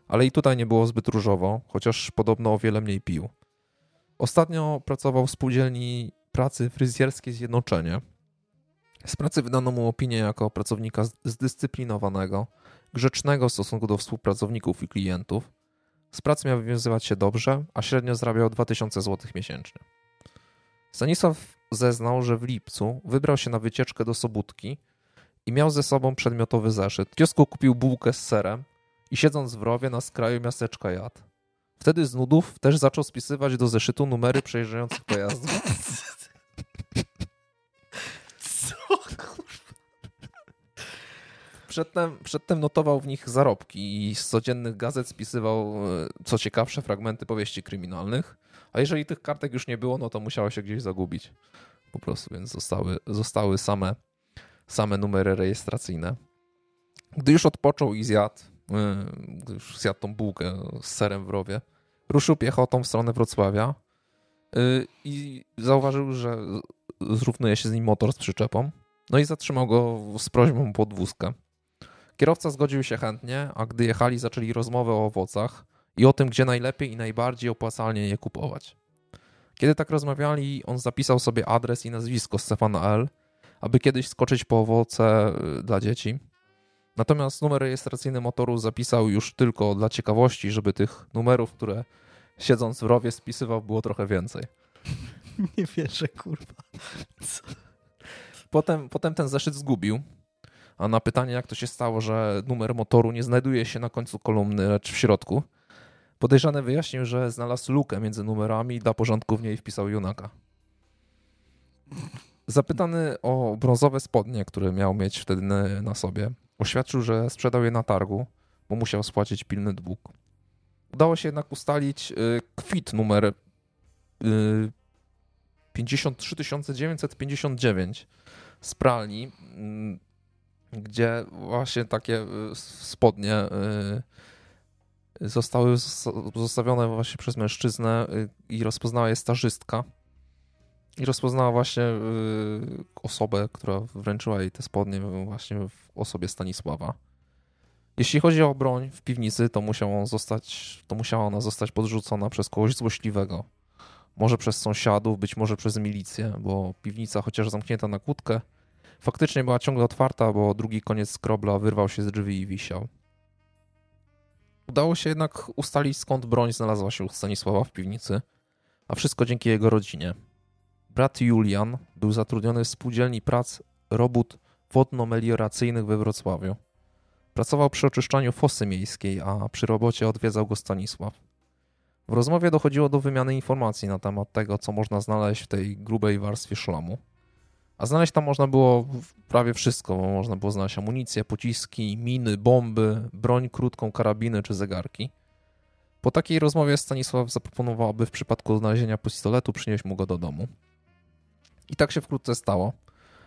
ale i tutaj nie było zbyt różowo, chociaż podobno o wiele mniej pił. Ostatnio pracował w spółdzielni pracy fryzjerskiej Zjednoczenie. Z pracy wydano mu opinię jako pracownika zdyscyplinowanego, grzecznego w stosunku do współpracowników i klientów. Z pracy miał wywiązywać się dobrze, a średnio zarabiał 2000 zł miesięcznie. Stanisław zeznał, że w lipcu wybrał się na wycieczkę do Sobótki i miał ze sobą przedmiotowy zeszyt. W kiosku kupił bułkę z serem i siedząc w rowie na skraju miasteczka jadł. Wtedy z nudów też zaczął spisywać do zeszytu numery przejeżdżających pojazdów. *laughs* Co kurwa? Przedtem, przedtem notował w nich zarobki i z codziennych gazet spisywał e, co ciekawsze fragmenty powieści kryminalnych. A jeżeli tych kartek już nie było, no to musiało się gdzieś zagubić. Po prostu, więc zostały, zostały same, same numery rejestracyjne. Gdy już odpoczął i zjadł, e, gdy już zjadł tą bułkę z serem w rowie, ruszył piechotą w stronę Wrocławia e, i zauważył, że zrównuje się z nim motor z przyczepą. No i zatrzymał go z prośbą pod wózkę. Kierowca zgodził się chętnie, a gdy jechali, zaczęli rozmowę o owocach i o tym, gdzie najlepiej i najbardziej opłacalnie je kupować. Kiedy tak rozmawiali, on zapisał sobie adres i nazwisko Stefana L., aby kiedyś skoczyć po owoce y, dla dzieci. Natomiast numer rejestracyjny motoru zapisał już tylko dla ciekawości, żeby tych numerów, które siedząc w rowie spisywał, było trochę więcej. *laughs* Nie wierzę, kurwa. Co? Potem, potem ten zeszyt zgubił, a na pytanie, jak to się stało, że numer motoru nie znajduje się na końcu kolumny, lecz w środku, podejrzany wyjaśnił, że znalazł lukę między numerami i dla porządku w niej wpisał Junaka. Zapytany o brązowe spodnie, które miał mieć wtedy na sobie, oświadczył, że sprzedał je na targu, bo musiał spłacić pilny dług. Udało się jednak ustalić y, kwit numer 53 959 z pralni, mm, gdzie właśnie takie y, spodnie y, zostały zostawione właśnie przez mężczyznę y, i rozpoznała je stażystka. I rozpoznała właśnie osobę, która wręczyła jej te spodnie właśnie w osobie Stanisława. Jeśli chodzi o broń w piwnicy, to, musiał zostać, to musiała ona zostać podrzucona przez kogoś złośliwego. Może przez sąsiadów, być może przez milicję, bo piwnica, chociaż zamknięta na kłódkę, Faktycznie była ciągle otwarta, bo drugi koniec skrobla wyrwał się z drzwi i wisiał. Udało się jednak ustalić, skąd broń znalazła się u Stanisława w piwnicy, a wszystko dzięki jego rodzinie. Brat Julian był zatrudniony w spółdzielni prac robót wodno-melioracyjnych we Wrocławiu. Pracował przy oczyszczaniu fosy miejskiej, a przy robocie odwiedzał go Stanisław. W rozmowie dochodziło do wymiany informacji na temat tego, co można znaleźć w tej grubej warstwie szlamu. A znaleźć tam można było prawie wszystko, bo można było znaleźć amunicję, pociski, miny, bomby, broń krótką, karabiny czy zegarki. Po takiej rozmowie Stanisław zaproponował, aby w przypadku znalezienia pistoletu przynieść mu go do domu. I tak się wkrótce stało.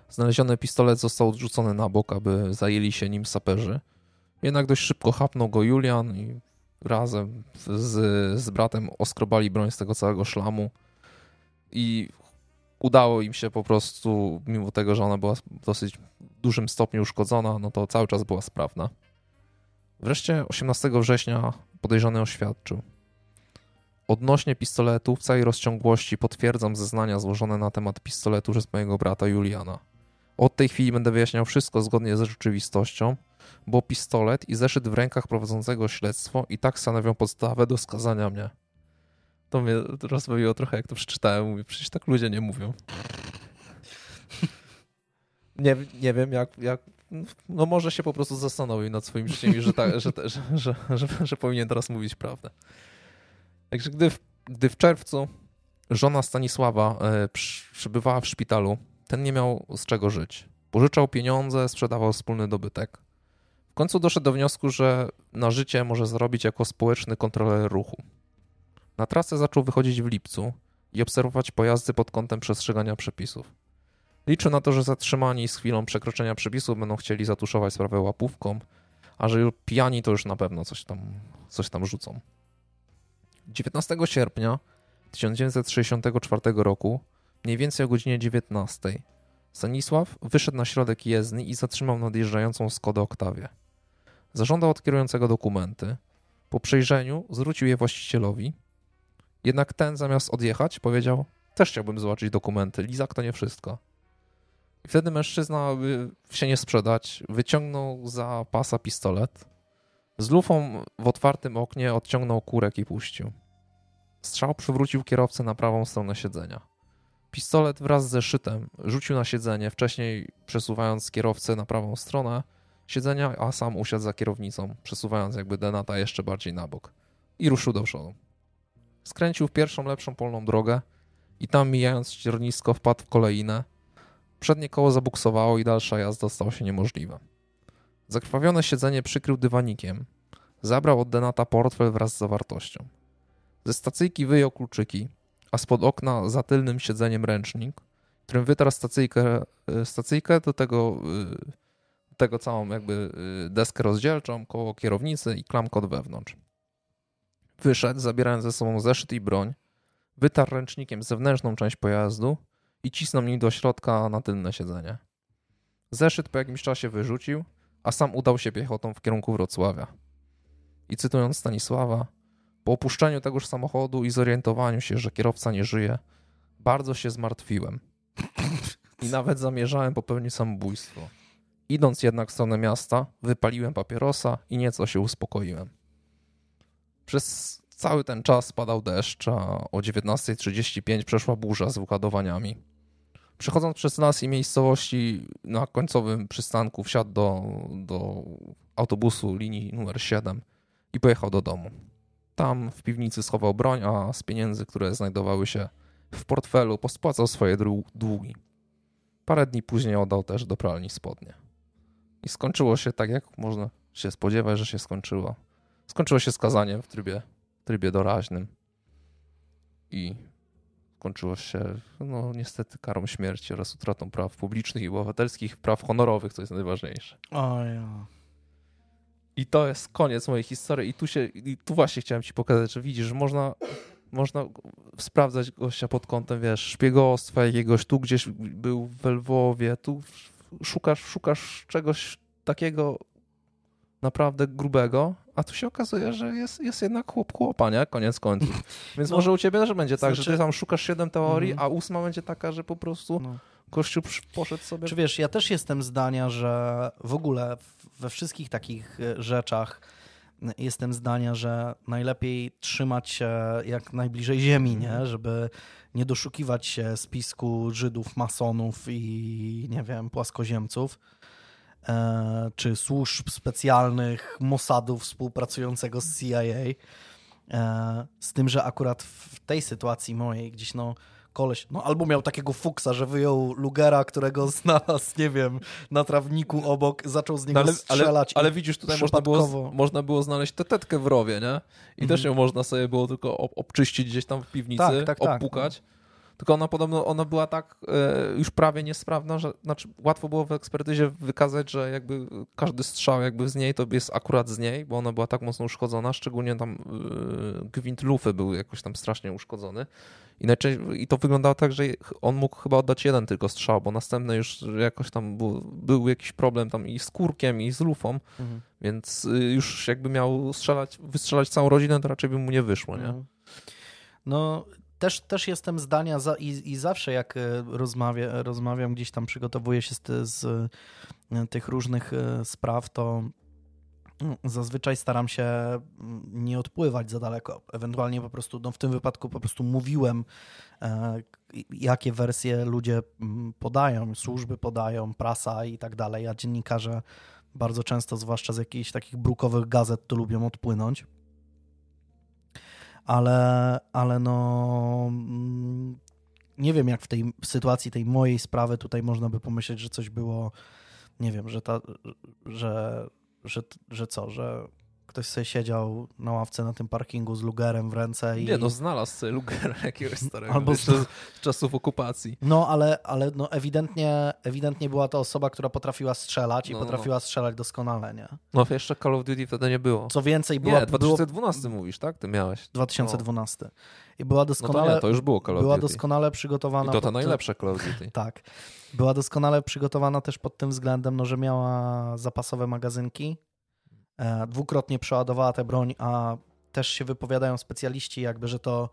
Znaleziony pistolet został odrzucony na bok, aby zajęli się nim saperzy. Jednak dość szybko chapnął go Julian i razem z, z bratem oskrobali broń z tego całego szlamu. I udało im się po prostu, mimo tego, że ona była w dosyć dużym stopniu uszkodzona, no to cały czas była sprawna. Wreszcie 18 września podejrzany oświadczył. Odnośnie pistoletu w całej rozciągłości potwierdzam zeznania złożone na temat pistoletu przez mojego brata Juliana. Od tej chwili będę wyjaśniał wszystko zgodnie ze rzeczywistością, bo pistolet i zeszyt w rękach prowadzącego śledztwo i tak stanowią podstawę do skazania mnie. To mnie rozbawiło trochę, jak to przeczytałem. Mówię, przecież tak ludzie nie mówią. Nie, nie wiem, jak, jak. No może się po prostu zastanowił nad swoim życiem że, że, że, że, że powinien teraz mówić prawdę. Także gdy w, gdy w czerwcu żona Stanisława e, przybywała w szpitalu, ten nie miał z czego żyć. Pożyczał pieniądze, sprzedawał wspólny dobytek. W końcu doszedł do wniosku, że na życie może zarobić jako społeczny kontroler ruchu. Na trasę zaczął wychodzić w lipcu i obserwować pojazdy pod kątem przestrzegania przepisów. Liczył na to, że zatrzymani z chwilą przekroczenia przepisów będą chcieli zatuszować sprawę łapówką, a że pijani to już na pewno coś tam, coś tam rzucą. 19 sierpnia 1964 roku mniej więcej o godzinie 19, Stanisław wyszedł na środek jezdni i zatrzymał nadjeżdżającą Skodę Oktawię. Zażądał od kierującego dokumenty. Po przejrzeniu zwrócił je właścicielowi. Jednak ten zamiast odjechać powiedział: Też chciałbym zobaczyć dokumenty. Lizak to nie wszystko. I wtedy mężczyzna, aby się nie sprzedać, wyciągnął za pasa pistolet. Z lufą w otwartym oknie odciągnął kurek i puścił. Strzał przywrócił kierowcę na prawą stronę siedzenia. Pistolet wraz ze szytem rzucił na siedzenie, wcześniej przesuwając kierowcę na prawą stronę siedzenia, a sam usiadł za kierownicą, przesuwając jakby Denata jeszcze bardziej na bok. I ruszył do przodu. Skręcił w pierwszą lepszą polną drogę i tam mijając ściernisko wpadł w kolejnę. Przednie koło zabuksowało i dalsza jazda stała się niemożliwa. Zakrwawione siedzenie przykrył dywanikiem. Zabrał od Denata portfel wraz z zawartością. Ze stacyjki wyjął kluczyki, a spod okna za tylnym siedzeniem ręcznik, którym wytarł stacyjkę, e, stacyjkę do tego, e, tego całą jakby e, deskę rozdzielczą koło kierownicy i klamkę od wewnątrz. Wyszedł, zabierając ze sobą zeszyt i broń, wytarł ręcznikiem zewnętrzną część pojazdu i cisnął nim do środka na tylne siedzenie. Zeszyt po jakimś czasie wyrzucił, a sam udał się piechotą w kierunku Wrocławia. I cytując Stanisława, po opuszczeniu tegoż samochodu i zorientowaniu się, że kierowca nie żyje, bardzo się zmartwiłem. I nawet zamierzałem popełnić samobójstwo. Idąc jednak w stronę miasta, wypaliłem papierosa i nieco się uspokoiłem. Przez cały ten czas padał deszcz, a o 19.35 przeszła burza z wykładowaniami. Przechodząc przez las i miejscowości na końcowym przystanku wsiadł do, do autobusu linii numer 7 i pojechał do domu. Tam w piwnicy schował broń, a z pieniędzy, które znajdowały się w portfelu, pospłacał swoje długi. Parę dni później oddał też do pralni spodnie. I skończyło się tak, jak można się spodziewać, że się skończyło. Skończyło się skazaniem w trybie, w trybie doraźnym. I skończyło się, no niestety, karą śmierci oraz utratą praw publicznych i obywatelskich, praw honorowych, co jest najważniejsze. O ja. I to jest koniec mojej historii. I tu, się, i tu właśnie chciałem ci pokazać, że widzisz, że można, można sprawdzać gościa pod kątem, wiesz, szpiegostwa jakiegoś. Tu gdzieś był w Lwowie, tu szukasz, szukasz czegoś takiego naprawdę grubego, a tu się okazuje, że jest, jest jednak chłop chłopa, nie? Koniec końców. *laughs* Więc no, może u ciebie też będzie tak, znaczy... że ty tam szukasz siedem teorii, mm. a ósma będzie taka, że po prostu no. Kościół poszedł sobie... Czy wiesz, ja też jestem zdania, że w ogóle we wszystkich takich e, rzeczach jestem zdania, że najlepiej trzymać się jak najbliżej ziemi, nie? Mhm. żeby nie doszukiwać się spisku Żydów, masonów i nie wiem, płaskoziemców czy służb specjalnych Mossadu współpracującego z CIA. E, z tym, że akurat w tej sytuacji mojej gdzieś no koleś, no albo miał takiego fuksa, że wyjął Lugera, którego *laughs* znalazł, nie wiem, na trawniku obok, zaczął z niego no ale, strzelać. Ale, ale widzisz, tutaj można było, można było znaleźć tę tetkę w rowie, nie? I mm. też ją można sobie było tylko obczyścić gdzieś tam w piwnicy, tak, tak, tak. opukać. Tylko ona podobno ona była tak e, już prawie niesprawna, że znaczy łatwo było w ekspertyzie wykazać, że jakby każdy strzał jakby z niej to jest akurat z niej, bo ona była tak mocno uszkodzona, szczególnie tam e, gwint lufy był jakoś tam strasznie uszkodzony. I, to wyglądało tak, że on mógł chyba oddać jeden tylko strzał, bo następny już jakoś tam był, był jakiś problem tam i z kurkiem, i z lufą, mhm. więc y, już jakby miał strzelać, wystrzelać całą rodzinę, to raczej by mu nie wyszło, nie? No, też, też jestem zdania za, i, i zawsze jak e, rozmawia, rozmawiam, gdzieś tam przygotowuję się z, z e, tych różnych e, spraw, to mm, zazwyczaj staram się mm, nie odpływać za daleko. Ewentualnie po prostu, no w tym wypadku po prostu mówiłem, jakie wersje ludzie mm, podają, służby podają, prasa i tak dalej, a dziennikarze bardzo często, zwłaszcza z jakichś takich brukowych gazet, to lubią odpłynąć ale, ale no mm, nie wiem, jak w tej sytuacji tej mojej sprawy tutaj można by pomyśleć, że coś było, nie wiem, że ta, że, że, że co, że ktoś sobie siedział na ławce na tym parkingu z lugerem w ręce i... Nie, no znalazł sobie lugera *laughs* jakiegoś starego Albo jeszcze z czasów okupacji. No, ale, ale no ewidentnie, ewidentnie była to osoba, która potrafiła strzelać i No, no, no. potrafiła strzelać doskonale, nie? No jeszcze Call of Duty wtedy nie było. Co więcej, była, Nie, było 2012 mówisz, tak? Ty miałeś. 2012. I była No to doskonale, nie, to już było Call of była Duty. doskonale przygotowana... I to pod- najlepsze Call of Duty. *laughs* Tak. Była doskonale przygotowana też pod tym względem, no, że miała zapasowe magazynki, dwukrotnie przeładowała tę broń, a też się wypowiadają specjaliści jakby, że to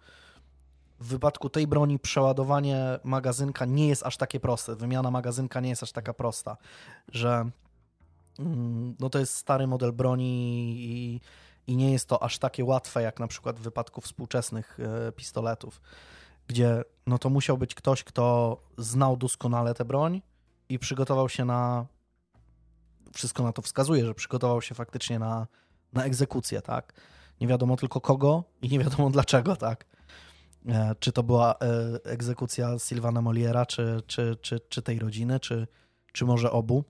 w wypadku tej broni przeładowanie magazynka nie jest aż takie proste. Wymiana magazynka nie jest aż taka prosta, że mm, no to jest stary model broni i, i nie jest to aż takie łatwe jak na przykład w wypadku współczesnych e, pistoletów, gdzie no to musiał być ktoś, kto znał doskonale tę broń i przygotował się na wszystko na to wskazuje, że przygotował się faktycznie na, na egzekucję, tak? Nie wiadomo tylko kogo i nie wiadomo dlaczego, tak? E, Czy to była e, egzekucja Sylwana Moliera, czy, czy, czy, czy tej rodziny, czy, czy może obu?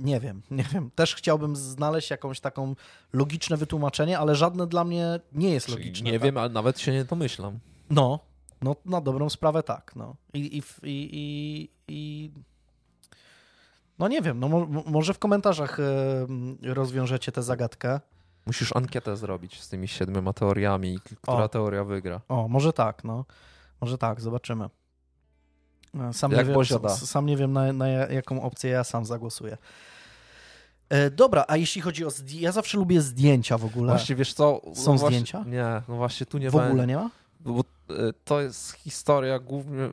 Nie wiem, nie wiem. Też chciałbym znaleźć jakąś taką logiczne wytłumaczenie, ale żadne dla mnie nie jest Czyli logiczne. nie tak? wiem, ale nawet się nie domyślam. No, no na dobrą sprawę tak. No. I, i, i, i, i no nie wiem, no mo, mo- może w komentarzach e, rozwiążecie tę zagadkę. Musisz ankietę zrobić z tymi siedmioma teoriami, która O. teoria wygra. O, może tak, no. Może tak, zobaczymy. E, Sam Jak nie wiem, Bozia da. s- sam nie wiem na, na jaką opcję ja sam zagłosuję. E, dobra, a jeśli chodzi o zdjęcia, ja zawsze lubię zdjęcia w ogóle. Właśnie, wiesz co? Są no właśnie, zdjęcia? Nie, no właśnie tu nie w ogóle nie ma? Bo e, to jest historia głównie,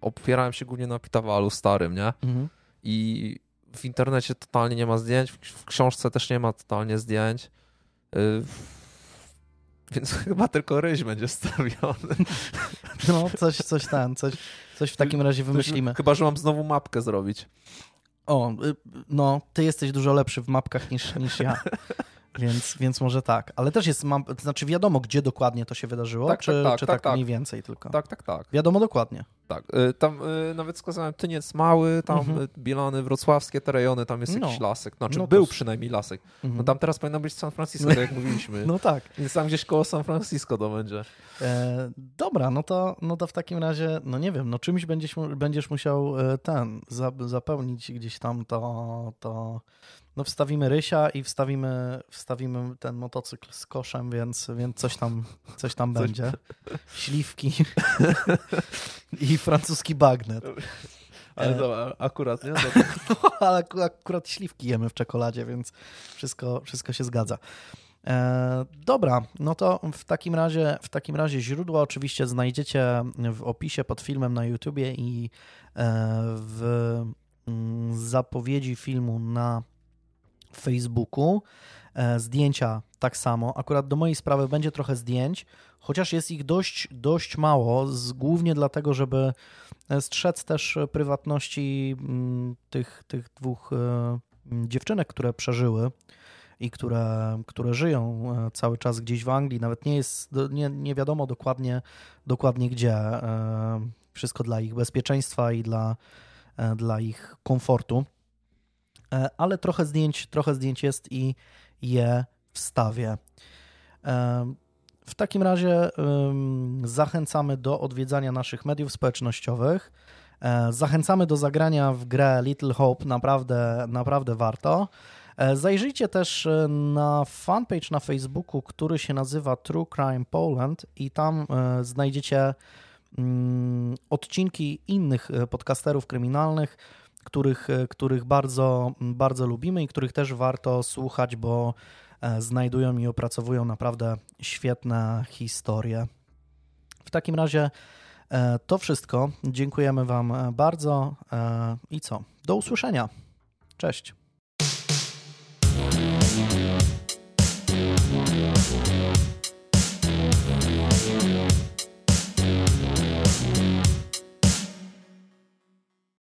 opierałem się głównie na Pitawalu starym, nie? Mhm. I w internecie totalnie nie ma zdjęć, w książce też nie ma totalnie zdjęć. Y, Więc *laughs* chyba tylko ryś będzie stawiony. No, coś, coś ten, coś, coś w takim razie wymyślimy. Chyba, że mam znowu mapkę zrobić. O, y, no, ty jesteś dużo lepszy w mapkach niż, niż ja. *laughs* Więc, więc może tak. Ale też jest, to znaczy wiadomo, gdzie dokładnie to się wydarzyło, Tak, czy, tak, tak, czy tak, tak, tak. mniej więcej tylko? Tak, tak, tak. Wiadomo dokładnie. tak. Y, Tam y, nawet wskazałem Tyniec Mały, tam Mhm. y, Bielany, Wrocławskie, te rejony, tam jest No. jakiś lasek. Znaczy No to był s- przynajmniej lasek. Mhm. No tam teraz powinno być San Francisco, tak jak *laughs* mówiliśmy. No tak. Więc tam gdzieś koło San Francisco to będzie. E, dobra, no to, no to w takim razie, no nie wiem, no czymś będziesz, będziesz musiał e, ten, za, zapełnić gdzieś tam to, to, no wstawimy Rysia i wstawimy, wstawimy ten motocykl z koszem, więc, więc coś tam, coś tam Coś- będzie. Śliwki *laughs* i francuski bagnet. Ale E, to akurat, nie? *laughs* To, ale aku- akurat śliwki jemy w czekoladzie, więc wszystko, wszystko się zgadza. E, dobra, no to w takim razie w takim razie źródła oczywiście znajdziecie w opisie pod filmem na YouTubie i e, w mm, zapowiedzi filmu na Facebooku. E, Zdjęcia tak samo. Akurat do mojej sprawy będzie trochę zdjęć, chociaż jest ich dość, dość mało, z, głównie dlatego, żeby e, strzec też prywatności mm, tych, tych dwóch e, dziewczynek, które przeżyły i które, które żyją cały czas gdzieś w Anglii. Nawet nie jest, nie, nie wiadomo dokładnie, dokładnie gdzie. Wszystko dla ich bezpieczeństwa i dla, dla ich komfortu. E, Ale trochę zdjęć, trochę zdjęć jest i je wstawię. E, W takim razie zachęcamy do odwiedzania naszych mediów społecznościowych. E, Zachęcamy do zagrania w grę Little Hope, naprawdę, naprawdę warto. Zajrzyjcie też na fanpage na Facebooku, który się nazywa True Crime Poland i tam znajdziecie mm, odcinki innych podcasterów kryminalnych, których, e, których bardzo, bardzo lubimy i których też warto słuchać, bo e, znajdują i opracowują naprawdę świetne historie. W takim razie e, to wszystko. Dziękujemy Wam bardzo i co? Do usłyszenia. Cześć.